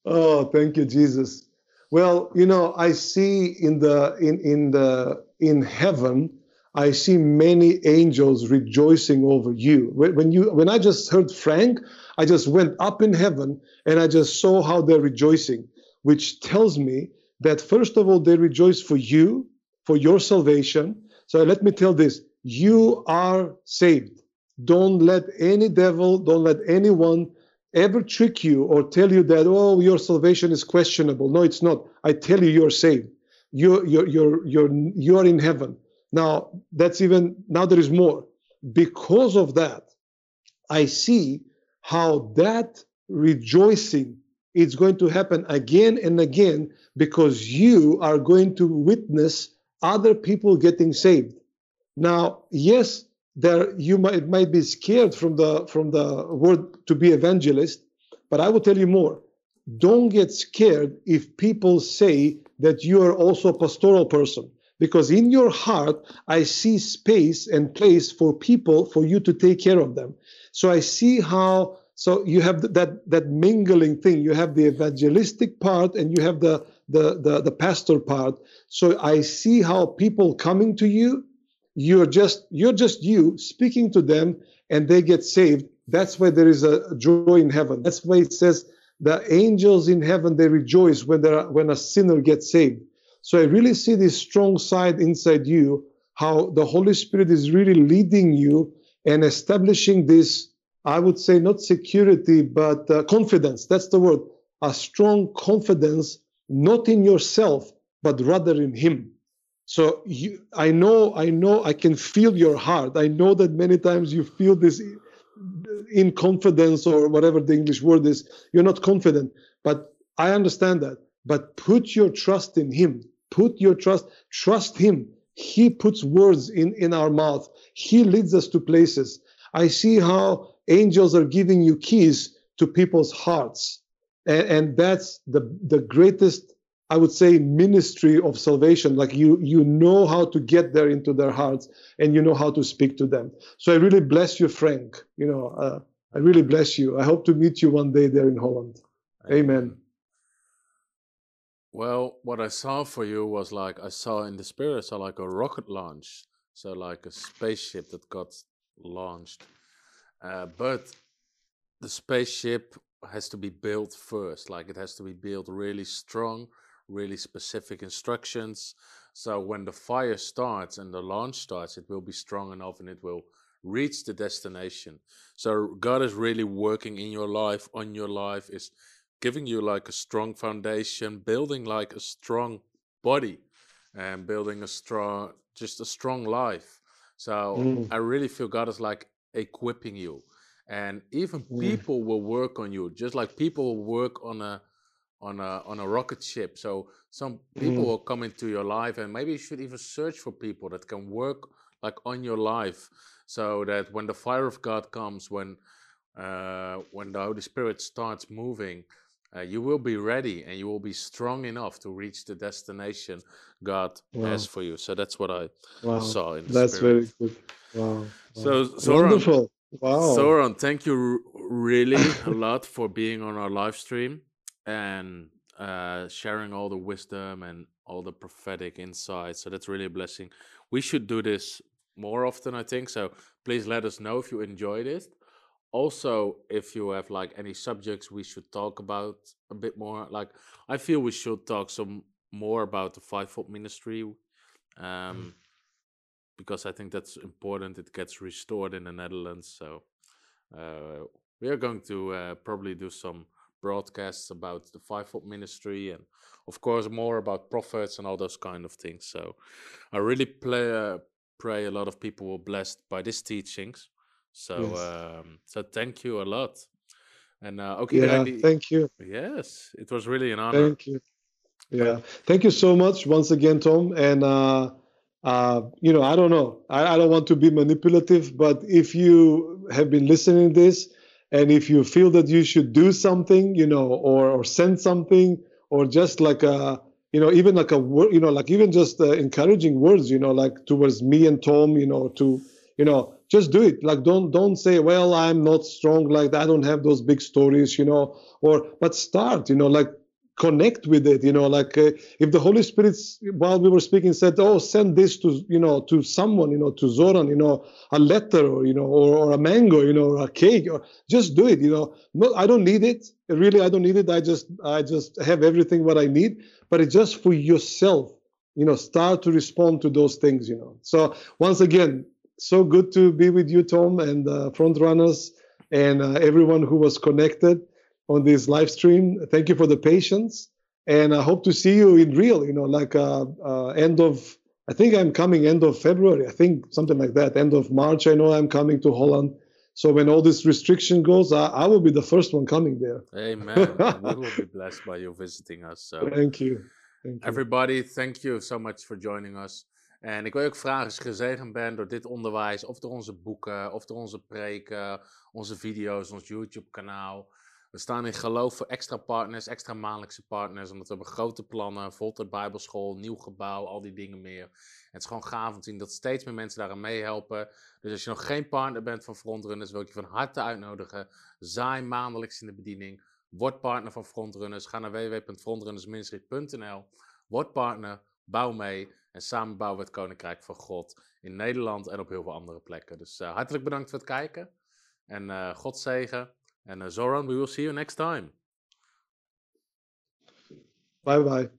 Oh thank you jesus. Well you know i see in the in in the in heaven I see many angels rejoicing over you. When you when I just heard Frank, I just went up in heaven and I just saw how they're rejoicing, which tells me that first of all they rejoice for you, for your salvation. So let me tell this, you are saved. Don't let any devil, don't let anyone ever trick you or tell you that oh your salvation is questionable. No, it's not. I tell you you're saved. You're you're you're you're you're in heaven now, that's even, now there is more. Because of that, I see how that rejoicing is going to happen again and again because you are going to witness other people getting saved. Now, yes, there you might might be scared from the from the word to be evangelist, but I will tell you more. Don't get scared if people say that you are also a pastoral person because in your heart i see space and place for people for you to take care of them so i see how so you have that that mingling thing. You have the evangelistic part and you have the the the, the pastor part. So i see how people coming to you you're just you're just you speaking to them and they get saved. That's why there is a joy in heaven. That's why it says the angels in heaven they rejoice when there when a sinner gets saved. So I really see this strong side inside you, how the Holy Spirit is really leading you and establishing this, I would say, not security, but uh, confidence. That's the word. A strong confidence, not in yourself, but rather in Him. So you, I know, I know, I can feel your heart. I know that many times you feel this in confidence or whatever the English word is. You're not confident, but I understand that. But put your trust in Him put your trust trust him he puts words in in our mouth he leads us to places i see how angels are giving you keys to people's hearts and, and that's the the greatest i would say ministry of salvation like you you know how to get there into their hearts and you know how to speak to them so i really bless you frank you know uh, I really bless you. I hope to meet you one day there in Holland. Amen. Well, what I saw for you was like I saw in the spirit, I saw like a rocket launch, so like a spaceship that got launched. Uh, but the spaceship has to be built first. Like it has to be built really strong, really specific instructions. So when the fire starts and the launch starts, it will be strong enough and it will reach the destination. So God is really working in your life, on your life, is giving you like a strong foundation, building like a strong body and building a strong just a strong life. So Mm. I really feel God is like equipping you. And even Mm. people will work on you, just like people work on a on a on a rocket ship. So some people Mm. will come into your life, and maybe you should even search for people that can work like on your life, so that when the fire of God comes, when uh, when the Holy Spirit starts moving, uh, you will be ready and you will be strong enough to reach the destination God has for you. So that's what I Wow. saw in the That's very good. Wow. wow. So Zoran, Wonderful. Wow. Zoran, thank you really a lot for being on our live stream and uh, sharing all the wisdom and all the prophetic insights. So that's really a blessing. We should do this more often, I think. So please let us know if you enjoyed it. Also, if you have like any subjects we should talk about a bit more, like I feel we should talk some more about the fivefold ministry. Um, because I think that's important. It gets restored in the Netherlands. So uh, we are going to uh, probably do some broadcasts about the fivefold ministry and, of course, more about prophets and all those kind of things. So I really play, uh, pray a lot of people were blessed by these teachings. So Yes. um, so thank you a lot. And uh, okay, Yeah. Thank you. yes, it was really an honor. Thank you. Yeah. Thank you so much once again, Tom. And uh, uh, you know, I don't know. I, I don't want to be manipulative, but if you have been listening to this, and if you feel that you should do something, you know, or or send something, or just like a, you know, even like a word, you know, like even just uh, encouraging words, you know, like towards me and Tom, you know, to, you know, just do it. Like don't don't say, well, I'm not strong like. I don't have those big stories, you know, or but start, you know, like connect with it you know like uh, if the holy spirit while we were speaking said oh send this to you know to someone you know to zoran you know a letter or you know or, or a mango you know or a cake or just do it you know. No i don't need it. Really i don't need it. I just i just have everything what i need. But it's just for yourself you know start to respond to those things you know. So once again so good to be with you tom and uh, front runners and uh, everyone who was connected on this live stream. Thank you for the patience, and I hope to see you in real. You know, like uh, uh, end of. I think I'm coming end of February. I think something like that. End of March. I know I'm coming to Holland. So when all this restriction goes, I, I will be the first one coming there. Amen. And we will be blessed by you visiting us. So. Thank you. Thank you. Everybody, thank you so much for joining us. En ik wil je ook vragen als je gezegend bent door dit onderwijs, of door onze boeken, of door onze preken, onze video's, ons YouTube-kanaal. We staan in geloof voor extra partners, extra maandelijkse partners, omdat we hebben grote plannen, Volter Bijbelschool, nieuw gebouw, al die dingen meer. Het is gewoon gaaf om te zien dat steeds meer mensen daaraan meehelpen. Dus als je nog geen partner bent van Frontrunners, wil ik je van harte uitnodigen. Zaai maandelijks in de bediening. Word partner van Frontrunners. Ga naar www.frontrunnersministry.nl. Word partner, bouw mee en samen bouwen we het Koninkrijk van God in Nederland en op heel veel andere plekken. Dus uh, hartelijk bedankt voor het kijken en uh, God zegen. En uh, Zoran, we will see you next time. Bye bye.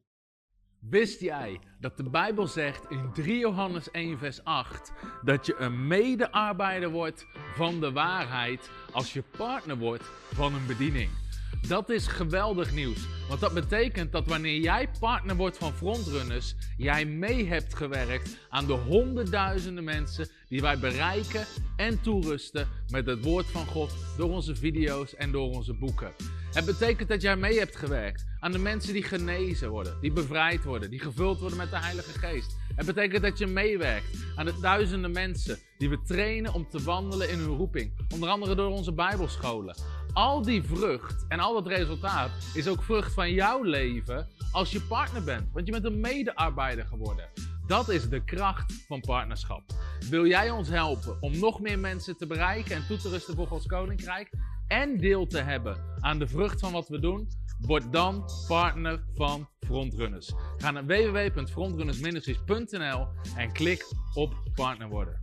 Wist jij dat de Bijbel zegt in 3 Johannes 1, vers 8 dat je een medearbeider wordt van de waarheid als je partner wordt van een bediening? Dat is geweldig nieuws, want dat betekent dat wanneer jij partner wordt van Frontrunners, jij mee hebt gewerkt aan de honderdduizenden mensen die wij bereiken en toerusten met het woord van God door onze video's en door onze boeken. Het betekent dat jij mee hebt gewerkt aan de mensen die genezen worden, die bevrijd worden, die gevuld worden met de Heilige Geest. Het betekent dat je meewerkt aan de duizenden mensen die we trainen om te wandelen in hun roeping, onder andere door onze Bijbelscholen. Al die vrucht en al dat resultaat is ook vrucht van jouw leven als je partner bent, want je bent een medearbeider geworden. Dat is de kracht van partnerschap. Wil jij ons helpen om nog meer mensen te bereiken en toe te rusten voor Gods Koninkrijk? En deel te hebben aan de vrucht van wat we doen? Word dan partner van Frontrunners. Ga naar www.frontrunnersministries.nl en klik op partner worden.